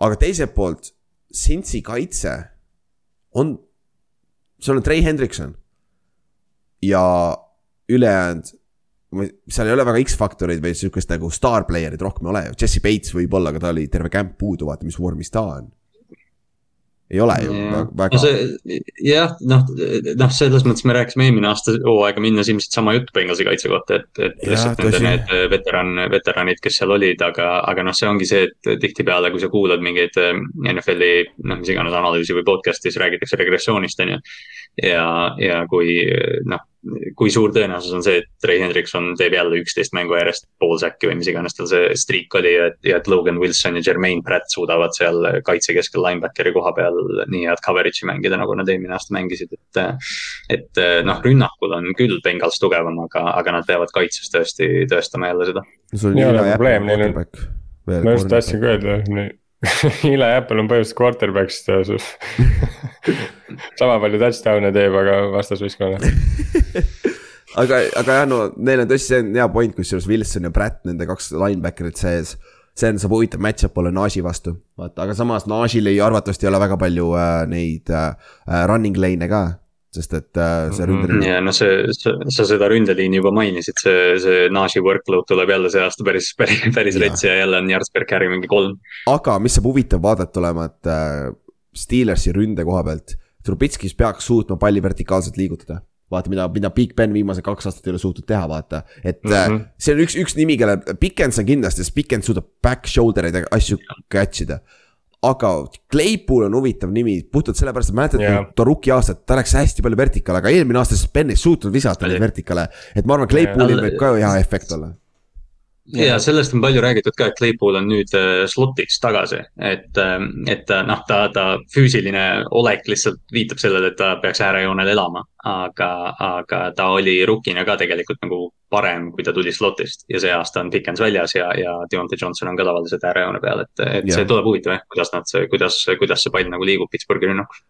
Speaker 2: aga teiselt poolt, Cincy kaitse on, sul on Trey Hendrikson. ja ülejäänud seal ei ole väga X-faktoreid või sihukest nagu star player'id rohkem ei ole ju, Jesse Bates võib-olla, aga ta oli terve camp puudu, vaata mis vormis ta on ei ole ju ja. väga.
Speaker 5: jah, noh, noh, selles mõttes me rääkisime eelmine aasta hooaega minnes ilmselt sama jutt Bengalsi kaitse kohta, et, et lihtsalt nende need veteran, veteranid, kes seal olid, aga, aga noh, see ongi see, et tihtipeale, kui sa kuulad mingeid eh, NFL-i noh, mis iganes analüüsi või podcast'is räägitakse regressioonist, on ju. ja, ja kui noh, kui suur tõenäosus on see, et Trey Hendrikson teeb jälle üksteist mängu järjest pool säkki või mis iganes tal see streak oli ja et, ja et Logan Wilson ja Jermaine Pratt suudavad seal kaitsekeskel linebackeri koha peal nii head coverage'i mängida, nagu nad eelmine aasta mängisid, et. et noh, rünnakul on küll Bengals tugevam, aga, aga nad peavad kaitses tõesti tõestama jälle seda.
Speaker 3: ei ole probleem, neil on, ma just tahtsingi öelda, Eli Apple on põhimõtteliselt quarterback'ist sama palju touchdown'e teeb, aga vastasvõistkonnale
Speaker 2: aga, aga jah, no neil on tõesti, see on hea point, kusjuures Wilson ja Pratt, nende kaks linebacker'it sees. see on, saab huvitav match-up olla Naji vastu, vaata, aga samas Najil ei arvatavasti ei ole väga palju äh, neid äh, äh running lane'e ka sest et äh, see ründeliin.
Speaker 5: ja noh, see, sa, sa seda ründeliini juba mainisid, see, see Nashi workload tuleb jälle see aasta päris, päris, päris rets ja jälle on yards per carry mingi kolm.
Speaker 2: aga mis saab huvitav vaadata olema, et äh, Steelersi ründe koha pealt, Trubitskis peaks suutma palli vertikaalselt liigutada vaata, mida, mida Big Ben viimased kaks aastat ei ole suutnud teha, vaata. et mm -hmm. see on üks, üks nimi, kelle, Pikens on kindlasti, sest Pikens suudab back shoulder eid asju catch ida aga Claypool on huvitav nimi, puhtalt sellepärast, et mäletad yeah. too rookie aastat, ta läks hästi palju vertikaale, aga eelmine aasta siis Ben ei suutnud visata neid vertikaale. et ma arvan, Claypoolil yeah. võib ka hea efekt olla
Speaker 5: ja sellest on palju räägitud ka, et Claypool on nüüd äh, slot'iks tagasi, et, äh, et äh, noh, ta, ta füüsiline olek lihtsalt viitab sellele, et ta peaks äärejoonel elama. aga, aga ta oli rookina ka tegelikult nagu parem, kui ta tuli slot'ist ja see aasta on Dickens väljas ja, ja Deontay Johnson on ka tavaliselt äärejoone peal, et, et ja. see tuleb huvitav jah, kuidas nad, kuidas, kuidas see pall nagu liigub Pittsburghi rünnakus.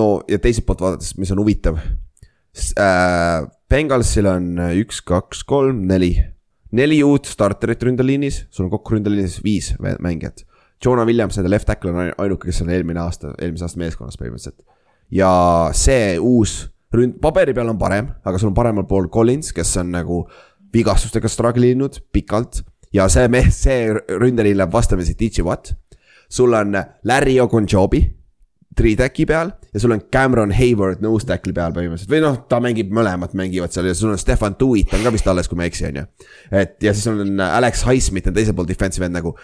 Speaker 2: no ja teiselt poolt vaadates, mis on huvitav äh,. Bengalsil on üks, kaks, kolm, neli neli uut starterit ründeliinis, sul on kokku ründeliinis viis mängijat. Jonah Williams, nende left tackle on ainuke, kes on eelmine aasta, eelmise aasta meeskonnas põhimõtteliselt. ja see uus ründ-, paberi peal on parem, aga sul on paremal pool Collins, kes on nagu vigastustega struggle inud pikalt. ja see mees, see ründeliin läheb vastamisi DJ Watt. sul on Larry Ogunjobi three-tack'i peal ja sul on Cameron Hayward nose tackle'i peal põhimõtteliselt või noh, ta mängib, mõlemad mängivad seal ja sul on Stefan Tuit on ka vist alles, kui ma ei eksi, on ju. et ja siis on Alex Highsmith on teisel pool defensive end nagu.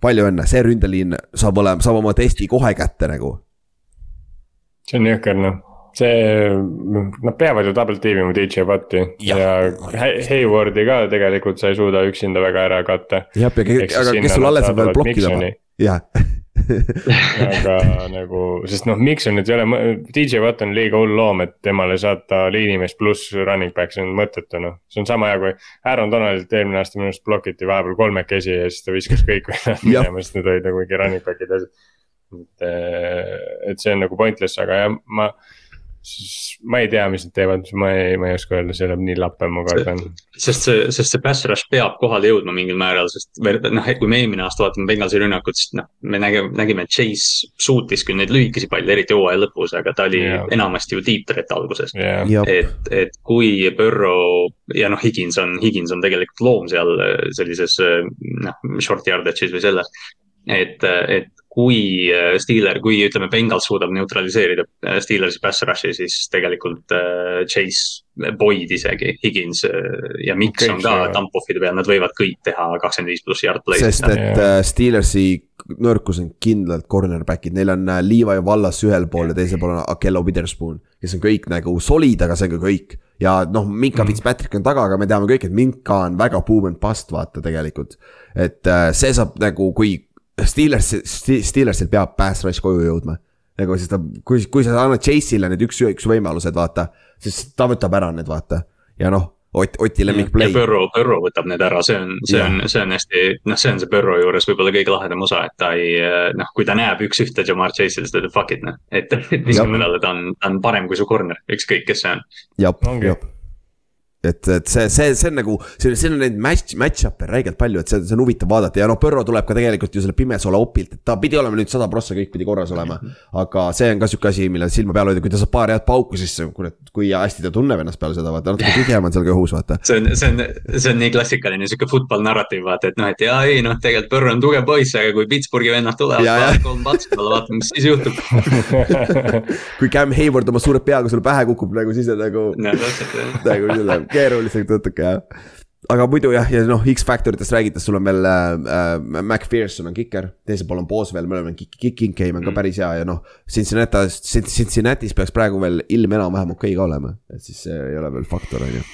Speaker 2: palju õnne, see ründeliin saab olema, saab oma testi kohe kätte nagu.
Speaker 3: see on jõhker noh see, nad peavad ju double team ima DJ Watti ja, ja Haywardi ka tegelikult sa ei suuda üksinda väga ära katta.
Speaker 2: jah, aga kes sul alles on veel blokkida, jah
Speaker 3: aga nagu, sest noh, Miksonit ei ole, DJ Watt on liiga hull loom, et temale saata liinimees pluss running back, see on mõttetu noh. see on sama hea kui Aaron Donaldilt eelmine aasta minu arust blokiti vahepeal kolmekesi ja siis ta viskas kõik minema, sest need olid nagu mingi running back'id ja asjad. et, et see on nagu pointless, aga jah, ma siis ma ei tea, mis nad teevad, ma ei, ma ei oska öelda, see läheb nii lappe, ma kardan.
Speaker 5: sest see, sest see pass rush peab kohale jõudma mingil määral, sest noh, kui me eelmine aasta vaatame Bengalsi rünnakut, siis noh, me nägime, nägime, et Chase suutis küll neid lühikesi palle, eriti hooaja lõpus, aga ta oli yeah. enamasti ju deep threat alguses yeah.. et, et kui Burrow ja noh, Higins on, Higins on tegelikult loom seal sellises noh, short yardage'is või selles et, et kui äh, Steeler, kui ütleme, Bengals suudab neutraliseerida äh, Steelersi pass rush'i, siis tegelikult äh, Chase, Boyd isegi, Higins ja Miks okay, on ka dump-off'ide peal, nad võivad kõik teha kakskümmend viis pluss yard play'd.
Speaker 2: sest et yeah. Steelersi nõrkus on kindlalt cornerback'id, neil on Levi Vallas ühel pool ja teisel pool on Akello Witherspoon, kes on kõik nagu solid, aga see on ka kõik ja noh, Minka mm. Fitzpatrick on taga, aga me teame kõik, et Minka on väga boom and bust, vaata tegelikult. et see saab nagu, kui Steelers, Steelersil peab pass rush koju jõudma. nagu siis ta, kui, kui sa annad Chase'ile need üks-üks võimalused, vaata, siis ta võtab ära need, vaata. ja noh, Ott, Oti lemmik play.
Speaker 5: ja Burrow, Burrow võtab need ära, see on, see ja. on, see on hästi, noh, see on see Burrow juures võib-olla kõige lahedam osa, et ta ei, noh, kui ta näeb üks-ühte Jamar Chase'il, siis ta ütleb fuck it, noh. et, et viskame talle, ta on, ta on parem kui su corner, ükskõik kes see on.
Speaker 2: jah, jah et, et see, see, see on nagu, see, siin on neid match, match-up'e räigelt palju, et see, see on huvitav vaadata ja noh, Põrro tuleb ka tegelikult ju selle Pimesoole opilt, et ta pidi olema nüüd sada prossa, kõik pidi korras olema. aga see on ka sihuke asi, millele silma peal hoida, kui ta saab paar head pauku, siis kurat, kui hästi ta tunneb ennast peale seda, vaata natuke tühjem on seal ka õhus, vaata.
Speaker 5: see on, see on, see on nii klassikaline sihuke football narratiiv, vaata, et noh, et jaa, ei noh, tegelikult Põrro on tugev poiss, aga kui Pittsburghi vennad tulevad, kolm patsu peale, vaatame, mis siis juhtub
Speaker 2: kui Cam Hayward oma suure peaga sulle pähe kukub nagu siis on nagu. nagu selle keerulisega tõttu natuke jah. aga muidu jah, ja noh, X-Factoritest räägides, sul on veel äh, äh, MacPherson on kiker, teisel pool on Boswell, mõlemal on Kick, Kick Game on ka päris hea ja noh. Cincinnati's, Cincinnati's peaks praegu veel ilm enam-vähem okei okay ka olema, et siis see ei ole veel faktor, on ju.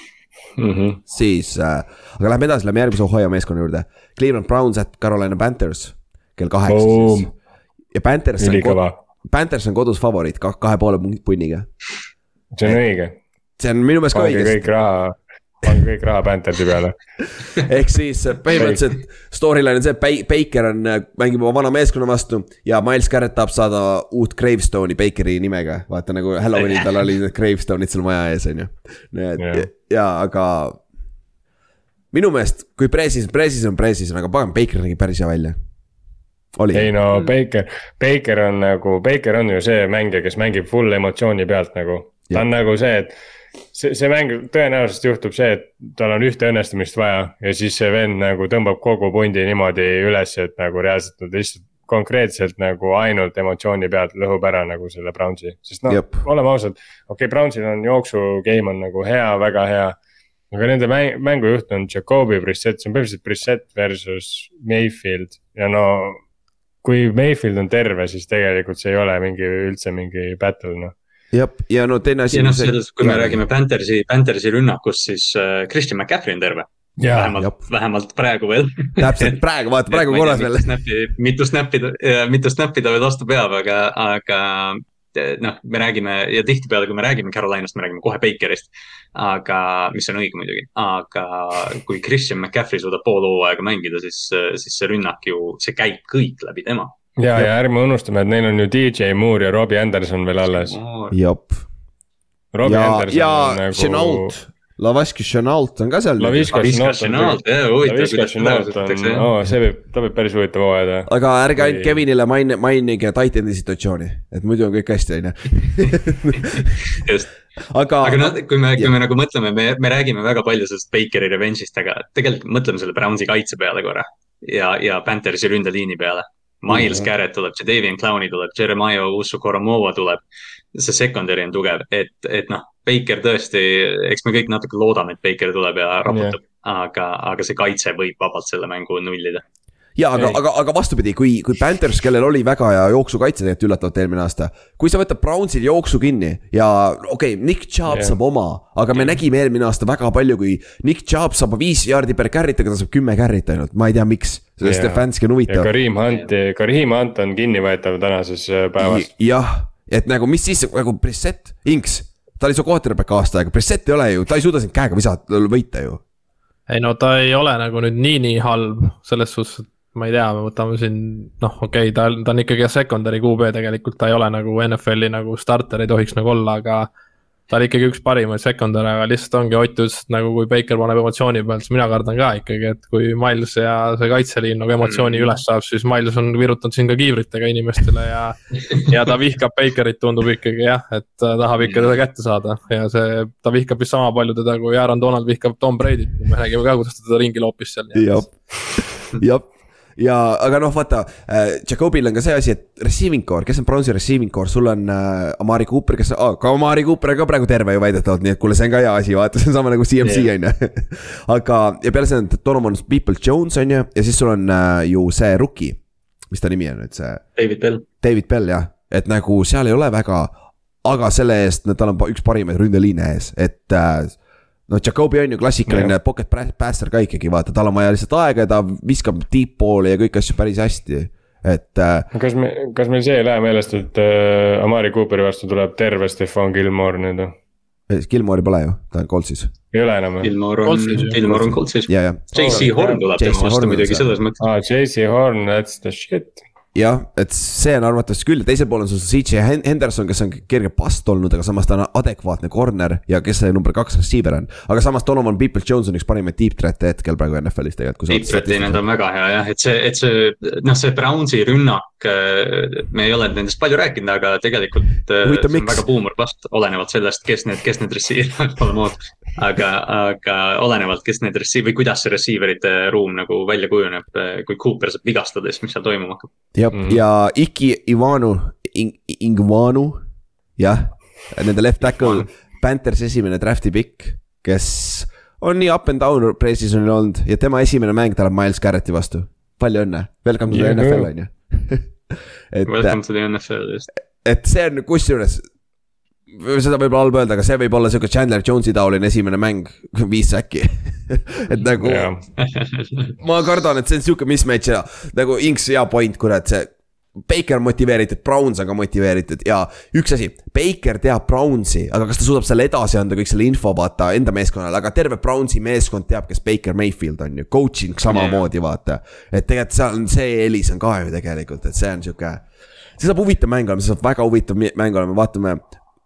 Speaker 3: Mhm.
Speaker 2: siis äh,, aga lähme edasi, lähme järgmise Ohio meeskonna juurde. Cleveland Browns at Carolina Panthers kell kaheksa siis. ja Panthers on, Panthers on kodus favoriit ka, kahe poole punniga.
Speaker 3: see on õige,
Speaker 2: see on minu meelest ka õigesti
Speaker 3: kõik raha, pange kõik raha Panthersi peale.
Speaker 2: ehk siis põhimõtteliselt storyline on see, Baker on, mängib oma vana meeskonna vastu ja Miles Garrett tahab saada uut Gravestone'i Bakeri nimega. vaata nagu Halloweenil tal olid need Gravestone'id seal maja ees, on ju.
Speaker 3: Jah.
Speaker 2: ja, ja aga. minu meelest, kui preseason, preseason on preseason, aga pagan, Baker nägi päris hea välja. oli.
Speaker 3: ei no Baker, Baker on nagu, Baker on ju see mängija, kes mängib full emotsiooni pealt nagu. ta on nagu see, et see, see mäng tõenäoliselt juhtub see, et tal on ühte õnnestumist vaja ja siis see vend nagu tõmbab kogu pundi niimoodi üles, et nagu reaalselt nad lihtsalt konkreetselt nagu ainult emotsiooni pealt lõhub ära nagu selle Brownsi, sest noh oleme ausad. okei okay,, Brownsil on jooksu game on nagu hea, väga hea. aga nende mäng, mängujuht on Jakobi Brissett, see on põhimõtteliselt Brissett versus Mayfield ja no. kui Mayfield on terve, siis tegelikult see ei ole mingi üldse mingi battle noh.
Speaker 2: Jah, ja no teine asi.
Speaker 5: ja noh, selles, kui me räägime Panthersi, Panthersi rünnakust, siis äh, Christian McCaffrey on terve.
Speaker 3: jaa,
Speaker 5: vähemalt vähemalt praegu veel.
Speaker 2: täpselt praegu vaata, praegu korras veel.
Speaker 5: mitu snappi, mitu snappi ta veel vastu peab, aga, aga eh, noh, me räägime ja tihtipeale, kui me räägime Carolinast, me räägime kohe Bakerist. aga, mis on õige muidugi, aga kui Christian McCaffrey suudab pool hooaega mängida, siis, siis see rünnak ju, see käib kõik läbi tema.
Speaker 3: ja, ja ärme unustame, et neil on ju DJ Moore ja Robbie Anderson veel alles.
Speaker 2: jep,
Speaker 3: Robbie
Speaker 2: ja,
Speaker 3: Anderson
Speaker 2: ja
Speaker 3: on nagu
Speaker 2: Chenault, Lavaski Chenault on ka seal.
Speaker 3: Laviska Chenault on, Laviska Chenault on, oo see võib, ta võib päris huvitav hooaja teha.
Speaker 2: aga ärge ainult Kevinile main-, mainige Titan'i situatsiooni, et muidu on kõik hästi, on ju.
Speaker 5: just,
Speaker 2: aga,
Speaker 5: aga noh, kui me, kui
Speaker 2: jah.
Speaker 5: me nagu mõtleme, me, me räägime väga palju sellest Bakeri revenge'ist, aga tegelikult mõtleme selle Brownsi kaitse peale korra. ja, ja Panthersi ründeliini peale. Miles
Speaker 3: Mhm.
Speaker 5: Garrett tuleb, Jadavian Clowney tuleb, Jeremiah Usu-Koromova tuleb. see secondary on tugev, et, et noh, Baker tõesti, eks me kõik natuke loodame, et Baker tuleb ja raputab yeah.. aga, aga see kaitse võib vabalt selle mängu nullida.
Speaker 2: ja aga aga, aga vastupidi, kui, kui Panthers, kellel oli väga hea jooksukaitse tegelikult üllatavalt eelmine aasta. kui sa võtad Brownsil jooksu kinni ja okei okay,, Nick Chubb yeah. saab oma, aga me nägime eelmine aasta väga palju, kui Nick Chubb saab viis jaardi per carry't, aga ta saab kümme carry't ainult, ma ei tea, miks. Sest
Speaker 3: Jah.
Speaker 2: Stefanski on
Speaker 3: ja
Speaker 2: huvitav.
Speaker 3: Kareem Hunt, Kareem Hunt on kinnivõetav tänases äh, päevas.
Speaker 2: jah, et nagu mis siis nagu Brissett, Inks, ta oli su quarterback aasta aega, Brissett ei ole ju, ta ei suuda sind käega visata, võita ju.
Speaker 4: ei no ta ei ole nagu nüüd nii, nii halb selles suhtes, et ma ei tea, me võtame siin noh, okei okay,, ta, ta on ikkagi secondary QB tegelikult, ta ei ole nagu NFL-i nagu starter ei tohiks nagu olla, aga ta oli ikkagi üks parimaid secondary, aga lihtsalt ongi Ott ütles, et nagu kui Baker paneb emotsiooni pealt, siis mina kardan ka ikkagi, et kui Miles ja see kaitseliin nagu emotsiooni
Speaker 5: Mm.
Speaker 4: üles saab, siis Miles on virutanud siin ka kiivritega inimestele ja. ja ta vihkab Bakerit, tundub ikkagi jah, et ta tahab ikka teda kätte saada ja see, ta vihkab vist sama palju teda kui Aaron Donald vihkab Tom Brady't, me nägime ka, kuidas ta teda ringi loopis seal.
Speaker 2: jah, jah ja aga noh, vaata äh,, Jacobil on ka see asi, et receiving core, kes on Brownsi receiving core, sul on äh, Amari Cooper, kes ah,, ka Amari Cooper on ka praegu terve ju väidetavalt, nii et kuule, see on ka hea asi, vaata, see on sama nagu CMC on ju. aga, ja peale selle on Donovan People Jones on ju, ja siis sul on äh, ju see rookie, mis ta nimi on nüüd, see
Speaker 5: David Bell.
Speaker 2: David Bell jah, et nagu seal ei ole väga, aga selle eest tal on üks parimaid ründeliine ees, et äh, no Jakobi on ju klassikaline pocket passer ka ikkagi vaata, tal on vaja lihtsalt aega ja ta viskab deep poole ja kõiki asju päris hästi. et äh,
Speaker 3: kas me, kas meil see ei lähe meelest, et äh, Amari Cooperi vastu tuleb terve Stefan Gilmore nüüd või?
Speaker 2: Gilmore'i pole ju, ta on Coltsis
Speaker 3: ei ole enam või?
Speaker 5: Gilmore on. Gilmore on Coltsis.
Speaker 2: ja, ja,
Speaker 5: JC Horn tuleb tema vastu muidugi selles mõttes.
Speaker 3: aa, JC Horn, that's the shit.
Speaker 2: jah, et see on arvatavasti küll, teisel pool on sul CJ Hen- Henderson, kes on kerge past olnud, aga samas ta on adekvaatne corner ja kes see number kaks receiver on. aga samas Donovan People Jones on üks parimaid deep threat'e hetkel praegu NFL-is tegelikult.
Speaker 5: Deep threat'i need on väga hea jah, et see, et see noh, see Brownsi rünnak, me ei ole nendest palju rääkinud, aga tegelikult äh,
Speaker 2: Huvitav,
Speaker 5: see on
Speaker 2: miks?
Speaker 5: väga buumor vast, olenevalt sellest, kes need, kes need receiver'id, pole mood. aga, aga olenevalt, kes need receiver või kuidas see receiver'ite ruum nagu välja kujuneb, kui Cooper saab vigastada, siis mis seal toimuma hakkab.
Speaker 2: jah,
Speaker 3: Mhm.
Speaker 2: ja Iki Ivanu, Ingvanu, jah, nende left tackle, Panthers esimene draft'i pikk, kes on nii up and down pre-season'il olnud ja tema esimene mäng tuleb Miles Garretti vastu. palju õnne, welcome to the
Speaker 3: Juhu.
Speaker 2: NFL on ju et,
Speaker 5: Welcome to the NFL just.
Speaker 2: et see on kusjuures, seda võib halb öelda, aga see võib olla sihuke Chandler Jones'i taoline esimene mäng, viis säki. et nagu ma kardan, et see on sihuke mismatch ja nagu Inks hea point, kurat, see. Baker motiveeritud, Browns on ka motiveeritud ja üks asi, Baker teab Brownsi, aga kas ta suudab selle edasi anda kõik selle info vaata enda meeskonnale, aga terve Brownsi meeskond teab, kes Baker Mayfield on ju, coaching samamoodi vaata. et tegelikult seal on see eelis on ka ju tegelikult, et see on sihuke, see saab huvitav mäng olema, see saab väga huvitav mäng olema, vaatame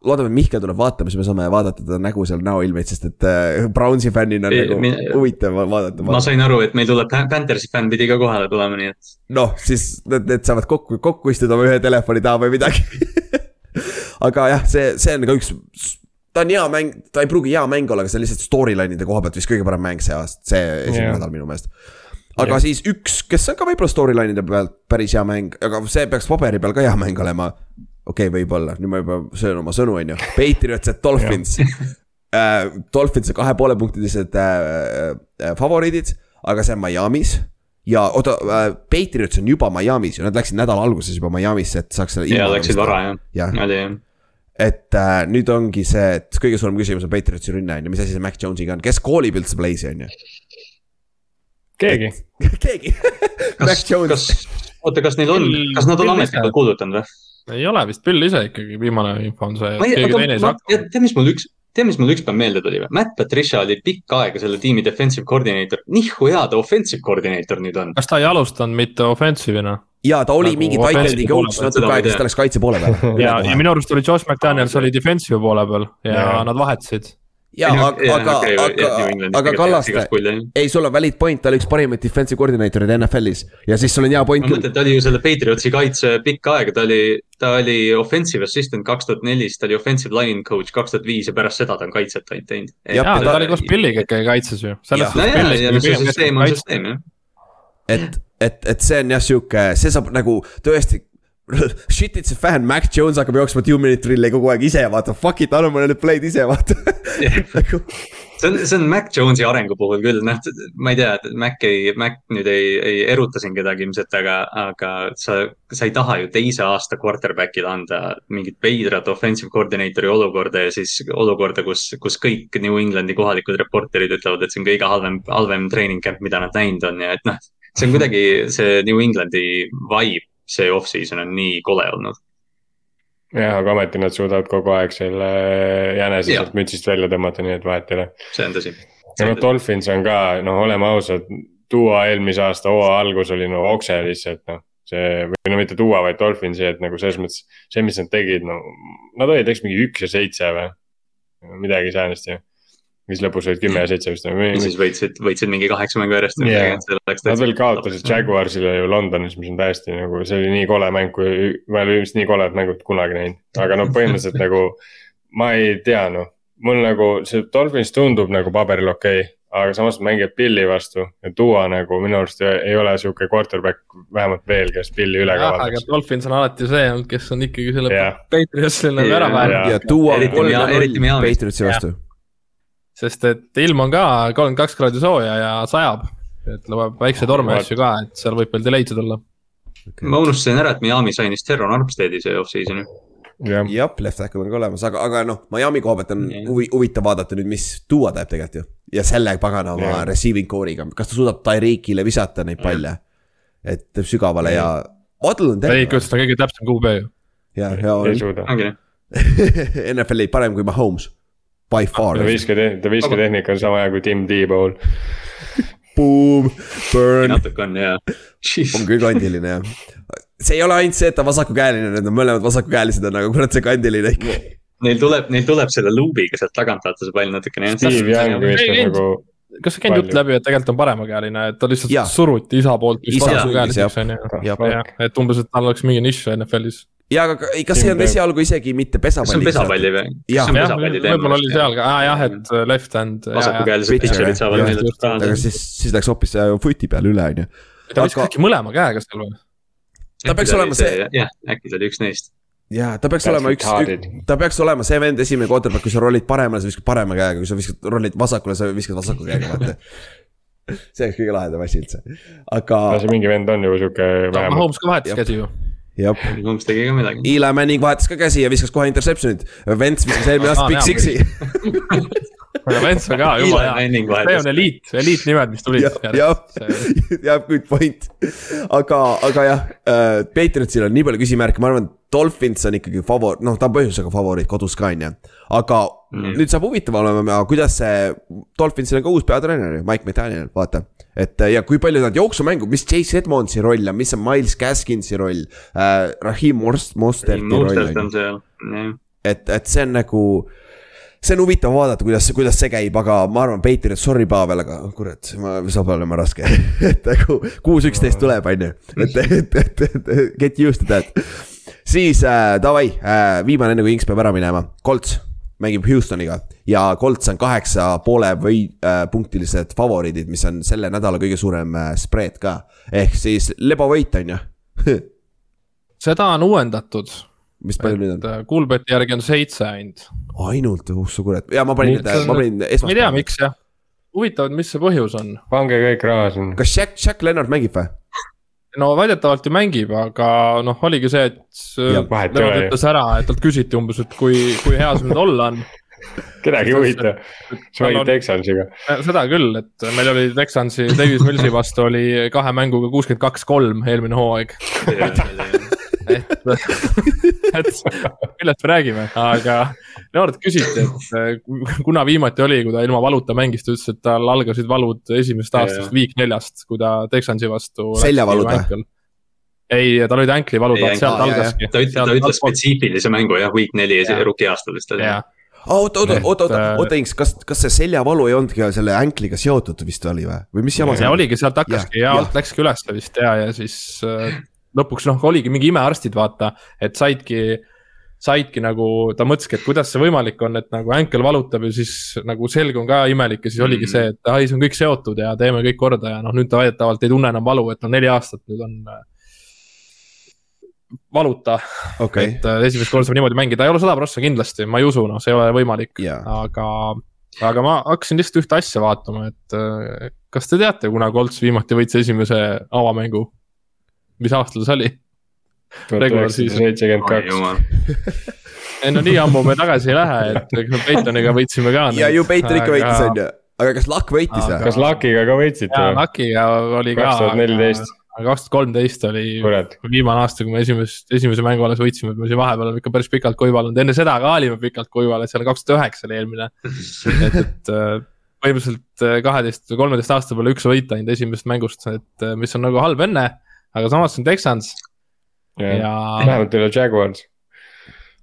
Speaker 2: loodame, et Mihkel tuleb vaatama, siis me saame vaadata teda nägu seal näoilmeid, sest et äh, Brownsi fännina on nagu
Speaker 5: mi-
Speaker 2: huvitav vaadata.
Speaker 5: ma sain aru, et meil tuleb Pan- Panthersi fänn pidi ka kohale tulema, nii et.
Speaker 2: noh, siis need, need saavad kokku, kokku istuda oma ühe telefoni taha või midagi. aga jah, see, see on ka üks, ta on hea mäng, ta ei pruugi hea mäng olla, aga see on lihtsalt storyline'ide koha pealt vist kõige parem mäng see aasta, see esimene
Speaker 3: Jah.
Speaker 2: nädal minu meelest. aga
Speaker 3: Jah.
Speaker 2: siis üks, kes on ka võib-olla storyline'ide pealt päris hea mäng, aga see peaks paberi peal ka hea mäng olema. Okei okay,, võib-olla, nüüd ma juba söön oma sõnu, on ju, Patriots ja Dolphins äh,. Dolphins on kahe poole punktilised äh, äh, favoriidid, aga see on Miami's ja oota äh,, Patriots on juba Miami's ja nad läksid nädala alguses juba Miami'sse, et saaks selle.
Speaker 5: ja läksid vara jah,
Speaker 2: jah,
Speaker 5: oli jah.
Speaker 2: et äh, nüüd ongi see, et kõige suurem küsimus on Patriotsi rünne on ju, mis asi see Mac Jones'iga on, kes koolib üldse Blaze'i on ju?
Speaker 3: keegi.
Speaker 2: keegi Mac
Speaker 5: kas,
Speaker 2: Jones
Speaker 5: kas, oota, kas neil on, kas nad on ametlikult kuulutanud või?
Speaker 4: Ei ole vist Bill ise ikkagi, viimane info on see, et keegi
Speaker 5: aga
Speaker 4: teine ei saa, hakkama.
Speaker 5: tead, mis mul üks, tead, mis mul ükspäev meelde tuli või? Matt Patricia oli pikka aega selle tiimi defensive coordinator, nihku hea ta offensive coordinator nüüd on.
Speaker 4: kas ta ei alustanud mitte offensive'ina?
Speaker 2: ja ta oli
Speaker 4: Nagu
Speaker 2: mingi titan'i coach natuke aega, siis ta läks kaitse poole peale.
Speaker 4: ja, ja minu arust oli Josh McDaniels oli defensive'i poole peal ja
Speaker 3: Jaa.
Speaker 4: nad vahetasid.
Speaker 2: Ja aga, aga, aga, aga Kallaste, ei, sul on valid point, ta oli üks parimaid defensive koordinaatoreid NFL-is ja siis sul on hea point
Speaker 5: ma mõtlen, ta oli ju selle Patriotsi kaitse pikka aega, ta oli, ta oli offensive assistant kaks tuhat neli, siis ta oli offensive line coach kaks tuhat viis ja pärast seda ta on kaitset ainult teinud.
Speaker 4: Ja
Speaker 2: ta-
Speaker 4: ta oli koos Billiga ikkagi kaitses ju.
Speaker 5: Süsteem on süsteem jah.
Speaker 2: et, et, et see on jah sihuke, see saab nagu tõesti. Shit it's a fan, Mac Jones hakkab jooksma two minute drill'i kogu aeg ise vaata, fuck it, anname need play'd ise vaata. nagu
Speaker 5: see on, see on Mac Jones'i arengu puhul küll, noh, ma ei tea, Mac ei, Mac nüüd ei, ei eruta siin kedagi ilmselt, aga, aga sa, sa ei taha ju teise aasta quarterback'ile anda mingit veidrat offensive coordinator'i olukorda ja siis olukorda, kus, kus kõik New Englandi kohalikud reporterid ütlevad, et see on kõige halvem, halvem training camp, mida nad näinud on ja et noh, see on kuidagi see New Englandi vibe, see off-season on nii kole olnud.
Speaker 3: jah, aga ometi nad suudavad kogu aeg selle jänese sealt mütsist välja tõmmata, nii et vahet ei ole.
Speaker 5: see on tõsi.
Speaker 3: noh, Dolphins on ka, noh, oleme ausad, Duo eelmise aasta hooaja algus oli no okse lihtsalt noh. see või no mitte Duo, vaid Dolphinsi, et nagu selles mõttes see, mis nad tegid, no nad olid eks mingi üks ja seitse või. midagi säänest ju. Mis lõpus olid kümme ja seitse vist
Speaker 5: ja
Speaker 3: või.
Speaker 5: siis võitsid, võitsid mingi kaheksa mängu järjest et
Speaker 3: Nad veel kaotasid Jaguarsile ju Londonis, mis on täiesti nagu, see oli nii kole mäng, kui ma ei ole vist nii koledat mängu kunagi näinud. aga no põhimõtteliselt nagu ma ei tea, noh, mul nagu see Dolphins tundub nagu paberil okei okay,. aga samas mängivad Pilli vastu ja Duo nagu minu arust ei ole sihuke quarterback vähemalt veel, kes Pilli üle
Speaker 4: jah, aga. Dolphins on alati see olnud, kes on ikkagi selle. Patriotsile nagu ära väärinud.
Speaker 2: ja tuua
Speaker 5: Eriti
Speaker 2: kolm ja
Speaker 5: eriti
Speaker 2: null. Patriotsi vastu.
Speaker 4: Sest et ilm on ka kolmkümmend kaks kraadi sooja ja sajab. et lubab väikseid torme ja asju ka, et seal võib veel delay'd tulla.
Speaker 5: ma unustasin ära, et Miami sainis Terron Armsteadi see off-season.
Speaker 3: jah,
Speaker 2: jah, left tackle on ka olemas, aga, aga noh, Miami koha pealt on huvi, huvitav vaadata nüüd, mis Duo teeb tegelikult ju. ja selle pagana oma
Speaker 3: Jah.
Speaker 2: receiving core'iga, kas ta suudab Tyreekile visata neid palle. et teeb sügavale ja Waddle on
Speaker 4: ei,
Speaker 2: terve
Speaker 4: kus ta on kõige täpsem QB ju.
Speaker 2: ja, ja
Speaker 3: ei
Speaker 2: on. NFL-i parem kui Mahomes. By far
Speaker 3: visketehnika, visketehnika on sama hea kui Tim Tebow.
Speaker 2: boom, burn,
Speaker 5: natuke on ja.
Speaker 2: on küll kandiline jah. see ei ole ainult see, et ta vasakukäeline, need on mõlemad vasakukäelised on, aga kurat see kandiline ikka.
Speaker 5: Neil tuleb, neil tuleb selle luubiga sealt tagant vaata see pall natukene.
Speaker 3: Nagu,
Speaker 4: kas see käinud jutt läbi, et tegelikult on paremakäeline, et ta lihtsalt
Speaker 2: Jah.
Speaker 4: suruti isa poolt
Speaker 2: jah,
Speaker 4: jah, et umbes, et tal oleks mingi nišš NFL-is.
Speaker 2: Ja aga kas see on esialgu isegi mitte
Speaker 5: kas see on
Speaker 2: pesapalli?
Speaker 5: pesapalli või?
Speaker 2: Jah.
Speaker 5: pesapalli
Speaker 4: võib-olla oli seal ka, aa jah, et äh, left hand.
Speaker 5: vasakukäelised
Speaker 2: Pitcher,
Speaker 5: pitcher'id saavad
Speaker 4: just,
Speaker 2: aga siis, siis läks hoopis äh, footi peale üle, on ju.
Speaker 4: ta viskas äkki mõlema käega seal või?
Speaker 2: ta peaks olema see-
Speaker 5: jah, äkki ta oli üks neist.
Speaker 2: jaa, ta peaks olema üks, ta peaks olema see vend, esimene quarterback, kui sa rollid paremale, sa viskad parema käega, kui sa viskad, rollid vasakule, sa viskad vasaku käega, vaata. see oleks kõige lahedam asi üldse, aga
Speaker 3: no see mingi vend on ju sihuke.
Speaker 4: Mahomes ka vahetas käsi ju.
Speaker 2: jah.
Speaker 5: Holmes tegi ka midagi.
Speaker 2: Eli Manning vahetas ka käsi ja viskas kohe interception'it. Vents viskas eelmine aasta
Speaker 4: Aa,
Speaker 2: Big Six'i.
Speaker 4: aga Vents on ka jumala hea. See on. eliit, eliitnimed, mis tulid
Speaker 2: jah, jah, good point. aga, aga jah äh,, Patriotsil on nii palju küsimärke, ma arvan, Dolphins on ikkagi favor-, noh, ta on põhjusega favoriit kodus ka on ju. aga mm. Nüüd saab huvitav olema, kuidas see, Dolphinsil on ka uus peatreener ju, Mike McDaniel, vaata. et ja kui palju nad jooksumängu, mis Chase Edmondsi roll on, mis on Miles Gaskinsi roll äh,, Raheem Most-, Mosterti roll
Speaker 5: Mustert
Speaker 2: on
Speaker 5: jah.
Speaker 2: et, et see on nagu, see on huvitav vaadata, kuidas, kuidas see käib, aga ma arvan, Patriot, sorry, Pavel, aga kurat, ma, saab olema raske. et nagu kuus, üksteist tuleb, on ju, et, et, et, et get used to that. Siis äh, davai äh,, viimane enne kui Inks peab ära minema, Colts mängib Houstoniga ja Colts on kaheksa poole või äh, punktilised favoriidid, mis on selle nädala kõige suurem äh, spread ka. ehk siis lebavõit on ju.
Speaker 4: seda on uuendatud,
Speaker 2: mis palju nüüd on?
Speaker 4: et Kuulbeti järgi on seitse ainult.
Speaker 2: ainult, uh sa kurat, ja ma panin ma panin
Speaker 4: ma ei tea,
Speaker 2: esmaspäeval.
Speaker 4: miks jah. huvitav, et mis see põhjus on.
Speaker 3: pange kõik raha sinna.
Speaker 2: kas Jack, Jack Leonard mängib või?
Speaker 4: No väidetavalt ju mängib, aga noh, oligi see, et
Speaker 3: ju.
Speaker 4: ütles ära, et talt küsiti umbes, et kui, kui hea see nüüd olla on.
Speaker 3: kedagi ei huvita, sa mängid
Speaker 4: on-
Speaker 3: Texansiga.
Speaker 4: seda küll, et meil oli Texansi Davis Millsi vastu oli kahe mänguga kuuskümmend kaks, kolm eelmine hooaeg. et, et millest me räägime, aga Leonard küsiti, et eh, kuna viimati oli, kui ta ilma valuta mängis, ta ütles, et tal algasid valud esimesest aastast week neljast, kui ta Texansi vastu.
Speaker 2: Seljavalud või??
Speaker 4: ei, tal olid anklivalud,
Speaker 5: Ei,
Speaker 4: vaat sealt algaski.
Speaker 5: ta ütles, ta ütles spetsiifilise mängu jah, week neli
Speaker 4: Jaa.
Speaker 5: rookie aastal vist oli.
Speaker 2: oota, oota, oota, oota, oota Inks, kas, kas see seljavalu ei olnudki selle änkliga seotud vist oli või, või mis jama see
Speaker 4: ja
Speaker 2: on?
Speaker 4: oligi, sealt hakkaski ja
Speaker 2: jah.
Speaker 4: alt läkski ülesse vist ja, ja siis äh, lõpuks noh, oligi mingi imearstid, vaata, et saidki saidki nagu, ta mõtleski, et kuidas see võimalik on, et nagu änkel valutab ja siis nagu selg on ka imelik ja siis oligi
Speaker 5: Mm.
Speaker 4: see, et ai, see on kõik seotud ja teeme kõik korda ja noh, nüüd ta väidetavalt ei tunne enam valu, et on neli aastat, nüüd on äh, valuta
Speaker 2: okei,
Speaker 4: et äh, esimest korda saab niimoodi mängida, ei ole sada prossa kindlasti, ma ei usu, noh, see ei ole võimalik,
Speaker 2: jaa.
Speaker 4: aga, aga ma hakkasin lihtsalt ühte asja vaatama, et äh, kas te teate, kuna Colts viimati võitis esimese avamängu? Mis aastal see oli?
Speaker 3: tuhat
Speaker 4: Regular
Speaker 3: üheksasada
Speaker 4: season.
Speaker 3: seitsekümmend kaks.
Speaker 4: ei no nii ammu me tagasi ei lähe, et eks me Peitoniga võitsime ka.
Speaker 2: ja ju Peiton ikka võitis, on ju, aga kas Luck võitis
Speaker 4: Aga-
Speaker 2: või?
Speaker 3: kas Lucky'ga ka võitsite
Speaker 4: ja
Speaker 3: või?
Speaker 4: Lucky'ga oli ka.
Speaker 3: kaks tuhat neliteist,
Speaker 4: kaks tuhat kolmteist oli
Speaker 3: kurat.
Speaker 4: viimane aasta, kui me esimest, esimese mängu alles võitsime, me siin vahepeal oleme ikka päris pikalt kuivanud, enne seda ka olime pikalt kuival, et seal kaks tuhat üheksa oli eelmine. et, et äh, põhimõtteliselt äh, kaheteist või kolmeteist aasta peale üks võit ainult esimesest mängust, et äh, mis on nagu halb enne. Aga samas on Texans ja
Speaker 3: vähemalt ei ole Jaguars.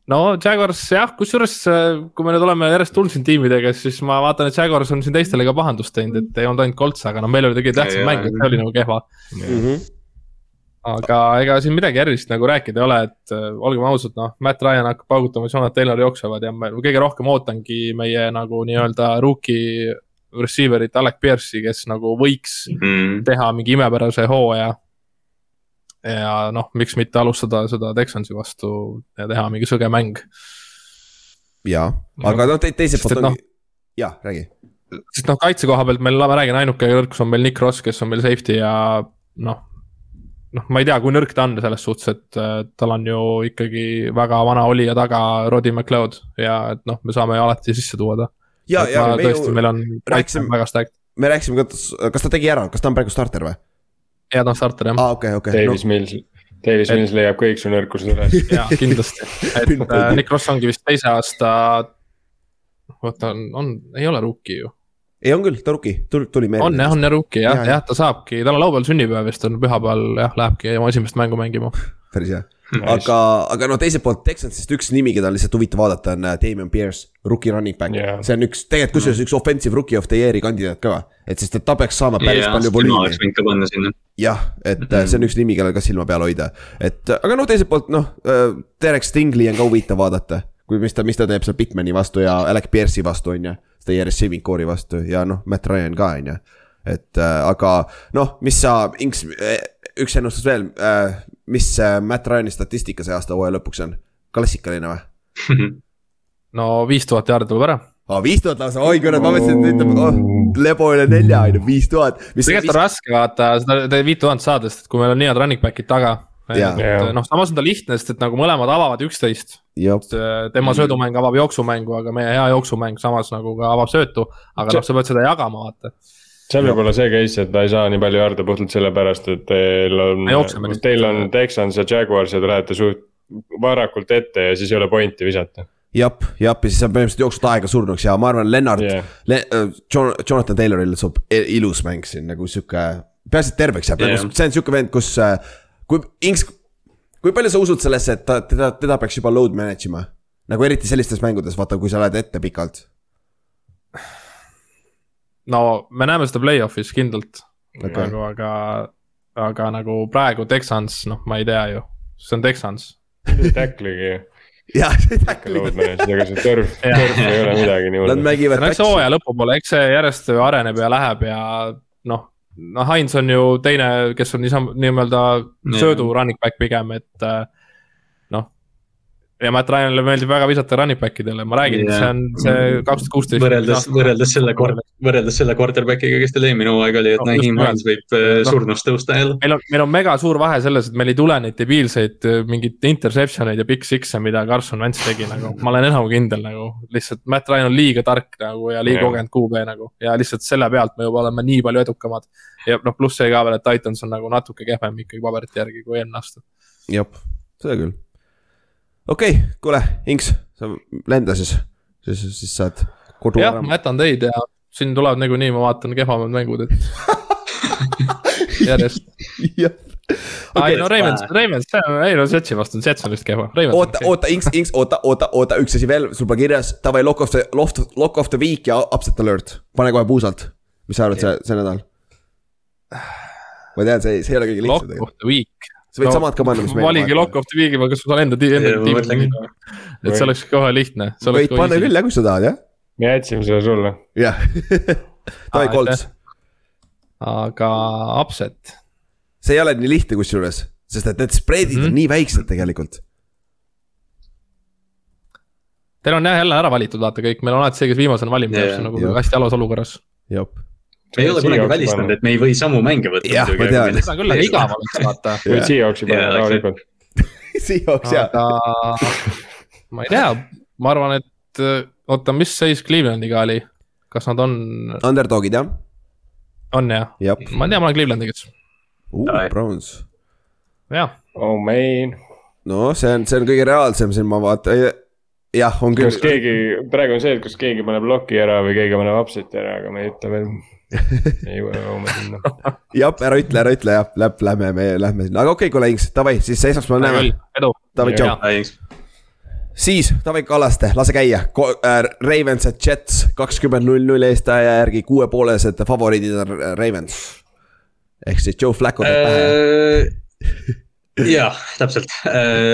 Speaker 4: no Jaguars jah, kusjuures äh, kui me nüüd oleme järjest tulnud siin tiimidega, siis ma vaatan, et Jaguars on siin teistele ka pahandust teinud, et ei olnud ainult Colts, aga no meil oli tegelikult tähtsam
Speaker 5: ole
Speaker 4: mäng, et see oli nagu kehva.
Speaker 2: Mhm.
Speaker 4: aga ega siin midagi erilist nagu rääkida ei ole, et äh, olgem ausad, noh, Matt Ryan hakkab paugutama, Jonathan Taylor jooksevad ja ma kõige rohkem ootangi meie nagu nii-öelda rookie receiver'it Alec Pierce'i, kes nagu võiks
Speaker 5: Mm.
Speaker 4: teha mingi imepärase hooaja. Ja noh, miks mitte alustada seda Texansi vastu ja teha mingi sõge mäng.
Speaker 2: jaa, aga noh, teiselt
Speaker 4: Sest et
Speaker 2: poolt ongi, jah, räägi.
Speaker 4: sest noh, kaitse koha pealt meil, ma räägin, ainuke nõrkus on meil Nick Ross, kes on meil safety ja noh. noh, ma ei tea, kui nõrk ta on selles suhtes, et äh, tal on ju ikkagi väga vana olija taga, Roddy McLeod ja et noh, me saame ju alati sisse tuua ta.
Speaker 2: ja, ja me
Speaker 4: tõesti, meil on
Speaker 2: rääkisime- me rääkisime ka, kas ta tegi ära, kas ta on praegu starter või?
Speaker 4: Ja ta on starter jah,
Speaker 2: aa, okei, okei.
Speaker 3: Davis Mills, Davis
Speaker 4: Et-
Speaker 3: Mills leiab kõik su nõrkused üles.
Speaker 4: jaa kindlasti, et äh, Nick Ross ongi vist teise aasta. oota, on, on, ei ole rookie ju,
Speaker 2: ei, on küll, ta rookie, tuli, tuli meelde.
Speaker 4: on jah, on jah rookie jah
Speaker 2: Jaa,,
Speaker 4: jah, ta saabki, tal on laupäeval sünnipäev vist on pühapäeval jah, lähebki oma esimest mängu mängima.
Speaker 2: päris hea, aga, aga no teiselt poolt Texansist üks nimi, keda on lihtsalt huvitav vaadata, on äh, Damien Pierce, rookie running back
Speaker 3: Jaa.
Speaker 2: see on üks, tegelikult kusjuures üks offensive rookie of the year'i kandidaat ka. et sest, et ta peaks saama päris
Speaker 5: jah,
Speaker 2: palju volüümi jah, et mm. -hmm. see on üks nimi, kellel ka silma peal hoida, et aga noh, teiselt poolt noh, Derek Stingley on ka huvitav vaadata. kui, mis ta, mis ta teeb seal Bitmani vastu ja Alec Pierce'i vastu on ju, seda järjest receiving core'i vastu ja noh, Matt Ryan ka on ju. et äh, aga noh, mis sa, Inks, üks ennustus veel äh,, mis äh, Matt Ryan'i statistika see aasta hooaja lõpuks on? klassikaline või?
Speaker 4: no viis tuhat jaardi tuleb ära.
Speaker 2: aa, viis tuhat lausa, oi kurat, ma mõtlesin, et ütleb oh,, lebo üle nelja on ju, viis tuhat.
Speaker 4: tegelikult on raske vaata seda viit tuhat saada, sest kui meil on nii head running back'id taga. Noh, samas on ta lihtne, sest et nagu mõlemad avavad üksteist.
Speaker 2: jah,
Speaker 4: tema söödumäng avab jooksumängu, aga meie hea jooksumäng samas nagu ka avab söötu. aga noh, sa pead seda jagama, vaata.
Speaker 3: seal võib olla see case, et ta ei saa nii palju jaarde puhtalt sellepärast, et teil on teil on Texans ja Jaguars ja te lähete suht varakult ette ja siis ei ole pointi visata
Speaker 2: jah, jah, ja siis on põhimõtteliselt jooksnud aega surnuks ja ma arvan, Lennart
Speaker 3: yeah..
Speaker 2: Le-, John, Jonathan Tayloril saab e- ilus mäng siin nagu sihuke, peaasi, et terveks jääb
Speaker 5: Jah.
Speaker 2: nagu see on sihuke vend, kus äh, kui Inks, kui palju sa usud sellesse, et ta, teda, teda peaks juba load manage ima? nagu eriti sellistes mängudes, vaata, kui sa lähed ette pikalt.
Speaker 4: no me näeme seda play-off'is kindlalt okay. nagu, aga, aga nagu praegu Texans, noh, ma ei tea ju, see on Texans.
Speaker 3: Tackle'i ju,
Speaker 2: jah, see
Speaker 3: manage'id, ega see turf, turf ei ole midagi nii
Speaker 2: nad mängivad
Speaker 4: no eks hooaja lõpupoole, eks see järjest areneb ja läheb ja noh, no Heinz on ju teine, kes on niisama nii-öelda söödu running back pigem, et äh, noh. Ja Matt Ryanile meeldib väga visata running back idele, ma räägin yeah., see on see kaks tuhat kuusteist.
Speaker 5: võrreldes, võrreldes selle, võrreldes selle quarterback'iga, kes teil eelmine hooaeg oli, et
Speaker 4: No, just
Speaker 5: Hines võib äh,
Speaker 4: Noh.
Speaker 5: surnust tõusta jälle.
Speaker 4: meil on, meil on mega suur vahe selles, et meil ei tule neid debiilseid äh, mingeid interception eid ja big six'e, mida Carson Wentz tegi nagu, ma olen enam kui kindel nagu. lihtsalt Matt Ryan on liiga tark nagu ja liiga kogenud QB nagu ja lihtsalt selle pealt me juba oleme nii palju edukamad. ja noh, pluss see ka veel, et Titans on nagu natuke kehvem ikkagi paberite järgi kui eelmine aasta.
Speaker 2: jah, seda küll. Okei okay,, kuule, Inks, sa lenda siis, siis, siis saad kodu
Speaker 4: jah, ma jätan teid ja siin tulevad nagunii, ma vaatan kehvamad mängud, et järjest.
Speaker 2: jah,
Speaker 4: ei no Ravens, Ravens, ei no Jetsi vastu, Jets on vist kehva.
Speaker 2: oota, oota, Inks, Inks, oota, oota, oota, üks asi veel, sul pole kirjas, davai, lock of the, lock, lock of the week ja upset alert, pane kohe puusalt. mis sa arvad see, see nädal? ma tean, see, see ei ole kõige lihtsam
Speaker 4: Lock
Speaker 2: tegelikult,
Speaker 4: of the week.
Speaker 2: Sa võid samad ka panna, mis meil
Speaker 4: valige lock of the week'i, kas ma saan enda, enda
Speaker 5: ma mõtlengi.
Speaker 4: tiimi. et see oleks kohe lihtne.
Speaker 2: võid panna küll jah, kui sa tahad jah,
Speaker 3: me jätsime selle sulle.
Speaker 2: jah. davai, Colts,
Speaker 4: aga upset,
Speaker 2: see ei ole nii lihtne kusjuures, sest et need spread'id
Speaker 4: Mhm.
Speaker 2: on nii väiksed tegelikult.
Speaker 4: teil on jah jälle ära valitud, vaata kõik, meil on alati see, kes viimasena see on nagu
Speaker 2: jah.
Speaker 4: hästi halvas olukorras.
Speaker 2: jah,
Speaker 5: me ei ole kunagi välistanud, et me ei või samu mänge võtta.
Speaker 2: Jah, ma tean.
Speaker 4: seda küll, aga igav oleks vaata.
Speaker 3: võid Seahawksi panna rahulikult.
Speaker 2: Seahawks jah,
Speaker 4: ma ei tea, ma arvan, et äh, oota, mis seis Clevelandiga oli? kas nad on,
Speaker 2: underdog'id jah,
Speaker 4: on jah? ma ei tea, ma olen Clevelandi kes,
Speaker 5: Davai.
Speaker 2: Browns
Speaker 4: jah.
Speaker 3: oh man,
Speaker 2: no see on, see on kõige reaalsem siin, ma vaatan, jah, on küll
Speaker 3: kas. keegi, praegu on see, et kas keegi paneb loki ära või keegi paneb upset'i ära, aga me ei ütle veel. ei jõua jõuame sinna.
Speaker 2: jah, ära ütle, ära ütle jah, lähme, lähme, me lähme sinna, aga okei okay,, kuule Inks, davai, siis esmaspäeval näeme.
Speaker 4: edu.
Speaker 2: davai, tšau siis davai Kallaste, lase käia, Ravens ja Jets kakskümmend null null eestaja järgi kuuepoolesed favoriidid on Ravens. ehk siis Joe Flacco tuleb pähe.
Speaker 5: jah, täpselt.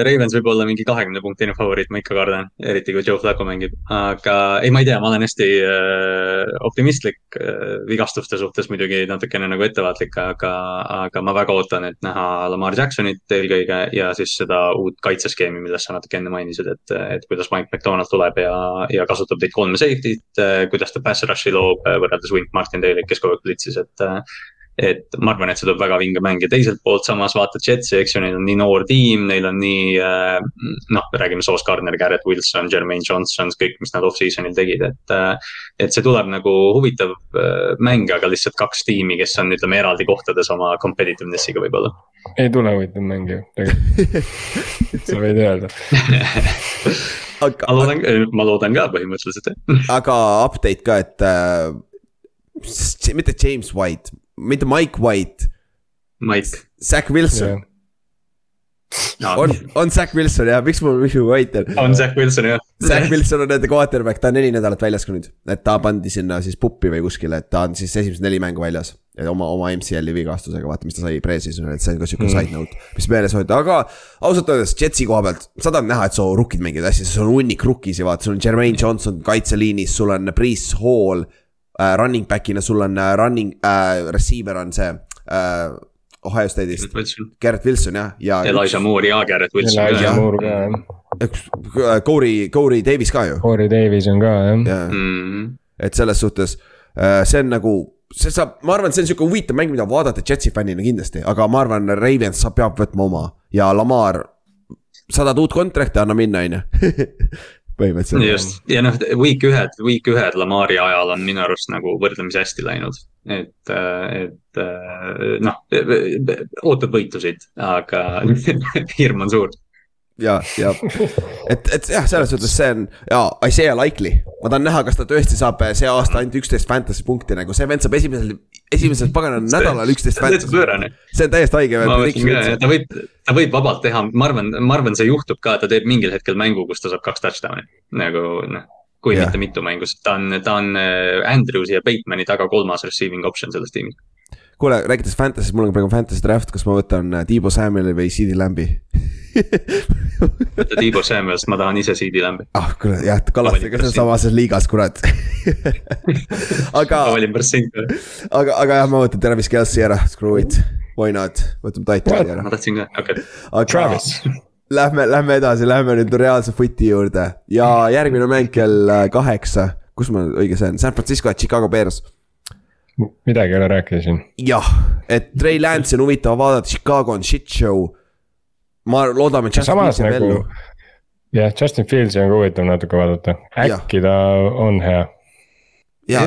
Speaker 5: Ravens võib olla mingi kahekümne punktine favoriit, ma ikka kardan, eriti kui Joe Flacco mängib, aga ei, ma ei tea, ma olen hästi äh, optimistlik äh, vigastuste suhtes muidugi natukene nagu ettevaatlik, aga, aga ma väga ootan, et näha Lamar Jacksonit eelkõige ja siis seda uut kaitseskeemi, millest sa natuke enne mainisid, et, et kuidas Mike McDonald tuleb ja, ja kasutab neid kolme safety't, kuidas ta pass rush'i loob äh, võrreldes Wink Martindale'iga, kes kogu aeg blitsis, et äh, et ma arvan, et see tuleb väga vinge mäng ja teiselt poolt samas vaatad Jetsi, eks ju, neil on nii noor tiim, neil on nii äh, noh, räägime Sauce Gardner, Garrett Wilson, Jermaine Johnson, kõik, mis nad off-season'il tegid, et äh, et see tuleb nagu huvitav äh, mäng, aga lihtsalt kaks tiimi, kes on, ütleme eraldi kohtades oma competitiveness'iga võib-olla.
Speaker 3: ei tule huvitav mäng ju, tegelikult. sa võid öelda.
Speaker 5: ma
Speaker 2: aga,
Speaker 5: loodan, ma loodan ka põhimõtteliselt,
Speaker 2: aga update ka, et äh, mitte James White, mitte Mike White,
Speaker 5: Mike.
Speaker 2: Zack Wilson,
Speaker 5: on,
Speaker 2: on, on Zack Wilson jah, miks mul, miks mul White on?
Speaker 5: on Zack Wilson jah.
Speaker 2: Zack Wilson on nende quarterback, ta on neli nädalat väljas ka nüüd, et ta pandi sinna siis puppi või kuskile, et ta on siis esimesed neli mängu väljas. oma, oma MCL-i vigastusega, vaata, mis ta sai pre-season'il, et see on ka sihuke
Speaker 3: Mm.
Speaker 2: side note, mis meeles hoida, aga ausalt öeldes Jetsi koha pealt, sa tahad näha, et su rookid mängivad hästi, sul on hunnik rookisi, vaata, sul on Jermaine Johnson kaitseliinis, sul on Breeze Hall äh,. Running back'ina sul on äh, running äh,, receiver on see äh, Ohio State'ist, Garrett Wilson jah, ja
Speaker 5: Elijah Moore ja Garrett Wilson
Speaker 3: Elijah
Speaker 2: jah.
Speaker 3: Moore ka jah,
Speaker 2: äh, Corey, Corey Davis ka ju,
Speaker 3: Corey Davis on ka jah.
Speaker 2: ja
Speaker 5: mm..
Speaker 2: et selles suhtes äh, see on nagu, see saab, ma arvan, et see on sihuke huvitav mäng, mida vaadata Jetsi fännina kindlasti, aga ma arvan, Ravens saab, peab võtma oma ja Lamar. sadad uut kontrakti, anna minna, on ju. põhimõtteliselt.
Speaker 5: just ja noh, week ühed, week ühed Lamari ajal on minu arust nagu võrdlemisi hästi läinud. et, et noh, ootad võitusid, aga hirm on suur.
Speaker 2: ja, ja et, et jah, selles suhtes see on ja Isaiah Likely, ma tahan näha, kas ta tõesti saab see aasta ainult üksteist fantasy punkti nagu see vend saab esimesel, esimesel paganal nädalal üksteist fantasy. see on täiesti haige.
Speaker 5: ma mõtlen ka, ta võib, ta võib vabalt teha, ma arvan, ma arvan, see juhtub ka, ta teeb mingil hetkel mängu, kus ta saab kaks touchdown'i. nagu noh, kui yeah. mitte mitu mängu, sest ta on, ta on äh, Andrewsi ja Batemani taga kolmas receiving option selles tiimis.
Speaker 2: kuule, rääkides fantasy'st, mul on praegu fantasy draft, kas ma võtan Tiibo Samueli või CD Lambi?
Speaker 5: võta Tiibo Samuelst, ma tahan ise CD lämbi.
Speaker 2: ah kuule jah, Kallastega on samas liigas, kurat. aga
Speaker 5: ma, valin pärast sind.
Speaker 2: aga, aga jah, ma võtan Travis Kelci ära, screw it, why not, võtame Titani ära
Speaker 5: ma. tahtsin ka, okei okay..
Speaker 2: aga
Speaker 3: Travis,
Speaker 2: lähme, lähme edasi, lähme nüüd reaalse footi juurde ja järgmine mäng kell äh, kaheksa, kus ma õige on, San Francisco ja Chicago Bears.
Speaker 3: midagi ei ole rääkida siin.
Speaker 2: jah, et Trey Lance'i on huvitav vaadata, Chicago on shit show. Ma loodame, et Justin
Speaker 3: samas
Speaker 2: Fields jääb
Speaker 3: nagu
Speaker 2: ellu.
Speaker 3: jah, Justin Fieldsi on ka huvitav natuke vaadata, äkki ta on hea.
Speaker 2: ja,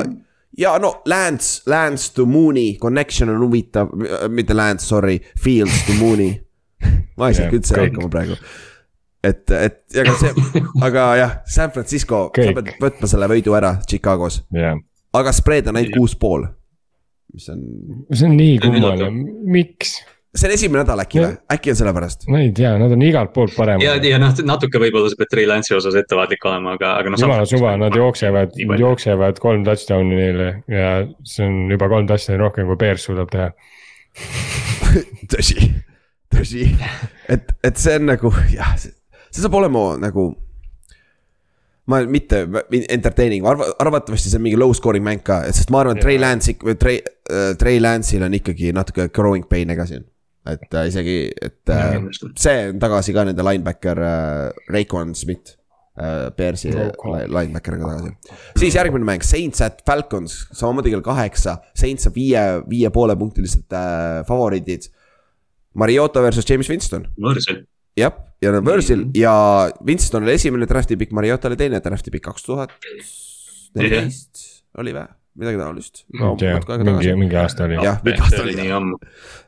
Speaker 2: ja no Lance, Lance to Mooney connection on huvitav, mitte Lance, sorry, Fields to Mooney. ma ei saa üldse hakkama praegu. et, et ja aga see, aga jah, San Francisco, sa pead võtma selle võidu ära Chicagos,
Speaker 3: jah,
Speaker 2: aga spread on ainult kuus pool. mis on,
Speaker 3: see on nii
Speaker 5: üllatav.,
Speaker 3: miks?
Speaker 2: See on esimene nädal äkki või, äkki on sellepärast?
Speaker 3: ma ei tea, nad on igalt poolt
Speaker 5: ja,
Speaker 3: paremad.
Speaker 5: ja noh, natuke võib-olla sa pead Trey Lance'i osas ettevaatlik olema, aga, aga noh.
Speaker 3: jumala suva, nad jooksevad jooksevad kolm touchdown'i neile ja see on juba kolm touchdown'i rohkem kui Bears suudab teha.
Speaker 2: tõsi, tõsi, et, et see on nagu jah, see saab olema nagu. ma mitte entertaining, arva-, arvatavasti see on mingi low scoring mäng ka, sest ma arvan, et Trey. Lance ikka, Trey uh,, Trey Lance'il on ikkagi natuke growing pain'e ka siin. Et äh, isegi, et äh, see on tagasi ka nende linebacker äh, Raekwon Smith äh,. Bearsi
Speaker 3: Raekwon.
Speaker 2: li- linebacker on ka tagasi. siis järgmine mäng, Saints at Falcons, samamoodi kell kaheksa, Saints saab viie, viie poolepunktilised äh, favoriidid. Mariota versus James Winston,
Speaker 5: võõrsil.
Speaker 2: jah, ja nad võõrsil ja Winston oli esimene draft'i pikk, Mariota oli teine draft'i pikk, kaks tuhat neliteist oli või, midagi taolist.
Speaker 3: mingi, mingi aasta oli.
Speaker 2: Jah, mingi aasta oli,
Speaker 5: ammu.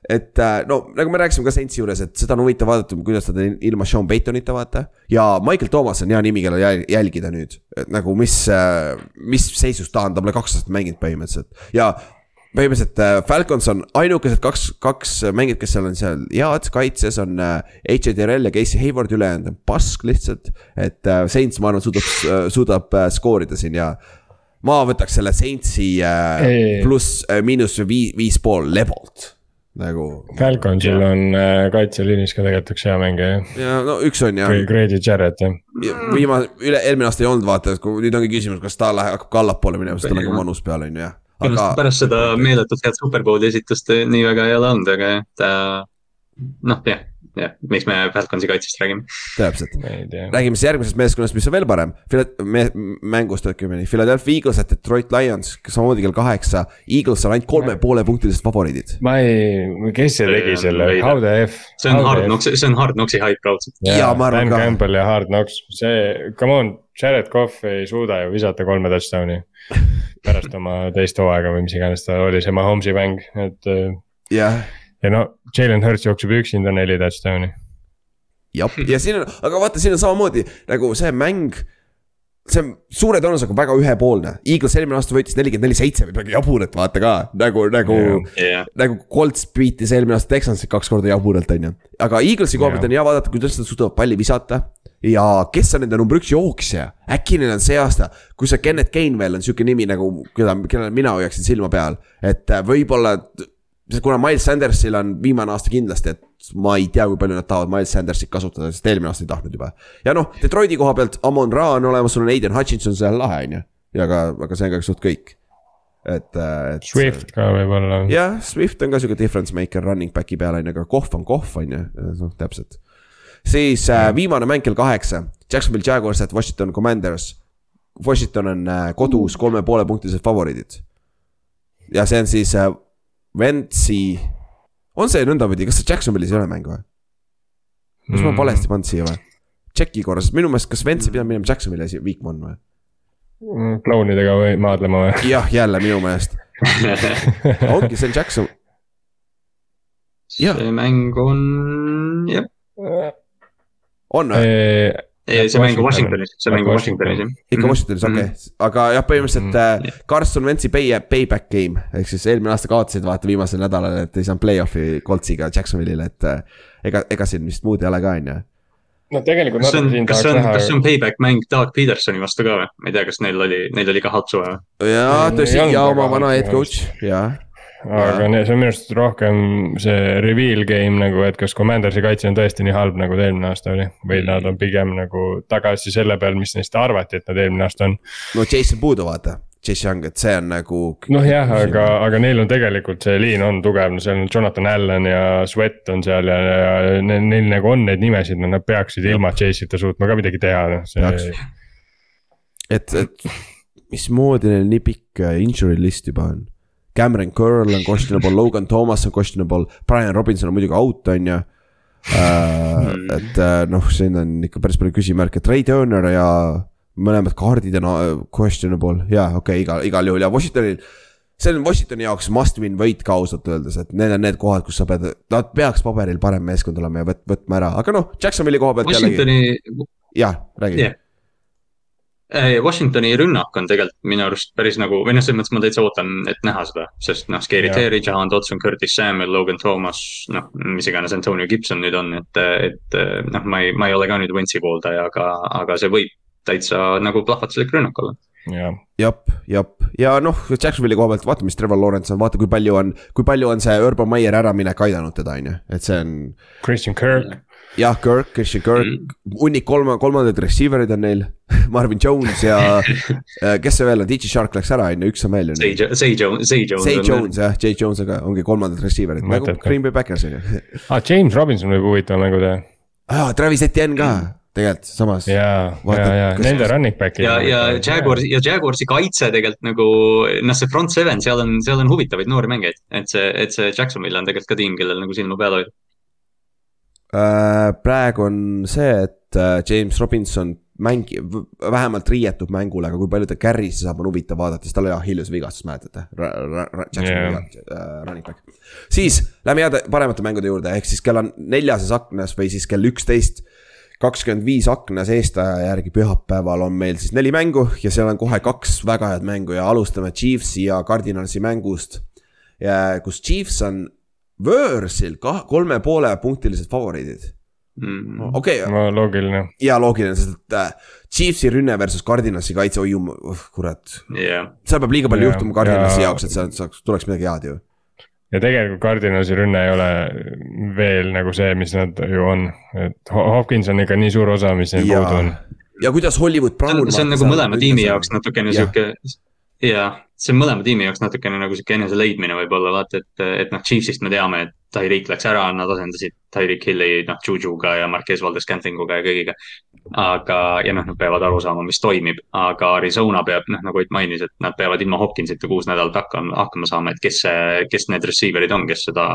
Speaker 2: et äh, no nagu me rääkisime ka Saintsi juures, et seda on huvitav vaadata, kuidas nad on ilma Sean Paytonita vaata. ja Michael Thomas on hea nimi, kelle jäl- jälgida nüüd, et nagu mis, mis seisus ta on, ta pole kaks aastat mänginud põhimõtteliselt ja põhimõtteliselt äh, Falcons on ainukesed kaks, kaks mängijat, kes seal on seal head kaitses on äh, H.J. Terrell ja Casey Hayward, ülejäänud on pask lihtsalt. et äh, Saints, ma arvan, suudab, suudab äh, skoorida siin ja ma võtaks selle Saintsi äh, pluss äh, miinus viis, viis pool lebolt nagu.
Speaker 3: Falconsil on äh, kaitseliinis ka tegelikult üks hea mängija jah,
Speaker 2: ja no üks on jah,
Speaker 3: Grady Jarrett jah.
Speaker 2: viimane, üle, eelmine aasta ei olnud vaata, et kui nüüd ongi küsimus, kas ta läheb, hakkab ka allapoole minema, sest tal on ka manus peal on ju jah. aga
Speaker 5: pärast seda meeletult head Superbowli esitust nii väga ei ole olnud, aga jah, ta noh, jah, jah, miks me Falconsi kaitsest räägime.
Speaker 2: täpselt, räägime siis järgmisest meeskonnast, mis on veel parem. me mängust õigemini, Philadelphia Eagles ja Detroit Lions, samamoodi kell kaheksa. Eagles on ainult kolme poole punktilised favoriidid.
Speaker 3: ma ei, kes see tegi
Speaker 5: on
Speaker 3: selle. How the F.
Speaker 5: see on Hard Knocks, see on Hard Knocksi hype raudselt.
Speaker 2: Jaa, ma arvan
Speaker 3: Dan
Speaker 2: ka.
Speaker 3: Campbell ja Hard Knocks, see, come on, Jared Cough ei suuda ju visata kolme touchdown'i. pärast oma teist hooaega või mis iganes ta oli, see Mahomes'i mäng, et äh,
Speaker 2: jah,
Speaker 3: ja no Jalen Hurts jookseb üksinda neli touchdown'i.
Speaker 2: jah, ja siin on, aga vaata, siin on samamoodi nagu see mäng. see on suure tõenäosusega väga ühepoolne, Eagles eelmine aasta võitis nelikümmend neli, seitse või midagi jaburat, vaata ka nagu, nagu
Speaker 5: jah,
Speaker 2: nagu Colts beat'is eelmine aasta Texansit kaks korda jaburalt, on ju. aga Eaglesi koha pealt on hea vaadata, kuidas nad suudavad palli visata. ja kes on nende number üks jooksja, äkki neil on see aasta, kui see Kennet Gainwell on sihuke nimi nagu, keda, kellele mina hoiaksin silma peal. et äh, võib-olla, kuna Miles Sandersil on viimane aasta kindlasti, et ma ei tea, kui palju nad tahavad Miles Sandersit kasutada, sest eelmine aasta ei tahtnud juba. ja noh, Detroiti koha pealt Amon Ra on olemas, sul on Aiden Hutchinson seal lahe, on ju. ja aga, aga see on ka suht kõik et, et.
Speaker 3: Swift ka võib-olla.
Speaker 2: jah, Swift on ka sihuke difference maker running back'i peal on ju, aga kohv on kohv on ju, noh täpselt. siis äh, viimane mäng kell kaheksa, Jacksonville Jaguars at Washington Commanders. Washington on äh, kodus kolme poole punktilised favoriidid. ja see on siis äh, Ventsi, on see nõndapidi, kas see Jacksonville'is ei ole mäng või? kas ma
Speaker 3: Mm.
Speaker 2: valesti pannud siia või? tšeki korra, sest minu meelest, kas Vents ei pidanud minema Jacksonville'i week one või?
Speaker 3: Mm, klounidega või maadlema või?
Speaker 2: jah, jälle minu meelest, ongi, see on Jackson, Jah.
Speaker 5: see mäng on, jah,
Speaker 2: on või?
Speaker 5: See mäng on
Speaker 3: Washington.
Speaker 5: Washingtonis, see mäng on Washingtonis jah.
Speaker 2: ikka
Speaker 5: Mhm.
Speaker 2: Washingtonis, okei okay., aga jah, põhimõtteliselt mm. Carson Wentzi pay, payback game ehk siis eelmine aasta kaotasid vaata viimasel nädalal, et ei saanud play-off'i Coltsiga Jacksonville'ile, et äh, ega, ega siin vist muud ei ole ka, on ju.
Speaker 3: no tegelikult
Speaker 5: kas see on
Speaker 3: natuke, siin
Speaker 5: kas see on, kas see on payback mäng Doug Petersoni vastu ka või? ma ei tea, kas neil oli, neil oli ka halb suve või?
Speaker 2: jaa, tõsi
Speaker 3: ei,
Speaker 2: ja oma vana head coach, jaa.
Speaker 3: Aga ne- see on minu arust rohkem see reveal game nagu, et kas Commandersi kaitse on tõesti nii halb, nagu ta eelmine aasta oli. või nad on pigem nagu tagasi selle peal, mis neist arvati, et nad eelmine aasta on.
Speaker 2: no Jason Puudu vaata, Chase Young, et see on nagu.
Speaker 3: noh jah, aga, aga neil on tegelikult see liin on tugev, no seal on Jonathan Allan ja Sweat on seal ja, ja ne- neil nagu on neid nimesid, no nad peaksid ilma Chase'ita suutma ka midagi teha, noh see.
Speaker 2: et, et mismoodi neil nii pikk äh, injury list juba on? Cameron Curl on questionable, Logan Thomas on questionable, Brian Robinson on muidugi out, on ju. et äh, noh, siin on ikka päris palju küsimärke, Trey Turner ja mõlemad kaardid on äh, questionable. Ja okei okay,, igal, igal juhul. Ja Washingtonil. see on Washingtoni jaoks must win võit ka ausalt öeldes, et need on need kohad, kus sa pead, nad peaks paberil parem meeskond olema ja võt-, võtma ära, aga noh, Jacksonville'i koha pealt jällegi,
Speaker 5: Washingtoni,
Speaker 2: jah, räägi.
Speaker 5: Jah. Washingtoni rünnak on tegelikult minu arust päris nagu, või noh, selles mõttes ma täitsa ootan, et näha seda, sest noh, Scary
Speaker 3: Jah.
Speaker 5: Terry, Jahan Dodson, Curtis Samuel, Logan Thomas, noh, mis iganes Antonio Gibson nüüd on, et, et noh, ma ei, ma ei ole ka nüüd Wentsi pooldaja, aga, aga see võib täitsa nagu plahvatuslik rünnak olla.
Speaker 3: jah,
Speaker 2: jep, jep ja noh, Jacksonville'i koha pealt vaata, mis Trevor Lawrence on, vaata, kui palju on, kui palju on see Urban Meyer äraminek aidanud teda, on ju, et see on.
Speaker 3: Christian Kirk,
Speaker 2: jah, Kirk, Christian Kirk mm., hunnik kolme, kolmandad receiver'id on neil, Marvin Jones ja äh, kes see veel on, DJ Shark läks ära, on ju, üks on.
Speaker 5: Zay, Zay Jones, Zay Jones.
Speaker 2: Zay Jones jah, Jay Jones on ka, ongi kolmandad receiver'id nagu. Green Bay Packers on ju.
Speaker 3: ah James Robinson võib huvitava mängu teha.
Speaker 2: aa, Travis Etienne ka tegelikult samas.
Speaker 3: ja,
Speaker 2: Vaata,
Speaker 3: ja, ja nende running back'id.
Speaker 5: ja, ja Jaguars ja Jaguarsi kaitse tegelikult nagu noh, see front seven, seal on, seal on huvitavaid noori mängijaid, et see, et see Jacksonville on tegelikult ka tiim, kellel nagu silma peal hoida.
Speaker 2: Äh, praegu on see, et äh, James Robinson mängi-, vähemalt riietub mängule, aga kui palju ta carry'sse saab, on huvitav vaadata, sest tal oli Achilles vigastus, mäletate?
Speaker 3: Jah.
Speaker 2: running back. siis lähme heade paremate mängude juurde, ehk siis kell on neljases aknas või siis kell üksteist kakskümmend viis aknas eestaja järgi pühapäeval on meil siis neli mängu ja seal on kohe kaks väga head mängu ja alustame Chiefsi ja Cardinalsi mängust. kus Chiefs on võõrsil kah-, kolme poole punktilised favoriidid.
Speaker 5: Mm.
Speaker 2: okei okay,,
Speaker 3: no loogiline,
Speaker 2: ja loogiline, sest et äh, Chiefsi rünne versus Cardinalsi kaitse, oi jumal, kurat.
Speaker 5: jah,
Speaker 2: seal peab liiga palju
Speaker 3: Jaa,
Speaker 2: juhtuma Cardinalsi
Speaker 3: ja-
Speaker 2: jaoks, et sealt saaks, tuleks midagi head ju.
Speaker 3: ja tegelikult Cardinalsi rünne ei ole veel nagu see, mis nad ju on, et Ho- Hopkins on ikka nii suur osa, mis neil
Speaker 2: ja
Speaker 3: puudu on.,
Speaker 2: ja kuidas Hollywood
Speaker 5: see
Speaker 2: Brown.
Speaker 5: on, see on nagu mõlema tiimi jaoks natukene sihuke. jaa, see on mõlema tiimi jaoks natukene nagu sihuke eneseleidmine võib-olla vaata, et, et noh, Chiefsist me teame, et Tyreek läks ära, nad asendasid Tyreek Hilli noh, Jujuga ja Marquez Valdes Scantlinguga ja kõigiga. aga, ja noh, nad peavad aru saama, mis toimib, aga Arizona peab noh, nagu Ott mainis, et nad peavad ilma Hopkinsita kuus nädalat hakkama, hakkama saama, et kes see, kes need receiver'id on, kes seda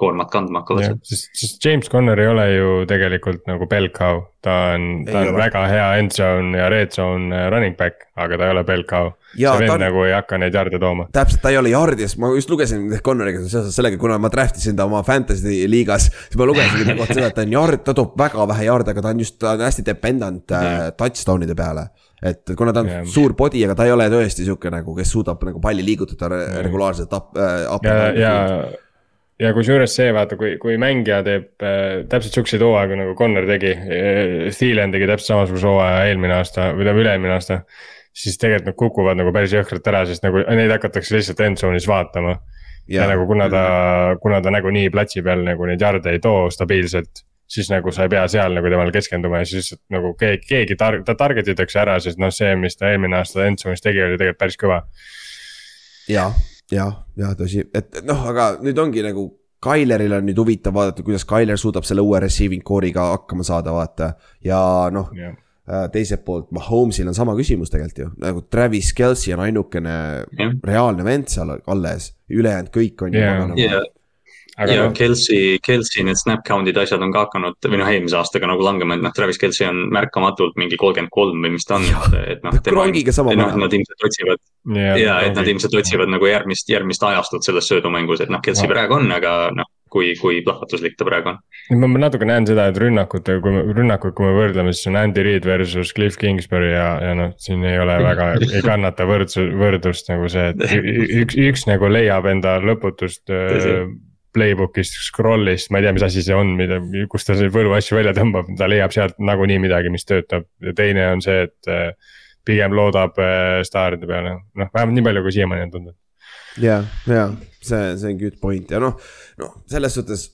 Speaker 5: koormat kandma hakkavad.
Speaker 3: sest, sest James Conner ei ole ju tegelikult nagu bell cow, ta on, ta on
Speaker 2: ole.
Speaker 3: väga hea end zone ja red zone äh, running back, aga ta ei ole bell cow.
Speaker 2: ja
Speaker 3: see
Speaker 2: ta
Speaker 3: vend
Speaker 2: on,
Speaker 3: nagu ei hakka neid jarde tooma.
Speaker 2: täpselt, ta ei ole jardides, ma just lugesin Connoriga seoses sellega, kuna ma draft isin ta oma fantasy liigas. siis ma lugesin tema kohta seda, et ta on yard, ta toob väga vähe jarde, aga ta on just, ta on hästi dependent äh, touchdown'ide peale. et kuna ta on
Speaker 3: Jah.
Speaker 2: suur body, aga ta ei ole tõesti sihuke nagu, kes suudab nagu palli liigutada re regulaarselt up äh,, up.
Speaker 3: ja, ja, ja kusjuures see vaata, kui, kui mängija teeb äh, täpselt siukseid hooaegu nagu Connor tegi äh,, Thielen tegi täpselt samasuguse hooaja eelmine aasta või tähendab üle-eelmine aasta. siis tegelikult nad kukuvad nagu päris jõhkralt ära, sest nagu neid hakatakse lihtsalt end zone'is vaatama. ja nagu kuna ta, kuna ta nagunii platsi peal nagu neid jarde ei too stabiilselt. siis nagu sa ei pea seal nagu temale keskenduma ja siis nagu keegi, keegi tar-, ta target itakse ära, sest noh, see, mis ta eelmine aasta end zone'is tegi, oli tegelikult päris kõva.
Speaker 2: jah, jah, jah, tõsi, et noh, aga nüüd ongi nagu Tyleril on nüüd huvitav vaadata, kuidas Tyler suudab selle uue receiving core'iga hakkama saada, vaata. ja noh
Speaker 3: jah.
Speaker 2: äh, teiselt poolt Mahomes'il on sama küsimus tegelikult ju, nagu Travis Kelci on ainukene
Speaker 5: Jah.
Speaker 2: reaalne vend seal alles, ülejäänud kõik on ju
Speaker 3: Jaa. Aga
Speaker 5: ja
Speaker 3: noh,
Speaker 5: Kelsey, Kelsey need snap count'id, asjad on ka hakanud või noh, eelmise aastaga nagu langema, et noh, Travis Kelsey on märkamatult mingi kolmkümmend kolm või mis ta on, et noh.
Speaker 2: Krongiga sama
Speaker 5: noh, nad ilmselt otsivad ja et nad ilmselt otsivad nagu järgmist, järgmist ajastut selles söödumängus, et noh, Kelsey
Speaker 3: Jah.
Speaker 5: praegu on, aga noh, kui, kui plahvatuslik ta praegu on.
Speaker 3: ma ma natuke näen seda, et rünnakute, kui me, rünnakuid, kui me võrdleme, siis on Andy Reid versus Cliff Kingsbury ja, ja noh, siin ei ole väga, ei kannata võrdsu-, võrdlust nagu see, et ü- ü- üks, üks nagu leiab enda lõputust
Speaker 5: Tõsi.
Speaker 3: playbook'ist, scroll'ist, ma ei tea, mis asi see on, mida, kust ta see võlu asju välja tõmbab, ta leiab sealt nagunii midagi, mis töötab ja teine on see, et äh, pigem loodab äh, staaride peale, noh vähemalt nii palju, kui siiamaani on tundnud.
Speaker 2: ja, ja see, see on good point ja noh, noh selles suhtes.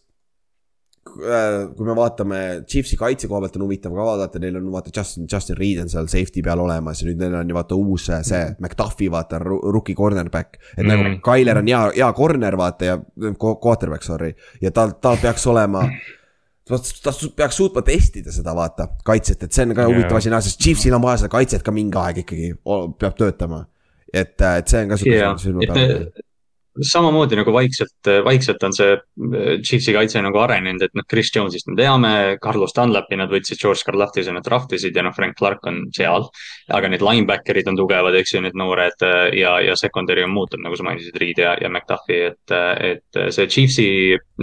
Speaker 2: Kui me vaatame Chiefsi kaitse koha pealt on huvitav ka vaadata, neil on vaata Justin, Justin Reed on seal safety peal olemas ja nüüd neil on ju vaata uus äh, see McDuffi vaata rookie cornerback. et mm. nagu
Speaker 3: Mhm.
Speaker 2: Tyler on hea, hea corner vaata ja quarterback sorry ja tal, tal peaks olema ta ta peaks suutma testida seda vaata kaitset, et see on ka huvitav asi näha, sest Chiefsil on vaja seda kaitset ka mingi aeg ikkagi, peab töötama. et, et see on ka
Speaker 5: et
Speaker 2: peal.
Speaker 5: Samamoodi nagu vaikselt, vaikselt on see äh, Chiefsi kaitse nagu arenenud, et noh, Chris Jones'ist me teame, Carlos Dunlapi nad võtsid, George Karlaftis nad draft isid ja noh, Frank Clark on seal. aga need linebacker'id on tugevad, eks ju, need noored äh, ja, ja secondary on muutunud, nagu sa mainisid, Reed ja, ja McDuffi, et, et see Chiefsi,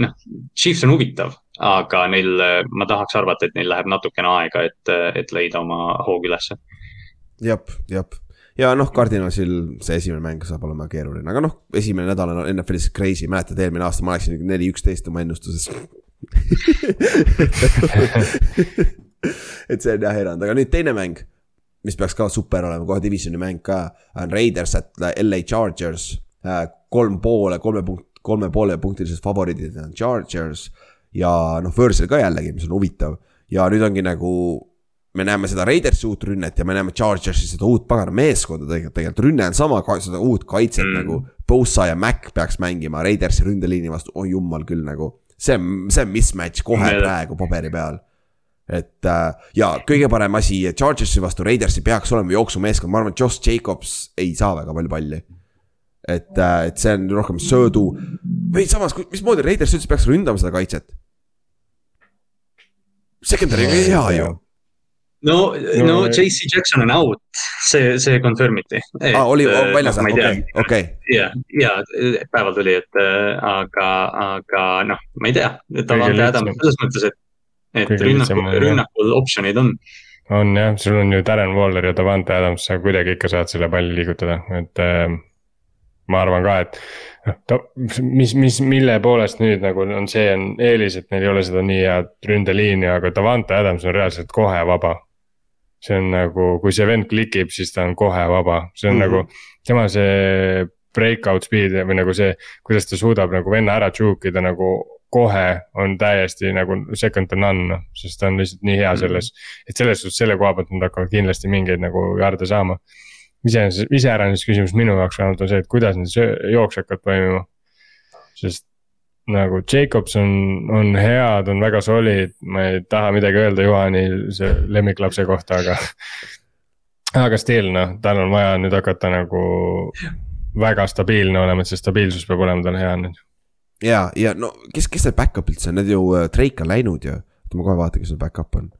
Speaker 5: noh, Chiefs on huvitav. aga neil, ma tahaks arvata, et neil läheb natukene aega, et, et leida oma hoog ülesse.
Speaker 2: jah, jah ja noh, Cardinalsil see esimene mäng saab olema keeruline, aga noh, esimene nädal on NFL-is crazy, mäletad, eelmine aasta ma läksin neli, üksteist oma ennustuses. et see on jah erand, aga nüüd teine mäng, mis peaks ka super olema, kohe divisioni mäng ka, on Raiders at LA Chargers. kolm poole, kolme punkt, kolme poole punktilised favoriidid on Chargers ja noh, Võõrsil ka jällegi, mis on huvitav ja nüüd ongi nagu me näeme seda Raidersi uut rünnet ja me näeme Chargersi seda uut pagana meeskonda tegelikult, tegelikult rünne on sama, seda uut kaitset mm. Nagu. Bosa ja Mac peaks mängima Raidersi ründeliini vastu, oi jumal küll nagu. see on, see on mismatch kohe
Speaker 5: Meile-
Speaker 2: praegu paberi peal. et äh, ja kõige parem asi Chargersi vastu Raidersi peaks olema jooksumeeskond, ma arvan, et Josh Jacobs ei saa väga palju palli. et, et see on rohkem söödu või samas, mismoodi Raiders üldse peaks ründama seda kaitset? Secondary on hea ju
Speaker 5: no,
Speaker 3: No,
Speaker 5: no JC Jackson on out, see, see confirm iti.
Speaker 2: aa, oli väljas, okei, okei.
Speaker 5: ja, ja päeval tuli, et äh, aga, aga noh, ma ei tea, Davante. Adams selles mõttes, et, et rünnakul rünnakul optsioonid on.
Speaker 3: on jah, sul on ju Darren Waller ja Davante Adams, sa kuidagi ikka saad selle palli liigutada, et äh, ma arvan ka, et noh, ta, mis, mis, mille poolest nüüd nagu on see on eelis, et neil ei ole seda nii head ründeliini, aga Davante Adams on reaalselt kohe vaba. See on nagu, kui see vend klikib, siis ta on kohe vaba, see on mm
Speaker 2: Mhm.
Speaker 3: -hmm. nagu tema see breakout speed või nagu see, kuidas ta suudab nagu venna ära juke ida nagu kohe on täiesti nagu second to none noh, sest ta on lihtsalt nii hea selles. et selles suhtes selle koha pealt nad hakkavad kindlasti mingeid nagu jarde saama. iseenesest, iseäranis küsimus minu jaoks vähemalt on see, et kuidas need söö- jooks hakkavad toimima. sest nagu Jacobs on, on hea, ta on väga solid, ma ei taha midagi öelda Juhani see lemmiklapse kohta, aga. aga still noh, tal on vaja nüüd hakata nagu väga stabiilne olema, et see stabiilsus peab olema tal hea nüüd.
Speaker 2: ja, ja no kes, kes see back-up üldse on, need ju äh, Drake on läinud ju, oota ma kohe vaatan, kes see back-up on.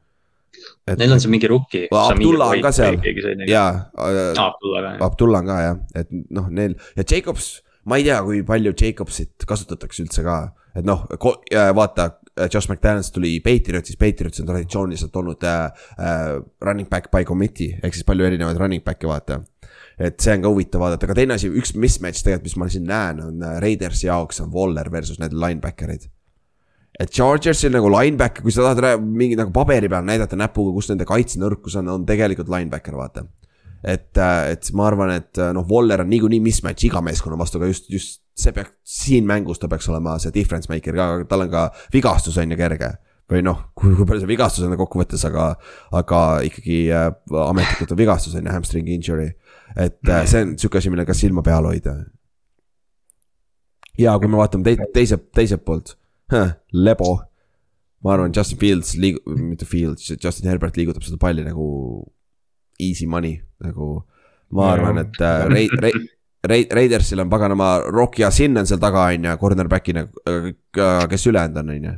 Speaker 5: Neil on see mingi rookie.
Speaker 2: Abdullah on ka seal.
Speaker 5: jaa,
Speaker 2: ja äh,
Speaker 5: Abdullah
Speaker 2: on ka jah, et noh, neil ja Jacobs, ma ei tea, kui palju Jacobsit kasutatakse üldse ka, et noh, vaata. Josh McDaniels tuli Patriotsist, Patriots on traditsiooniliselt olnud äh, äh, running back by committee ehk siis palju erinevaid running back'e vaata. et see on ka huvitav vaadata, aga teine asi, üks mismatch tegelikult, mis ma siin näen, on äh, Raidersi jaoks on Waller versus need linebacker'id. et Chargersil nagu linebacker, kui sa tahad mingi nagu paberi peal näidata näpuga, kus nende kaitsenõrkus on, on tegelikult linebacker, vaata et, et ma arvan, et äh, noh, Waller on niikuinii mismatch iga meeskonna vastu, aga just, just see peaks, siin mängus ta peaks olema see difference maker ka, tal on ka vigastus on ju kerge. või noh, kui, kui palju see vigastus on kokkuvõttes, aga, aga ikkagi äh, ametlikult on vigastus on ju, hamstring injury. et äh, see on sihuke asi, millele ka silma peal hoida. ja kui me vaatame te teise, teiselt poolt, lebo. ma arvan, Justin Fields liig-, mitte Fields, Justin Herbert liigutab seda palli nagu easy money nagu. ma arvan, et äh, Rai-, Rai-, Rai-, Raidersil on paganama Rock ja Sin on seal taga, on ju, cornerback'ina, kes ülejäänud on, on ju.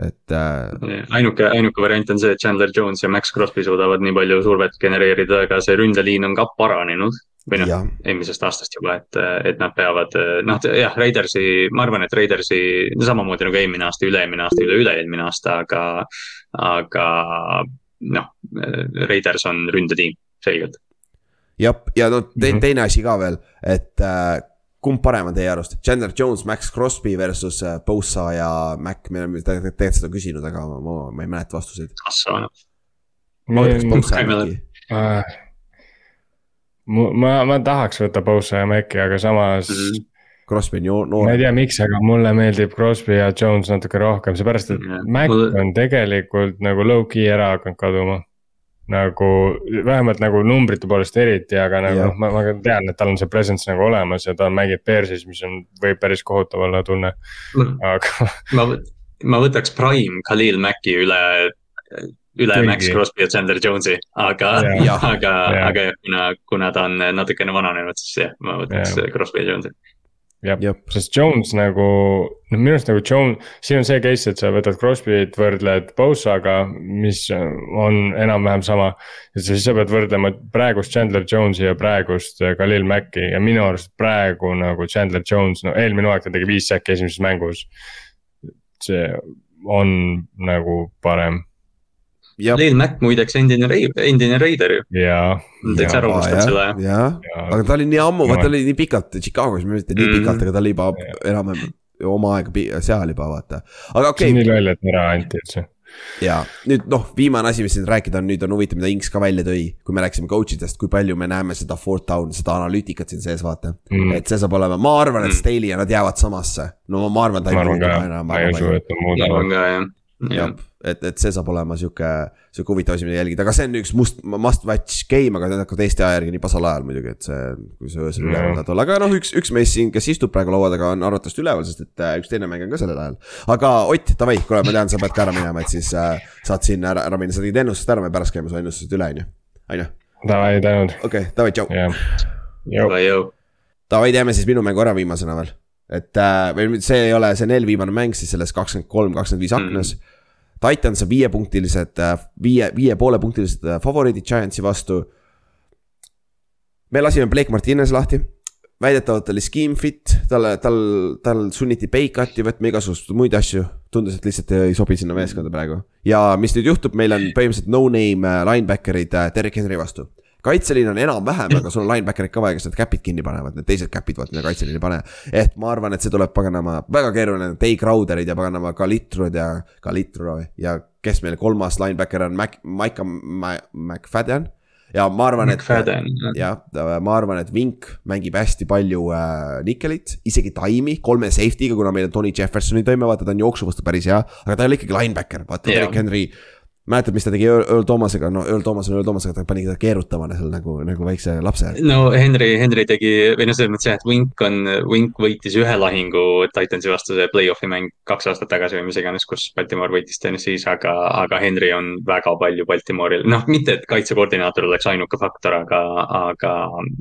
Speaker 2: Et äh....
Speaker 5: ainuke, ainuke variant on see, et Chandler Jones ja Max Crosby suudavad nii palju survet genereerida, aga see ründeliin on ka paranenud. Või noh, eelmisest aastast juba, et, et nad peavad, noh jah, Raidersi, ma arvan, et Raidersi samamoodi nagu eelmine aasta, üle-eelmine aasta, üle-üle-eelmine aasta, aga, aga noh, Raiders on ründetiim, selgelt.
Speaker 2: jah, ja no te, mhm. teine asi ka veel, et äh, kumb parem on teie arust, Chandler Jones, Max Crosby versus äh, Bosa ja Mac, me oleme tegelikult seda küsinud, aga ma, ma ei mäleta vastuseid. ma ütleks Bosa ja Maci
Speaker 3: ma, ma tahaks võtta Bosa ja Maci, aga samas mm. -hmm.
Speaker 2: Crosby on ju noor.
Speaker 3: ma ei tea, miks, aga mulle meeldib Crosby ja Jones natuke rohkem, seepärast et yeah. Mac on tegelikult nagu low-key ära hakanud kaduma. nagu vähemalt nagu numbrite poolest eriti, aga nagu yeah. noh, ma, ma tean, et tal on see presence nagu olemas ja ta mängib Bearsis, mis on, võib päris kohutav olla tunne, aga.
Speaker 5: ma, ma võtaks prime Khalil Maci üle üle Kõigi. Max Crosby ja Chandler Jones'i, aga, aga, aga jah, kuna, kuna ta on natukene vananenud, siis jah, ma võtaks ja. Crosby ja Jones'i
Speaker 3: jah, sest Jones nagu, noh minu arust nagu Jones, siin on see case, et sa võtad Crosby't, võrdled Bosaga, mis on enam-vähem sama. ja siis sa pead võrdlema praegust Chandler Jones'i ja praegust Khalil Macki ja minu arust praegu nagu Chandler Jones, no eelmine hooaeg ta tegi viis säkki esimeses mängus. see on nagu parem
Speaker 5: Neil Mac muideks endine, endine Raider ju. täitsa ära unustad selle.
Speaker 2: jah, aga ta oli nii ammu, vaata ta oli nii pikalt Chicagos, mitte nii mm. pikalt, aga ta oli juba enam-vähem oma aega seal juba vaata, aga okei. Okay..
Speaker 3: see on nii loll, et ära anti üldse.
Speaker 2: Ja nüüd noh, viimane asi, mis siin rääkida on, nüüd on huvitav, mida Inks ka välja tõi, kui me rääkisime coach idest, kui palju me näeme seda fourth down, seda analüütikat siin sees, vaata. Mm.. et see saab olema, ma arvan, et mm. Staley ja nad jäävad samasse, no ma arvan, ta
Speaker 3: ei muuda enam. ma ei usu, et nad muudavad
Speaker 2: jah, et, et see saab olema sihuke, sihuke huvitav asi, mida jälgida, aga see on üks must, must watch game, aga need hakkavad Eesti aja järgi nii pasal ajal muidugi, et see, kui sa öösel üleval tahad olla, aga noh, üks, üks mees siin, kes istub praegu laua taga, on arvatavasti üleval, sest et äh, üks teine mäng on ka sellel ajal. aga Ott, davai, kuule, ma tean, sa pead ka ära minema, et siis äh, saad siin ära, ära minna, sa tegid ennustust ära, me pärast käime su ennustused üle, on ju, on ju.
Speaker 3: Davai, tänud.
Speaker 2: okei okay,, davai, tšau. Davai, teeme siis minu mängu ära viimasena veel. Et äh, või see ei ole, see on eelviimane mäng siis selles kakskümmend kolm, kakskümmend viis aknas. Mm Titans on viiepunktilised, äh, viie, viie poolepunktilised äh, favoriidid Giantsi vastu. me lasime Blake Martinez lahti, väidetavalt oli scheme fit, talle, tal, tal sunniti pay cut'i võtma igasuguseid muid asju. tundus, et lihtsalt ei sobi sinna meeskonda praegu. Ja mis nüüd juhtub, meil on põhimõtteliselt no-name äh, linebacker'id Derek Henry vastu kaitseliin on enam-vähem, aga sul on linebacker'id ka vaja, kes need cap'id kinni panevad, need teised cap'id vaata, mida kaitseliin ei pane. et ma arvan, et see tuleb paganama, väga keeruline, Day Crowderid ja paganama Kalitrud ja, Kalitro ja kes meil kolmas linebacker on, Mac, Maika McFadden. Ja ma arvan, et jah, ma arvan, et Vink mängib hästi palju äh, Nickelit, isegi Time'i kolme safety'ga, kuna meil on Tony Jeffersoni toime, vaata ta on jooksu vastu päris hea, aga ta ei ole ikkagi linebacker, vaata. Derek Henry mäletad, mis ta tegi Earl Thomasega, no Earl Thomas on Earl Thomas, aga ta pani teda keerutama seal nagu, nagu väikse lapse.
Speaker 5: no Henry, Henry tegi, või noh, selles mõttes jah, et Wink on, Wink võitis ühe lahingu Titansi vastu, see play-off'i mäng kaks aastat tagasi või mis iganes, kus Baltimore võitis Tennessee's, aga, aga Henry on väga palju Baltimore'il, noh, mitte et kaitsekoordinaator oleks ainuke faktor, aga, aga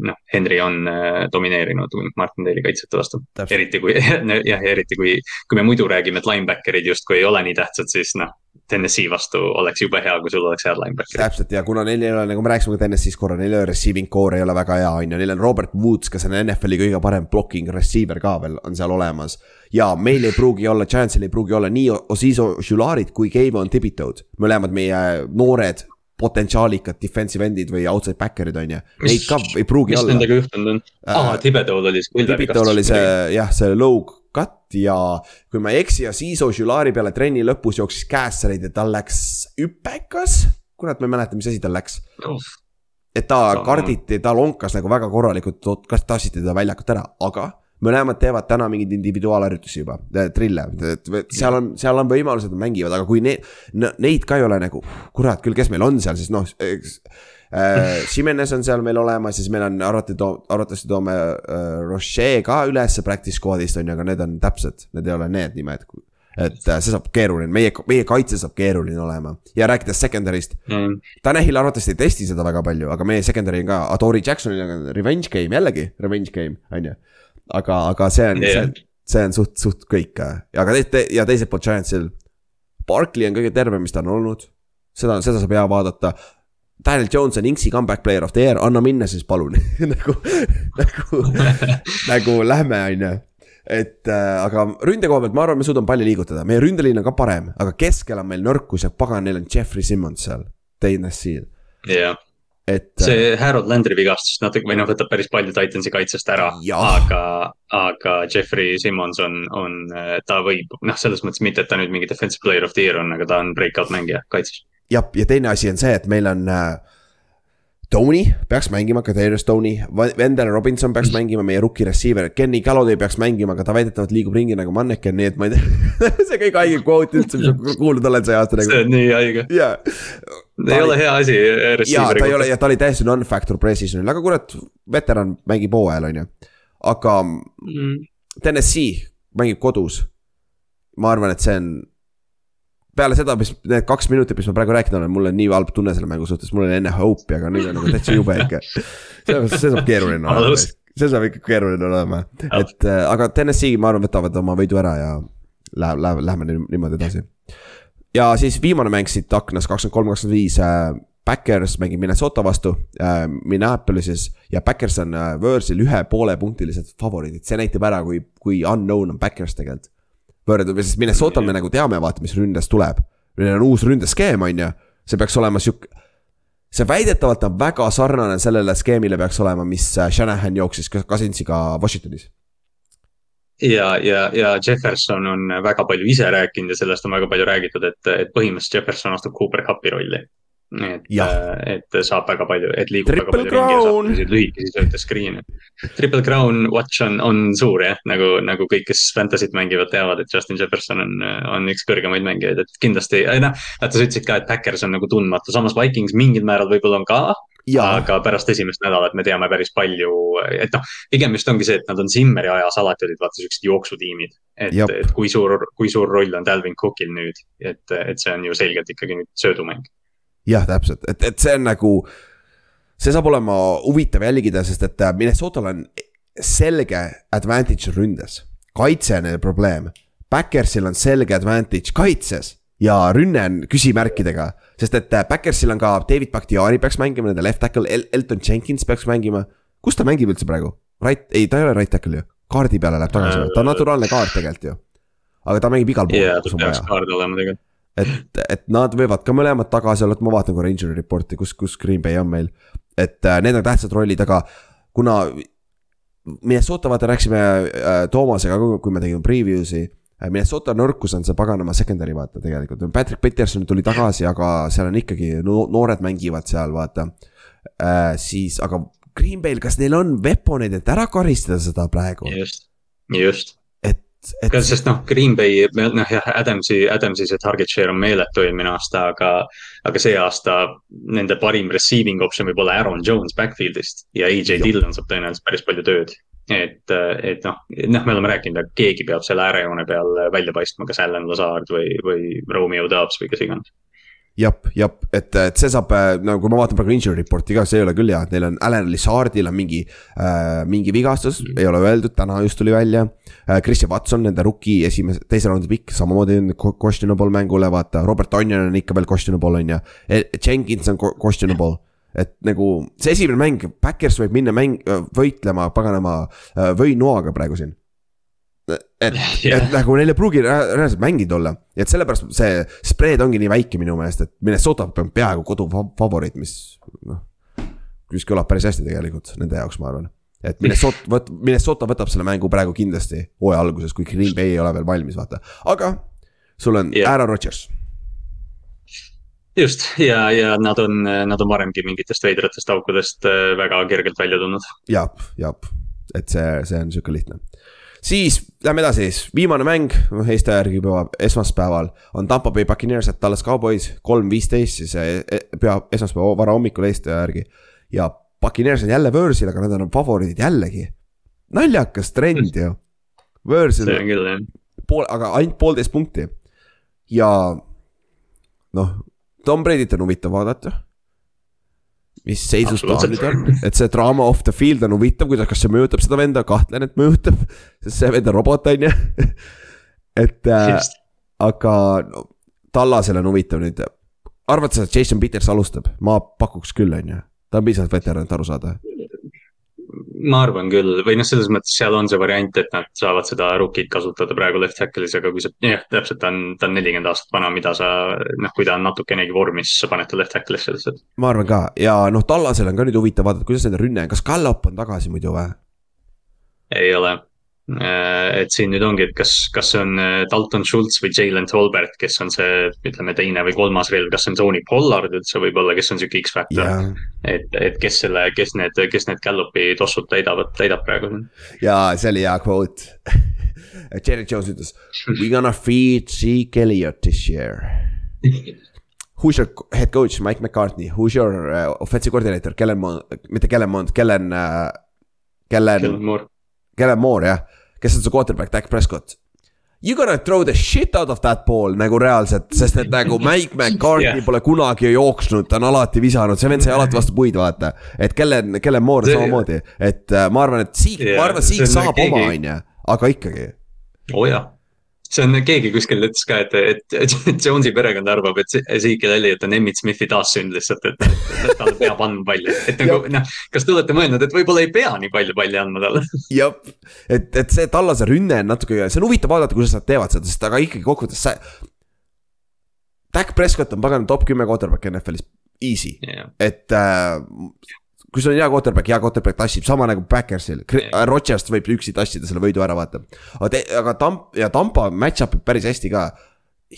Speaker 5: noh, Henry on äh, domineerinud Wink Martindale'i kaitsjate vastu. eriti kui, jah, eriti kui, kui me muidu räägime, et linebacker'id justkui ei ole nii tähtsad, siis noh Tennessee vastu oleks jube hea, kui sul oleks head linebacker'id.
Speaker 2: täpselt ja kuna neil ei ole, nagu me rääkisime ka Tennessee's korra, neil ei ole receiving core ei ole väga hea, on ju, neil on Robert Woods, kes on NFL-i kõige parem blocking receiver ka veel on seal olemas. ja meil ei pruugi olla, Giantsil ei pruugi olla nii Osiso Jularid kui Kevon Thibodeau'd, mõlemad meie noored potentsiaalikad defensive end'id või outside backer'id on ju. Neid ka ei pruugi
Speaker 5: mis
Speaker 2: olla.
Speaker 5: mis nendega juhtunud on? aa, Thibodeau'l oli
Speaker 2: see. Thibodeau'l oli see jah, see low ja kui ma ei eksi ja Ciso Žulari peale trenni lõpus jooksis Kässarid ja tal läks hüpekas. kurat, ma ei mäleta, mis asi tal läks. Oh.. et ta karditi, ta lonkas nagu väga korralikult, kas tassiti teda väljakult ära, aga mõlemad teevad täna mingeid individuaalharjutusi juba, trille, et seal on, seal on võimalused, nad mängivad, aga kui need, neid ka ei ole nagu, kurat küll, kes meil on seal, siis noh äh,. Jimenez on seal meil olemas ja siis meil on arvati too-, arvatavasti toome äh, Roche ka ülesse practice squad'ist on ju, aga need on täpsed, need ei ole need nimed. et äh, see saab keeruline, meie, meie kaitse saab keeruline olema ja rääkides secondary'st
Speaker 5: Mm.
Speaker 2: Tanahil arvatavasti ei testi seda väga palju, aga meie secondary on ka, Adori Jacksonil on revenge game jällegi, revenge game, on ju. aga, aga see on yeah., see, see on suht, suht kõik, aga te, te, ja teiselt poolt Giantsil. Barkley on kõige tervem, mis ta on olnud, seda, seda saab hea vaadata. Daniel Jones on Inksi comeback player of the year, anna minna siis palun. Nagu, nagu, nagu lähme, on ju. Et äh, aga ründe koha pealt ma arvan, me suudame palli liigutada, meie ründeliin on ka parem, aga keskel on meil nõrkus ja pagan, neil on Jeffrey Simmons seal, TNS-il,
Speaker 5: jah,
Speaker 2: et.
Speaker 5: see Harold Landry vigastus natuke või noh, võtab päris palju Titansi kaitsest ära, aga, aga Jeffrey Simmons on, on, ta võib, noh, selles mõttes mitte, et ta nüüd mingi defensive player of the year on, aga ta on breakout mängija kaitses.
Speaker 2: jah, ja teine asi on see, et meil on äh, Tony peaks mängima, Kadarius Tony, Wendell Robinson peaks mängima, meie rookie receiver, Kenny Galladay peaks mängima, aga ta väidetavalt liigub ringi nagu manneken, nii et ma ei tea see kõige haigem quote üldse, mis ma kuulnud olen see aasta
Speaker 5: see
Speaker 2: nagu,
Speaker 5: on nii haige,
Speaker 2: jaa.
Speaker 5: ei ole hea asi.
Speaker 2: jaa, ta ei ole, ja ta oli täiesti non-factor precision'il, aga kurat, veteran mängib hooajal, on ju. aga
Speaker 5: Mm.
Speaker 2: Tennessee mängib kodus. ma arvan, et see on peale seda, mis need kaks minutit, mis ma praegu rääkinud olen, mul on nii halb tunne selle mängu suhtes, mul oli enne hope'i, aga nüüd on nagu täitsa jube ikka. see saab keeruline olema see saab ikka keeruline olema, et äh, aga Tennessee, ma arvan, võtavad oma võidu ära ja läheb, läheb, lähme nii- niimoodi edasi. ja siis viimane mäng siit aknas kakskümmend kolm, kakskümmend viis äh, Backers mängib Minnesota vastu äh, Minneapolises ja Backers on äh, Võõrsil ühe poolepunktilised favoriidid, see näitab ära, kui, kui unknown on Backers tegelikult. võrreldes, sest Minnesotal me nagu teame, vaata, mis ründes tuleb. Neil on uus ründeskeem, on ju, see peaks olema sihuke. see väidetavalt on väga sarnane sellele skeemile peaks olema, mis äh, Shanahan jooksis Cousinsiga Washingtonis.
Speaker 5: ja, ja, ja Jefferson on väga palju ise rääkinud ja sellest on väga palju räägitud, et, et põhimõtteliselt Jefferson astub Cooper Cupi rolli. Et
Speaker 2: Jah.,
Speaker 5: et saab väga palju, et liigub
Speaker 2: Triple
Speaker 5: väga palju ringi ja saab
Speaker 2: crown.
Speaker 5: lühikesi sööte screen'e. Triple Crown watch on, on suur jah, nagu, nagu kõik, kes Fantasy't mängivad, teavad, et Justin Jefferson on, on üks kõrgemaid mängijaid, et kindlasti, noh. sa ütlesid ka, et Backers on nagu tundmatu, samas Vikings mingil määral võib-olla on ka, aga pärast esimest nädalat me teame päris palju, et noh, pigem just ongi see, et nad on Zimmeri ajas alati olid vaata siuksed jooksutiimid. et et kui suur, kui suur roll on Dalvin Cookil nüüd, et, et see on ju selgelt ikkagi nüüd söödumäng.
Speaker 2: jah, täpselt, et, et see on nagu. see saab olema huvitav jälgida, sest et äh, Minnesotal on selge advantage ründes, kaitse on neil probleem. Backersil on selge advantage kaitses ja rünne on küsimärkidega, sest et äh, Backersil on ka David Bakhtiari peaks mängima, nende left tackle El, Elton Jenkins peaks mängima. kus ta mängib üldse praegu? Right, ei, ta ei ole right tackle ju, kaardi peale läheb tagasi, ta on naturaalne kaart tegelikult ju. aga ta mängib igal pool
Speaker 5: ja,
Speaker 2: kus
Speaker 5: ta
Speaker 2: on
Speaker 5: peaks kaard olema tegelikult.
Speaker 2: et, et nad võivad ka mõlemad tagasi olla, et ma vaatan korra injury report'i, kus, kus Green Bay on meil. et äh, need on tähtsad rollid, aga kuna Minnesota, vaata rääkisime äh, Toomasega kui me tegime preview'si. Minnesota nõrkus on see paganama secondary vaata tegelikult, Patrick Peterson tuli tagasi, aga seal on ikkagi no, noored mängivad seal vaata äh,. siis, aga Green Bay'l, kas neil on veponeid, et ära karistada seda praegu,
Speaker 5: just, just.
Speaker 2: et,
Speaker 5: sest noh, Green Bay, noh jah, Adamsi, Adamsi see target share on meeletu eelmine aasta, aga, aga see aasta nende parim receiving optsioon võib olla Aaron Jones backfield'ist ja AJ. Dillon saab tõenäoliselt päris palju tööd. et, et noh, noh, me oleme rääkinud, et keegi peab selle äärejoone peal välja paistma, kas Allan Lazard või, või Romeo Dubs või kes iganes.
Speaker 2: jah, jah, et, et see saab, no kui ma vaatan praegu injury report'i ka, see ei ole küll hea, et neil on Alan Lizardil on mingi äh,, mingi vigastus, ei ole öeldud, täna just tuli välja äh,. Christian Watson, nende rookie esimese, teise raundi pikk, samamoodi on questionable mängule, vaata, Robert Onion on ikka veel questionable on ju. Jenkins on questionable, et nagu see esimene mäng, Backers võib minna mäng, võitlema paganama äh, võinoaga praegu siin. Et, et nagu neil ei pruugi rea- reaalselt mängida olla, et sellepärast see spread ongi nii väike minu meelest, et Minnesota on peaaegu kodufavoriit, mis noh. mis kõlab päris hästi tegelikult nende jaoks, ma arvan. et Minnesota võt-, Minnesota võtab selle mängu praegu kindlasti hooaja alguses, kui Green Bay ei ole veel valmis, vaata, aga sul on
Speaker 5: Jah.
Speaker 2: Aaron Rodgers.
Speaker 5: just ja, ja nad on, nad on varemgi mingitest veidratest aukudest äh, väga kergelt välja tulnud.
Speaker 2: jaap, jaap, et see, see on sihuke lihtne. Siis lähme edasi siis, viimane mäng, noh Eesti aja järgi juba esmaspäeval on Tampa Bay Buccaneers at Dallas Cowboys, kolm viisteist siis e, e, püha, esmaspäeva varahommikul Eesti aja järgi. ja Buccaneers on jälle võõrsil, aga nad on favoriidid jällegi. naljakas trend ju. võõrsil.
Speaker 5: see on küll jah.
Speaker 2: pool, aga ainult poolteist punkti. ja noh, Tom Brady't on huvitav vaadata mis seisus ta nüüd on, et see draama off the field on huvitav, kuidas, kas see mõjutab seda venda, kahtlen, et mõjutab. sest see vend on robot, on ju. et äh, aga no, Tallasel on huvitav nüüd. arvad sa, et Jason Peters alustab? ma pakuks küll, on ju. ta on piisavalt veteran, et aru saada
Speaker 5: ma arvan küll, või noh, selles mõttes seal on see variant, et nad saavad seda rookit kasutada praegu left tackle'is, aga kui sa, jah, täpselt, ta on, ta on nelikümmend aastat vana, mida sa noh, kui ta on natukenegi vormis, sa paned ta left tackle'isse lihtsalt.
Speaker 2: ma arvan ka ja noh, Tallasel on ka nüüd huvitav vaadata, kuidas nende rünne, kas Kallop on tagasi muidu või?
Speaker 5: ei ole, et siin nüüd ongi, et kas, kas see on äh, Dalton Schultz või Jalen Tolbert, kes on see, ütleme, teine või kolmas relv, kas see on Tony Pollard üldse võib-olla, kes on sihuke X-faktor yeah.. et, et kes selle, kes need, kes need Gallupi tossud täidavad, täidab praegu.
Speaker 2: ja see oli hea quote Jerry Jones ütles, we gonna feed Zeke Elliot this year Who's your head coach, Mike McCartney, who's your uh, offensive coordinator, Kellen Mond, mitte Kellen Mond, Kellen uh,, Kellen. Kellen Moore. Kellen Moore jah kes on su quarterback, Dak Prescott. You gonna throw the shit out of that ball nagu reaalselt, sest et nagu Mike McCarthy yeah. pole kunagi jooksnud, ta on alati visanud, see vend sai alati vastu puid, vaata. et Kellen, Kellen Moore see, samamoodi, et äh, ma arvan, et Siik yeah,, ma arvan, Siik saab keegi... oma, on ju, aga ikkagi.
Speaker 5: oo oh, jaa see on, keegi kuskil ütles ka, et, et, et Jones'i perekond arvab, et Ezekiel Elliot on Emmett Smithi taassünd lihtsalt, et, talle peab andma palli. et nagu noh, kas te olete mõelnud, et võib-olla ei pea nii palju palli andma talle?
Speaker 2: jah, et, et see tallase rünne on natuke, see on huvitav vaadata, kuidas nad teevad seda, sest aga ikkagi kokkuvõttes see. Dak Prescott on pagan top kümme quarterback NFL-is, easy yeah., et äh, kui sul on hea quarterback, hea quarterback tassib, sama nagu Backersil, Rodgers võib üksi tassida selle võidu ära, vaata. aga te, aga Tamp- ja Tampa match-up ib päris hästi ka.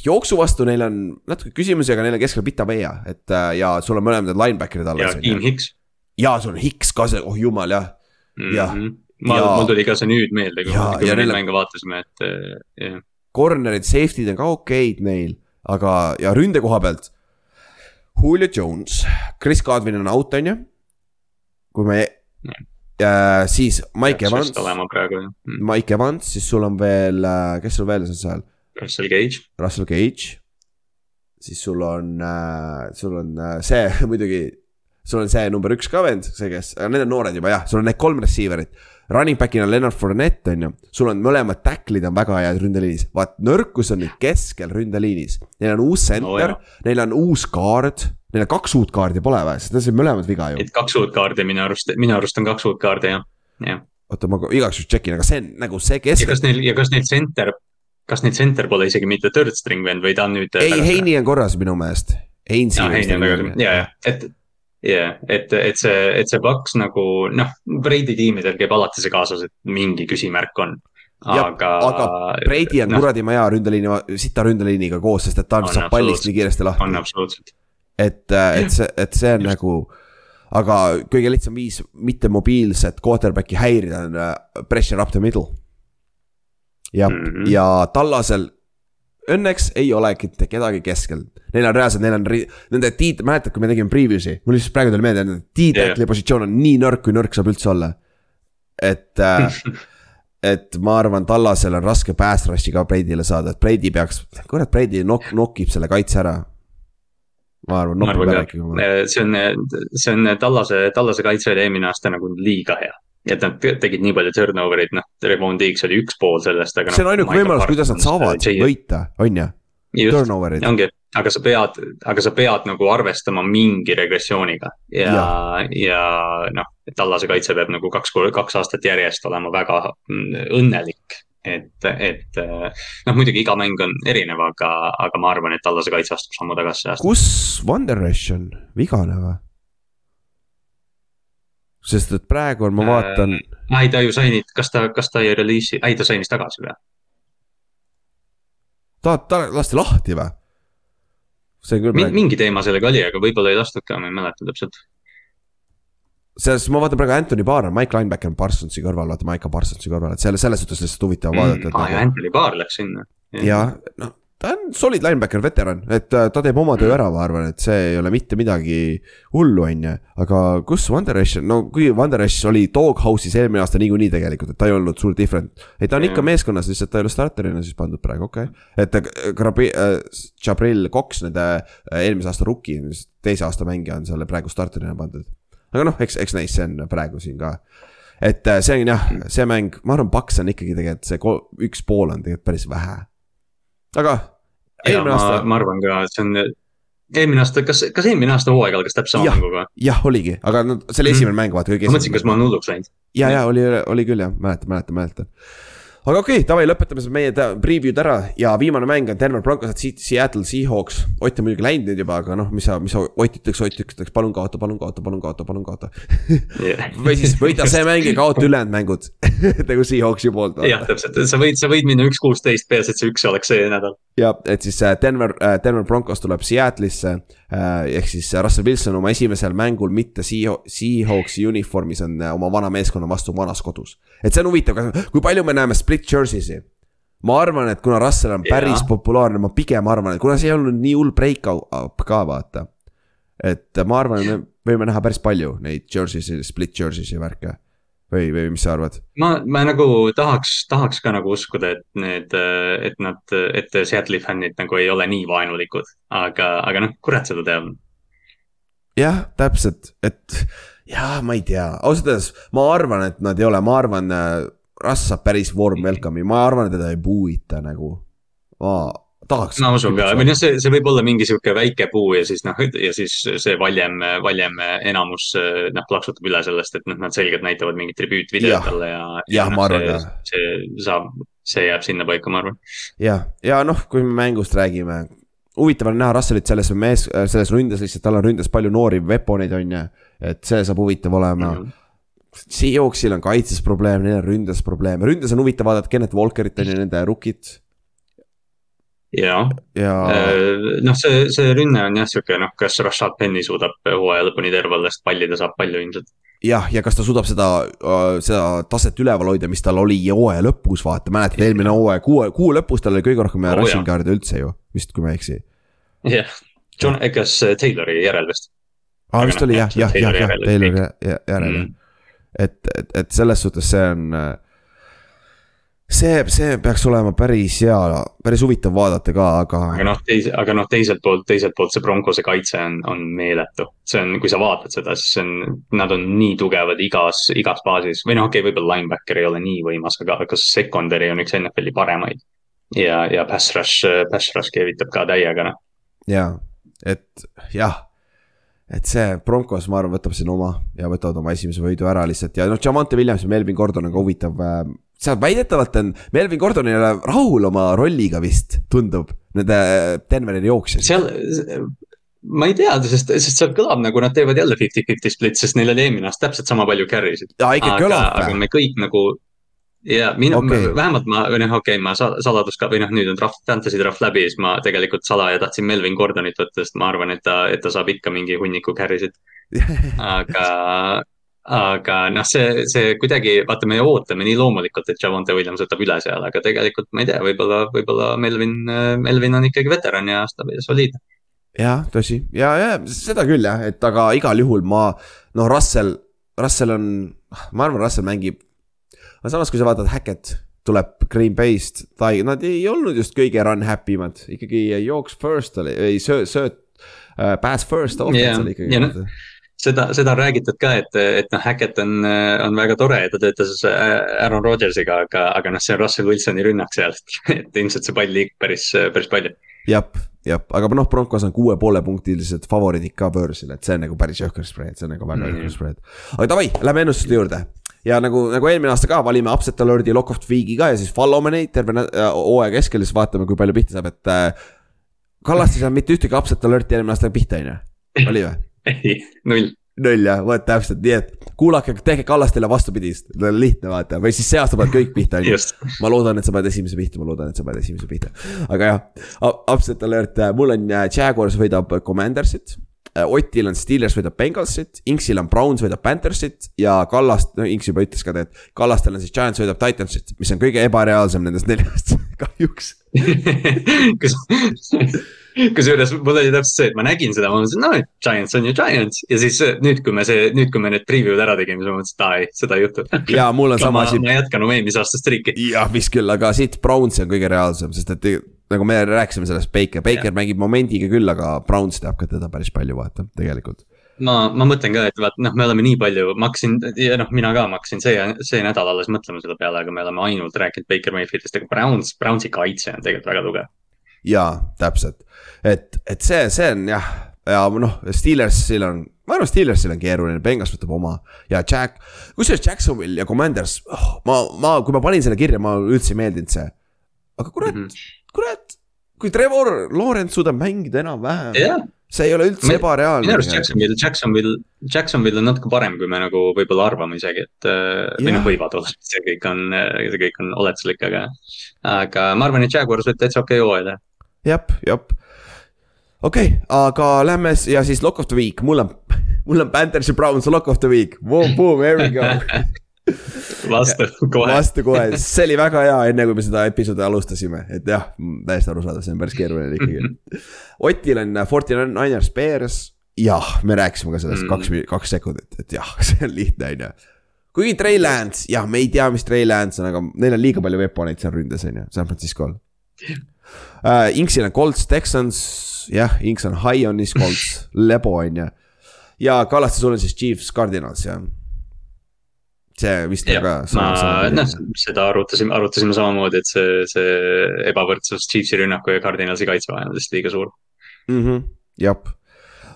Speaker 2: jooksu vastu neil on natuke küsimusi, aga neil on keskel Pita Veia, et äh, ja sul on mõlemad linebacker'id alles.
Speaker 5: ja Kim Hicks.
Speaker 2: ja sul on Hicks ka see, oh jumal jah
Speaker 5: mm, -hmm. jah. ma mul tuli ka see nüüd meelde, kui me neid mänge vaatasime, et äh, jah.
Speaker 2: Corner'id, safety'd on ka okeid neil, aga, ja ründe koha pealt. Julio Jones, Chris Godwin on out, on ju kui me äh,, siis Mike Evans. Mm. Mike Evans, siis sul on veel, äh, kes sul veel on seal?
Speaker 5: Russell Gage.
Speaker 2: Russell Gage. siis sul on äh,, sul on äh, see muidugi, sul on see number üks ka vend, see, kes, need on noored juba jah, sul on need kolm receiver'it. Running back'ina Leonard Fournette on ju, sul on mõlemad tacklid on väga head ründeliinis, vaat nõrkus on nüüd keskel ründeliinis. Neil on uus center no,, neil on uus guard Neil on kaks uut kaardi pole või, sest need said mõlemad viga ju.
Speaker 5: et kaks uut kaardi minu arust, minu arust on kaks uut kaardi jah, jah.
Speaker 2: oota, ma igaks juhuks tšekin, aga see on nagu see kes.
Speaker 5: ja kas neil, ja kas neil center, kas neil center pole isegi mitte third string vend või ta on nüüd.
Speaker 2: ei, Heini on korras minu meelest. Heinsi.
Speaker 5: On ja, ja, et jah yeah,, et, et see, et see Paks nagu noh, Brady tiimidel käib alati see kaasas, et mingi küsimärk on. aga.
Speaker 2: aga Brady on no, kuradi maja ründeliini, sita ründeliiniga koos, sest et ta saab pallist nii kiiresti lahti.
Speaker 5: on absoluutselt
Speaker 2: et, äh, et see, et see on nagu aga kõige lihtsam viis mitte mobiilset quarterback'i häirida on äh, pressure up the middle. ja mm, -hmm. ja Tallasel õnneks ei olegi mitte kedagi keskel. Neil on reaalselt, neil on, nende tiit-, mäletad, kui me tegime preview'si, mul lihtsalt praegu tuli meelde, nende tiitli yeah. positsioon on nii nõrk, kui nõrk saab üldse olla. et äh, et ma arvan, Tallasel on raske pass rush'i ka Brady'le saada, et Brady peaks, kurat, Brady nok-, nokib selle kaitse ära ma arvan, nopib ära ikkagi.
Speaker 5: Äh, see on, see on Tallase, Tallase kaitse oli eelmine aasta nagu liiga hea. et nad tegid nii palju turnover eid, noh, Revon Diggs oli üks pool sellest, aga.
Speaker 2: see on noh, ainuke võimalus, kuidas nad saavad võita, on ju.
Speaker 5: just, ongi, aga sa pead, aga sa pead nagu arvestama mingi regressiooniga ja, ja, ja noh, Tallase kaitse peab nagu kaks, kaks aastat järjest olema väga mm, õnnelik et, et noh, muidugi iga mäng on erinev, aga, aga ma arvan, et Tallase kaitse astub sammu tagasi
Speaker 2: kus Van der Esch on, vigane või? sest et praegu on, ma vaatan
Speaker 5: äh,. ei, ta ju sai nüüd, kas ta, kas ta ei reliisi, ei ta sai vist tagasi või?
Speaker 2: ta, ta lasti lahti või?
Speaker 5: see küll. mingi teema sellega oli, aga võib-olla ei lastud ka, ma ei mäleta täpselt
Speaker 2: selles ma vaatan praegu Anthony Barr on Mike Linebacker on Parsonsi kõrval, vaata Micah Parsonsi kõrval, et selle, selles suhtes lihtsalt huvitav vaadata, et
Speaker 5: aa ja
Speaker 2: nagu.
Speaker 5: Anthony Barr läks sinna.
Speaker 2: ja noh, ta on solid linebacker, veteran, et äh, ta teeb oma töö ära, ma arvan, et see ei ole mitte midagi hullu, on ju. aga kus Wonder Esh, no kui Wonder Esh oli Doghouse'is eelmine aasta niikuinii tegelikult, et ta ei olnud suur different. ei, ta on ikka meeskonnas, lihtsalt ta ei ole starterina siis pandud praegu, okei okay.. et äh, Grabi- äh,, Jabril Cox, nende äh, eelmise aasta rookie, teise aasta mängija on selle praegu starterina pandud. Aga noh, eks, eks näis, see on praegu siin ka et äh, see on jah, see mäng, ma arvan, Paks on ikkagi tegelikult see üks pool on tegelikult päris vähe. aga
Speaker 5: ja ma,
Speaker 2: aasta,
Speaker 5: ma arvan ka, et see on eelmine aasta, kas, kas eelmine aasta hooaeg algas täpselt sama mänguga?
Speaker 2: jah, oligi, aga no see oli
Speaker 5: Mhm.
Speaker 2: esimene mäng, vaata kõige
Speaker 5: ma mõtlesin, kas ma olen hulluks läinud.
Speaker 2: ja, ja oli, oli küll jah, mäletan, mäletan, mäletan. Aga okei okay,, davai, lõpetame siis meie preview'd ära ja viimane mäng on Denver Broncos at Seattle Seahawks. Ott on muidugi läinud nüüd juba, aga noh, mis sa, mis sa Ott ütleks, Ott ütleks, palun kaota, palun kaota, palun kaota, palun kaota. või siis võida see mäng ja kaota ülejäänud mängud nagu Seahawksi poolt.
Speaker 5: jah, täpselt, sa võid, sa võid minna üks kuusteist, peaasi, et see üks oleks see nädal.
Speaker 2: Ja et siis äh, Denver, Denver Broncos tuleb Seattle'isse äh, ehk siis Russell Wilson oma esimesel mängul mitte Seahaw- Seahawksi uniformis on äh, oma vana meeskonna vastu vanas kodus. et see on huvitav, kui palju me näeme split jersey'si. ma arvan, et kuna Russell on päris
Speaker 5: Jaa.
Speaker 2: populaarne, ma pigem arvan, et kuna see ei olnud nii hull break-up ka vaata. et ma arvan, et me võime näha päris palju neid jersey'si, split jersey'si värke. Või, või mis sa arvad?
Speaker 5: ma, ma nagu tahaks, tahaks ka nagu uskuda, et need, et nad, et Seattle'i fännid nagu ei ole nii vaenulikud, aga, aga noh, kurat seda teab.
Speaker 2: jah, täpselt, et jah, ma ei tea, ausalt öeldes ma arvan, et nad ei ole, ma arvan, Russ saab päris warm welcome'i, ma arvan, et teda ei puuita nagu. ma tahaks.
Speaker 5: ma usun ka, või noh, see, see võib olla mingi sihuke väike puu ja siis noh, ja siis see valjem, valjem enamus noh, plaksutab üle sellest, et noh, nad selgelt näitavad mingit tribüütvideot talle ja.
Speaker 2: Jah,
Speaker 5: noh,
Speaker 2: ma arvan
Speaker 5: see-
Speaker 2: ka.
Speaker 5: see saab, see jääb sinnapaika, ma arvan.
Speaker 2: jah, ja noh, kui me mängust räägime, huvitav on näha Russellit selles mees, selles ründes lihtsalt, tal on ründes palju noori veponeid, on ju. et see saab huvitav olema mm.. Seahawksil on kaitses probleem, neil on ründes probleem, ründes on huvitav vaadata Kennet Walkerit on ju, nende rookit
Speaker 5: ja,
Speaker 2: ja
Speaker 5: noh, see, see rünne on jah sihuke noh, kas Rashad Penny suudab hooaja lõpuni terve olla, sest palli ta saab palju ilmselt.
Speaker 2: jah, ja kas ta suudab seda, seda taset üleval hoida, mis tal oli hooaja lõpus, vaata, mäletad eelmine hooaeg, kuu, kuu lõpus tal oli kõige rohkem
Speaker 5: Oo,
Speaker 2: rushing
Speaker 5: jah.
Speaker 2: card'e üldse ju, vist kui ma ei eksi.
Speaker 5: jah, John, kas Taylori järel vist
Speaker 2: aa, vist
Speaker 5: noh,
Speaker 2: oli
Speaker 5: jah,
Speaker 2: jah, jah, jah,
Speaker 5: Taylori
Speaker 2: jah,
Speaker 5: järel
Speaker 2: Taylori järel jah
Speaker 5: mm..
Speaker 2: et, et, et selles suhtes see on. See, see peaks olema päris hea, päris huvitav vaadata ka, aga
Speaker 5: aga noh, teise, aga noh, teiselt poolt, teiselt poolt see Broncose kaitse on, on meeletu. see on, kui sa vaatad seda, siis see on, nad on nii tugevad igas, igas baasis või noh, okei okay,, võib-olla linebacker ei ole nii võimas, aga, aga secondary on üks NFL-i paremaid. ja, ja pass rush, pass rush keevitab ka täiega noh.
Speaker 2: ja, et jah et see Broncos, ma arvan, võtab siin oma ja võtavad oma esimese võidu ära lihtsalt ja noh, Javante Williams ja Melvin Gordon on ka huvitav äh, seal väidetavalt on, Melvin Gordon ei ole rahul oma rolliga vist, tundub, nende Denveri jooksjad.
Speaker 5: seal, ma ei tea, sest, sest seal kõlab nagu nad teevad jälle fifty-fifty split, sest neil oli eelmine aasta täpselt sama palju carry sid. aga, aga me kõik nagu ja mina okay., vähemalt ma, või noh, okei okay,, ma sa- saladus ka või noh, nüüd on draft, fantasy draft läbi, siis ma tegelikult salaja tahtsin Melvin Gordonit võtta, sest ma arvan, et ta, et ta saab ikka mingi hunniku carry sid. aga, aga noh, see, see kuidagi, vaata, me ootame nii loomulikult, et Javante Williams võtab üle seal, aga tegelikult ma ei tea, võib-olla, võib-olla Melvin, Melvin on ikkagi veteran ja soliidne.
Speaker 2: jah, tõsi ja, ja seda küll jah, et aga igal juhul ma, noh, Russell, Russell on, ma arvan, Russell mängib. aga samas, kui sa vaatad Hackett tuleb Green Bay'st, ta ei, nad ei olnud just kõige run happy mad, ikkagi jooks first oli, ei sööt, sööt uh,, pass first offense
Speaker 5: Jah,
Speaker 2: oli ikkagi
Speaker 5: ja noh, seda, seda on räägitud ka, et, et noh, Hackett on, on väga tore ja ta töötas Aaron Rodgersiga, aga, aga noh, see on Russell Wilsoni rünnak seal, et ilmselt see pall liigub päris, päris palju.
Speaker 2: jah, jah, aga noh, Broncos on kuue poole punktilised favoriidid ka börsil, et see on nagu päris jõhker spread, see on nagu väga
Speaker 5: Mhm.
Speaker 2: jõhker spread. aga davai, lähme ennustuste juurde ja nagu, nagu eelmine aasta ka valime upset alert'i lock of the week'i ka ja siis follow me neid terve äh, hooaja keskel, siis vaatame, kui palju pihta saab, et äh,. Kallaste ei saanud mitte ühtegi upset alert'i eelmine aasta pihta, on ju, oli või?
Speaker 5: ei, null.
Speaker 2: null jah, vot täpselt, nii et kuulake, tehke Kallastele vastupidist, lihtne vaata, või siis see aasta paned kõik pihta, on ju. ma loodan, et sa paned esimese pihta, ma loodan, et sa paned esimese pihta. aga jah, upset alert, mul on äh, Jaguars võidab Commandersit Otil on Steelers võidab Bengalsit, Inksil on Browns võidab Panthersit ja Kallast, no Inks juba ütles ka, et Kallastel on siis Giants võidab Titansit, mis on kõige ebareaalsem nendest neljast kahjuks.
Speaker 5: kus, kusjuures mul oli täpselt see, et ma nägin seda, ma mõtlesin, no Giants on ju Giants ja siis nüüd, kui me see, nüüd, kui me need preview'd ära tegime, siis ma mõtlesin, et aa ei, seda ei juhtu.
Speaker 2: ja mul on sama
Speaker 5: ma,
Speaker 2: asi,
Speaker 5: ma jätkan oma eelmise aasta streak'i.
Speaker 2: jah, vist küll, aga siit Browns on kõige reaalsem, sest et nagu me rääkisime sellest Baker, Baker mängib momendiga küll, aga Browns teab ka teda päris palju, vaata, tegelikult.
Speaker 5: ma, ma mõtlen ka, et vaat noh, me oleme nii palju, ma hakkasin ja noh, mina ka, ma hakkasin see, see nädal alles mõtlema selle peale, aga me oleme ainult rääkinud Baker Mayfieldist, aga Browns, Brownsi kaitse on tegelikult väga tugev.
Speaker 2: jaa, täpselt, et, et see, see on jah, ja noh, Steelersil on, ma arvan, Steelersil on keeruline, Bengals võtab oma ja Jack, kusjuures Jacksonville ja Commanders oh,, ma, ma, kui ma panin selle kirja, ma üldse ei meeldinud see. aga kurat mm. -hmm. kurat, kui Trevor Lawrence suudab mängida enam-vähem,
Speaker 5: jah,
Speaker 2: see ei ole üldse ebareaalne.
Speaker 5: minu arust Jacksonville, Jacksonville, Jacksonville on natuke parem, kui me nagu võib-olla arvame isegi, et äh, või noh võivad olla, see kõik on, see kõik on oletuslik, aga. aga ma arvan, et Jaguars võib täitsa okei hooaja teha.
Speaker 2: jep, jep. okei okay,, aga lähme ja siis lock of the week, mul on, mul on Panthers ja Browns lock of the week, boom, boom, here we go.
Speaker 5: vastu kohe.
Speaker 2: vastu kohe, see oli väga hea, enne kui me seda episoodi alustasime, et jah, täiesti arusaadav, see on päris keeruline ikkagi. Otil on Forty Niners Bears, jah, me rääkisime ka sellest
Speaker 5: Mm.
Speaker 2: kaks, kaks sekundit, et jah, see on lihtne, on ju. kuigi Trey Lance, jah, me ei tea, mis Trey Lance on, aga neil on liiga palju veponeid seal ründes, on ju, San Francisco'l uh,. Inksil on Colts Texans, jah, Inks on high on his Colts, lebo on ju. ja Kallaste sul on siis Chiefs Cardinals, jah. see vist on ka,
Speaker 5: ma
Speaker 2: sama,
Speaker 5: noh seda arutasime, arutasime samamoodi, et see, see ebavõrdsus Chiefsi rünnaku ja Cardinalsi kaitse vahel on lihtsalt liiga suur.
Speaker 2: mhmh, jah.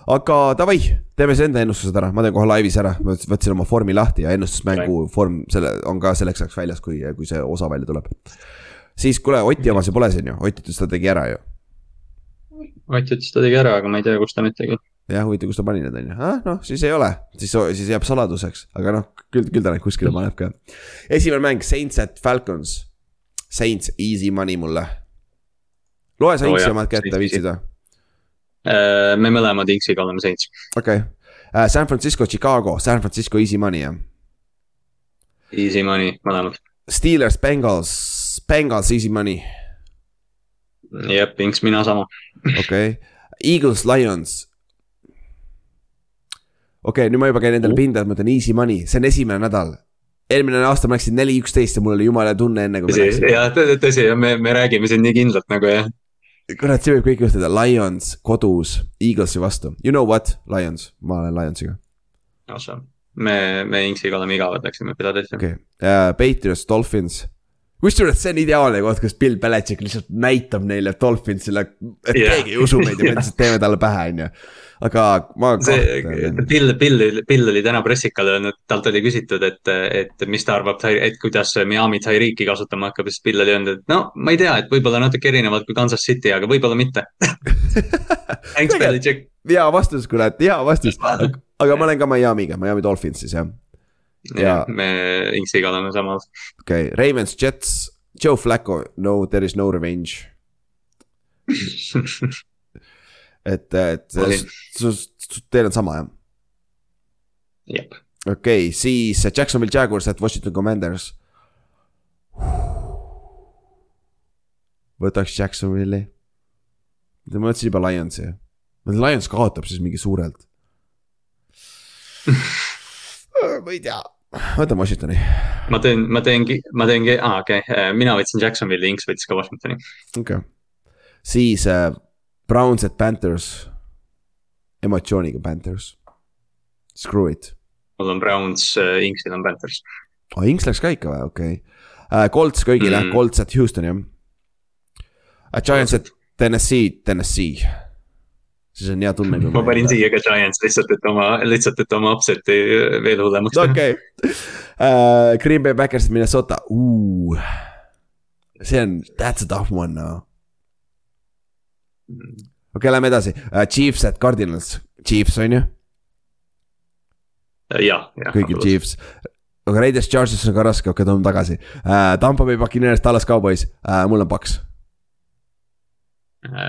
Speaker 2: aga davai, teeme siis enda ennustused ära, ma teen kohe laivis ära, ma võtsin oma vormi lahti ja ennustusmängu vorm selle on ka selleks ajaks väljas, kui, kui see osa välja tuleb. Siis kuule, Oti oma see pole siin ju, Ott ütles, ta tegi ära ju.
Speaker 5: Ott ütles, ta tegi ära, aga ma ei tea, kus ta nüüd tegi.
Speaker 2: jah, huvitav, kus ta pani need on ju, ah noh, siis ei ole, siis, siis jääb saladuseks, aga noh, küll, küll ta neid kuskile paneb ka. esimene mäng, Saints at Falcons. Saints, easy money mulle. loe
Speaker 5: Oo
Speaker 2: Saintsi
Speaker 5: jah,
Speaker 2: omad kätte, viitsid või?
Speaker 5: Äh, me mõlemad Inksiga oleme Saints.
Speaker 2: okei okay., San Francisco, Chicago, San Francisco easy money jah.
Speaker 5: Easy money, mõlemad.
Speaker 2: Steelers, Bengals, Bengals easy money,
Speaker 5: jep, Inks, mina sama.
Speaker 2: okei. Eagles, Lions. okei okay,, nüüd ma juba käin endale pinda, et ma ütlen easy money, see on esimene nädal. eelmine aasta ma läksin neli, üksteist ja mul oli jumala tunne enne kui
Speaker 5: jah, tõsi, me, me räägime siin nii kindlalt nagu jah.
Speaker 2: kurat, see võib kõik juhtuda, Lions kodus Eaglesi vastu, you know what, Lions, ma olen Lionsiga,
Speaker 5: me, me Inksiga oleme igavad, läksime Philadelphia.
Speaker 2: okei okay. uh,. Patriots, Dolphins. Kusjuures see on ideaalne koht, kus Bill Belichik lihtsalt näitab neile Dolphinsile, et yeah. keegi ei usu meid ja me lihtsalt teeme talle pähe, on ju. aga ma
Speaker 5: see Bill, Bill, Bill oli täna pressikal öelnud, talt oli küsitud, et, et mis ta arvab, et kuidas Miami Tyreeki kasutama hakkab siis Bill oli öelnud, et no ma ei tea, et võib-olla natuke erinevalt kui Kansas City, aga võib-olla mitte. Thanks, Belichik.
Speaker 2: hea vastus, kurat, hea vastus, aga ma olen ka Miami'ga, Miami Dolphins siis jah. Jaa.
Speaker 5: me Inksiga oleme samal.
Speaker 2: okei okay., Ravens, Jets, Joe Flacco, no there is no revenge. et, et teil on sama jah?
Speaker 5: jep,
Speaker 2: okei okay,, siis Jacksonville Jaguars at Washington Commanders. võtaks Jacksonville'i. ma mõtlesin juba Lionsi. Lions kaotab siis mingi suurelt. ma ei tea, võtan Washingtoni,
Speaker 5: ma teen, ma teengi, ma teengi, aa okei okay., mina võtsin Jacksonville'i, Inks võttis ka Washingtoni.
Speaker 2: okei okay.. siis äh, Browns at Panthers. emotsiooniga Panthers. Screw it.
Speaker 5: mul on Browns, Inksil on Panthers.
Speaker 2: aa, Inks läks ka ikka või, okei okay.. Colts kõigile mm. Colts at Houston jah uh,. Giants at Tennessee, Tennessee. Siis on hea tunne.
Speaker 5: ma panin siia ka Giants lihtsalt, et oma, lihtsalt, et oma upset'i veel hullemaks teha.
Speaker 2: okei uh,, Green Bay Packers, Minnesota uh.. see on, that's a tough one now. okei okay,, lähme edasi uh,, Chiefs at Cardinals, Chiefs on ju,
Speaker 5: jah, jah.
Speaker 2: kõigil. Chiefs. aga Raiders, Chargers on ka raske, okei okay,, toome tagasi uh,. Tampa Bay Buccaneers, Dallas Cowboys uh,, mul on Paks.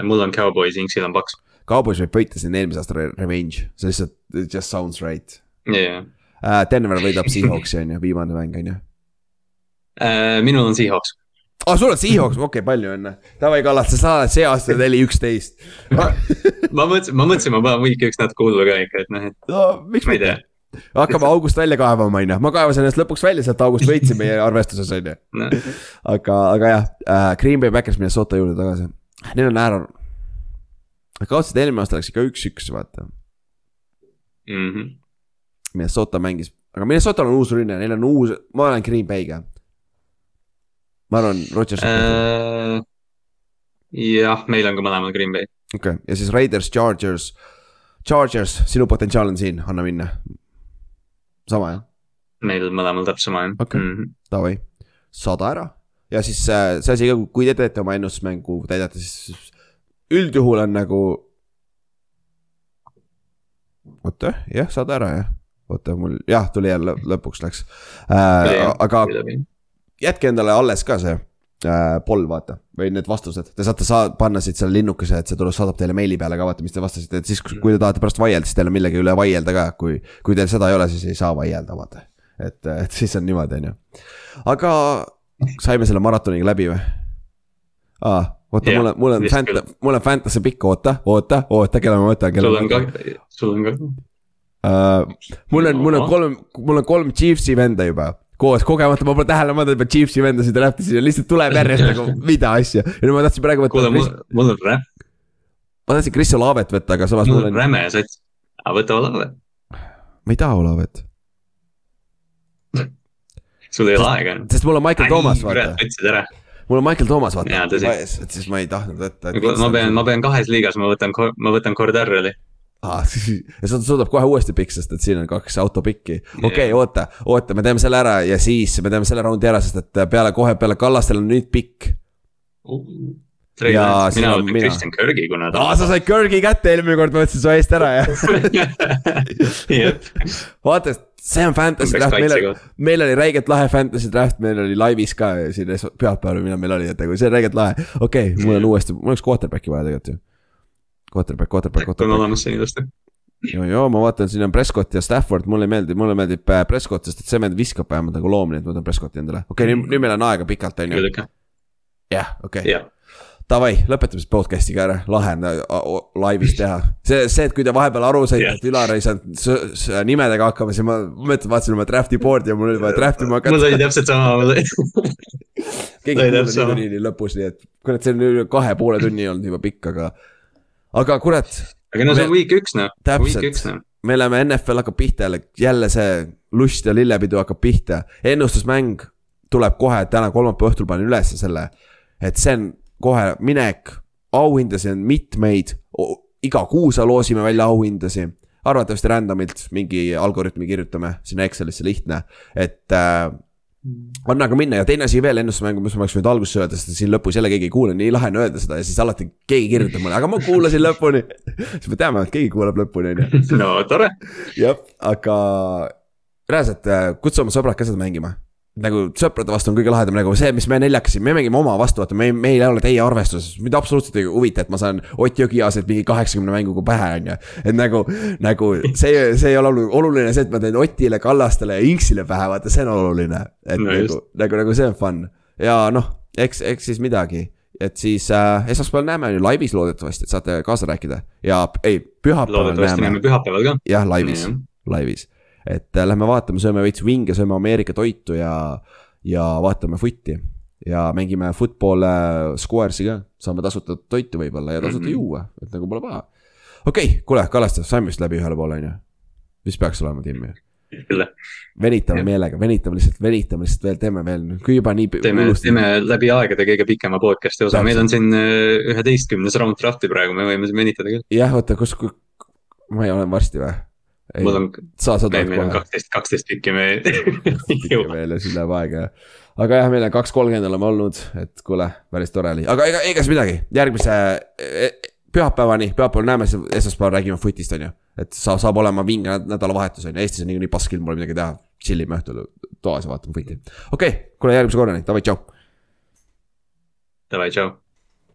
Speaker 5: mul on Cowboys, Inksil on Paks.
Speaker 2: Cowboys võib võita siin eelmise aasta re- revenge, see lihtsalt, it just sounds right
Speaker 5: yeah..
Speaker 2: uh,. Denver võidab Seahawksi on ju, viimane mäng on ju.
Speaker 5: Uh, minul on Seahawks.
Speaker 2: aa oh,, sul on Seahawks, okei okay,, palju õnne. Davai, Kallas, sa saad see aasta neli, üksteist.
Speaker 5: ma mõtlesin, ma mõtlesin, ma panen week üks natuke hullu ka ikka, et noh, et
Speaker 2: no miks mitte hakkame august välja kaevama, on ju, ma kaevasin ennast lõpuks välja sealt august, võitsin meie arvestuses, on ju.
Speaker 5: no,.
Speaker 2: aga, aga jah äh,, Green Bay Packers Minnesota juurde tagasi. Neil on äär. kaotasid eelmine aasta läks ikka üks-üks, vaata.
Speaker 5: Mm -hmm.
Speaker 2: Minnesota mängis, aga Minnesotal on uus rünne, neil on uus, ma olen Green Bay'ga. ma arvan, Rodgers,
Speaker 5: uh,. jah, meil on ka mõlemal Green Bay.
Speaker 2: okei okay., ja siis Raiders, Chargers. Chargers, sinu potentsiaal on siin, anna minna. sama jah,
Speaker 5: meil mõlemal täpselt sama jah
Speaker 2: Okei.
Speaker 5: mm. -hmm.
Speaker 2: davai, saada ära. ja siis äh, see asi ka, kui te teete oma ennustusmängu, täidate, siis üldjuhul on nagu. oota, jah, saad ära jah. oota, mul jah, tuli jälle lõpuks läks äh,. aga jätke endale alles ka see äh, poll, vaata, või need vastused, te saate saa-, panna siit selle linnukese, et see tuleb, saadab teile meili peale ka, vaata, mis te vastasite, et siis, kui te tahate pärast vaielda, siis teil on millegi üle vaielda ka, kui, kui teil seda ei ole, siis ei saa vaielda, vaata. et, et siis on niimoodi, on ju. aga saime selle maratoniga läbi või? aa, oota
Speaker 5: Jah,
Speaker 2: mul on, mul on
Speaker 5: küll.,
Speaker 2: mul on fantasy pikk, oota, oota, oota, kelle ma võtan, kelle
Speaker 5: sul
Speaker 2: ma
Speaker 5: on ka
Speaker 2: võtan.,
Speaker 5: sul on ka.
Speaker 2: uh,. mul on, mul on kolm, mul on kolm Chiefsi venda juba koos, kogemata ma pole tähele pannud, et ma Chiefsi vendasid draftisin ja lihtsalt tuleb järjest nagu mida asja. ja nüüd ma tahtsin praegu
Speaker 5: kuule, mul
Speaker 2: võtta,
Speaker 5: mul on rä-,
Speaker 2: ma tahtsin Chris Olavet võtta, aga samas
Speaker 5: mul
Speaker 2: mul
Speaker 5: on
Speaker 2: on,
Speaker 5: räme sats. aga võta Olave,
Speaker 2: ma ei taha Olavet,
Speaker 5: sul ei ole aega.
Speaker 2: sest mul on Michael Thomas, vaata.
Speaker 5: võtsid ära.
Speaker 2: Mul on Michael Thomas, vaata
Speaker 5: tõsi.,
Speaker 2: et siis ma ei tahtnud võtta.
Speaker 5: ma pean, ma pean kahes liigas, ma võtan, ma võtan Cordarreli.
Speaker 2: ah. ja sa suudab kohe uuesti pikk, sest et siin on kaks autopikki. okei okay,, oota, oota, me teeme selle ära ja siis me teeme selle raundi ära, sest et peale kohe peale Kallastel on nüüd pikk. Ja siin
Speaker 5: mina
Speaker 2: on
Speaker 5: võtan
Speaker 2: mina.
Speaker 5: Kristjan Kirgi, kuna
Speaker 2: aa, sa said Kirgi kätte eelmine kord, ma võtsin su eest ära ja vaata, see on fantasy draft, meil oli meil oli räigelt lahe fantasy draft, meil oli laivis ka siin pühapäeval millal meil oli, et nagu see on räigelt lahe. okei okay,, mul on uuesti, mul oleks quarterback'i vaja tegelikult ju. Quarterback, quarterback,
Speaker 5: on
Speaker 2: quarterback.
Speaker 5: olemas see ilusti.
Speaker 2: joo, joo, ma vaatan, siin on Prescott ja Stafford, mulle meeldib, mulle meeldib äh, Prescott, sest et see vend viskab vähemalt nagu loom, nii et ma võtan Prescotti endale. okei okay,, nüüd, nüüd meil on aega pikalt, on ju. jah, okei okay.. davai, lõpetame siis podcast'iga ära, lahe on äh, laivis teha. see, see, et kui te vahepeal aru saite yeah., et Ülar ei saanud nimedega hakkama, siis ma mõtlesin, vaatasin oma draft'i board'i ja mul oli vaja draft ima
Speaker 5: mul
Speaker 2: hakata.
Speaker 5: oli täpselt sama, mul oli.
Speaker 2: keegi ei
Speaker 5: sama.
Speaker 2: niikuinii lõpus, nii et kurat, see on üle kahe poole tunni olnud juba pikk, aga. aga kurat,
Speaker 5: aga no see on week üks noh,
Speaker 2: täpselt
Speaker 5: üks, noh.
Speaker 2: me oleme, NFL hakkab pihta jälle, jälle see lust ja lillepidu hakkab pihta. ennustusmäng tuleb kohe, täna kolmapäeva õhtul panen ülesse selle, et see on kohe minek, auhindasid on mitmeid, iga kuu sa loosime välja auhindasi. arvatavasti random'ilt mingi algoritmi kirjutame sinna Excelisse lihtne, et äh, on aga minna ja teine asi veel ennustusmängu, mis ma oleks võinud alguses öelda, sest siin lõpus jälle keegi ei kuule, nii lahe on öelda seda ja siis alati keegi kirjutab mulle, aga ma kuulasin lõpuni. siis me teame, et keegi kuulab lõpuni, on ju.
Speaker 5: no tore,
Speaker 2: jah, aga reaalselt äh, kutsu oma sõbrad ka seda mängima. Nagu sõprade vastu on kõige lahedam nagu see, mis me neljakesi, me mängime oma vastu, vaata, me, meil ei ole teie arvestuses, mind absoluutselt ei huvita, et ma saan Ott Jõgiaaselt mingi kaheksakümne mänguga pähe, on ju. et nagu, nagu see, see ei ole oluline, see, et ma teen Otile, Kallastele ja Inksile pähe, vaata, see on oluline. et
Speaker 5: No
Speaker 2: nagu, nagu, nagu see on fun ja noh, eks, eks siis midagi et siis äh, esmaspäeval näeme ju laivis loodetavasti, et saate kaasa rääkida ja ei, pühapäeval
Speaker 5: loodetavasti
Speaker 2: näeme
Speaker 5: näeme pühapäeval ka.
Speaker 2: jah, laivis
Speaker 5: Jah.,
Speaker 2: laivis, et äh, lähme vaatame, sööme veits vinge, sööme Ameerika toitu ja, ja vaatame footi. ja mängime football äh, squares'i ka, saame tasuta toitu võib-olla ja tasuta
Speaker 5: Mhm.
Speaker 2: juua, et nagu pole paha. okei okay,, kuule, Kallaste, saime vist läbi ühele poole, on ju? mis peaks olema, Tim
Speaker 5: küll,
Speaker 2: venitame
Speaker 5: Jah.
Speaker 2: meelega, venitame lihtsalt, venitame lihtsalt veel, teeme veel, kui juba nii.
Speaker 5: teeme, teeme läbi aegade kõige pikema podcast'i osa, meil on siin äh, üheteistkümnes round draft'i praegu, me võime siin venitada küll.
Speaker 2: jah, oota, kus, ma ei ole varsti või?
Speaker 5: Mul on,
Speaker 2: sa
Speaker 5: meil on kaksteist, kaksteist
Speaker 2: ikka
Speaker 5: jõuame.
Speaker 2: veel ja siis läheb aega ja. aga jah, meil on kaks kolmkümmend oleme olnud, et kuule, päris tore oli, aga ega, ega siis midagi, järgmise eh, pühapäevani, pühapäeval näeme, siis esmaspäeval räägime footist, on ju. et sa, saab olema vinge näd- nädalavahetus on ju, Eestis on niikuinii pask ilm, pole midagi teha. chill ime õhtul toas ja vaatame footi. okei okay,, kuule järgmise korrani, davai, tšau.
Speaker 5: Davai, tšau.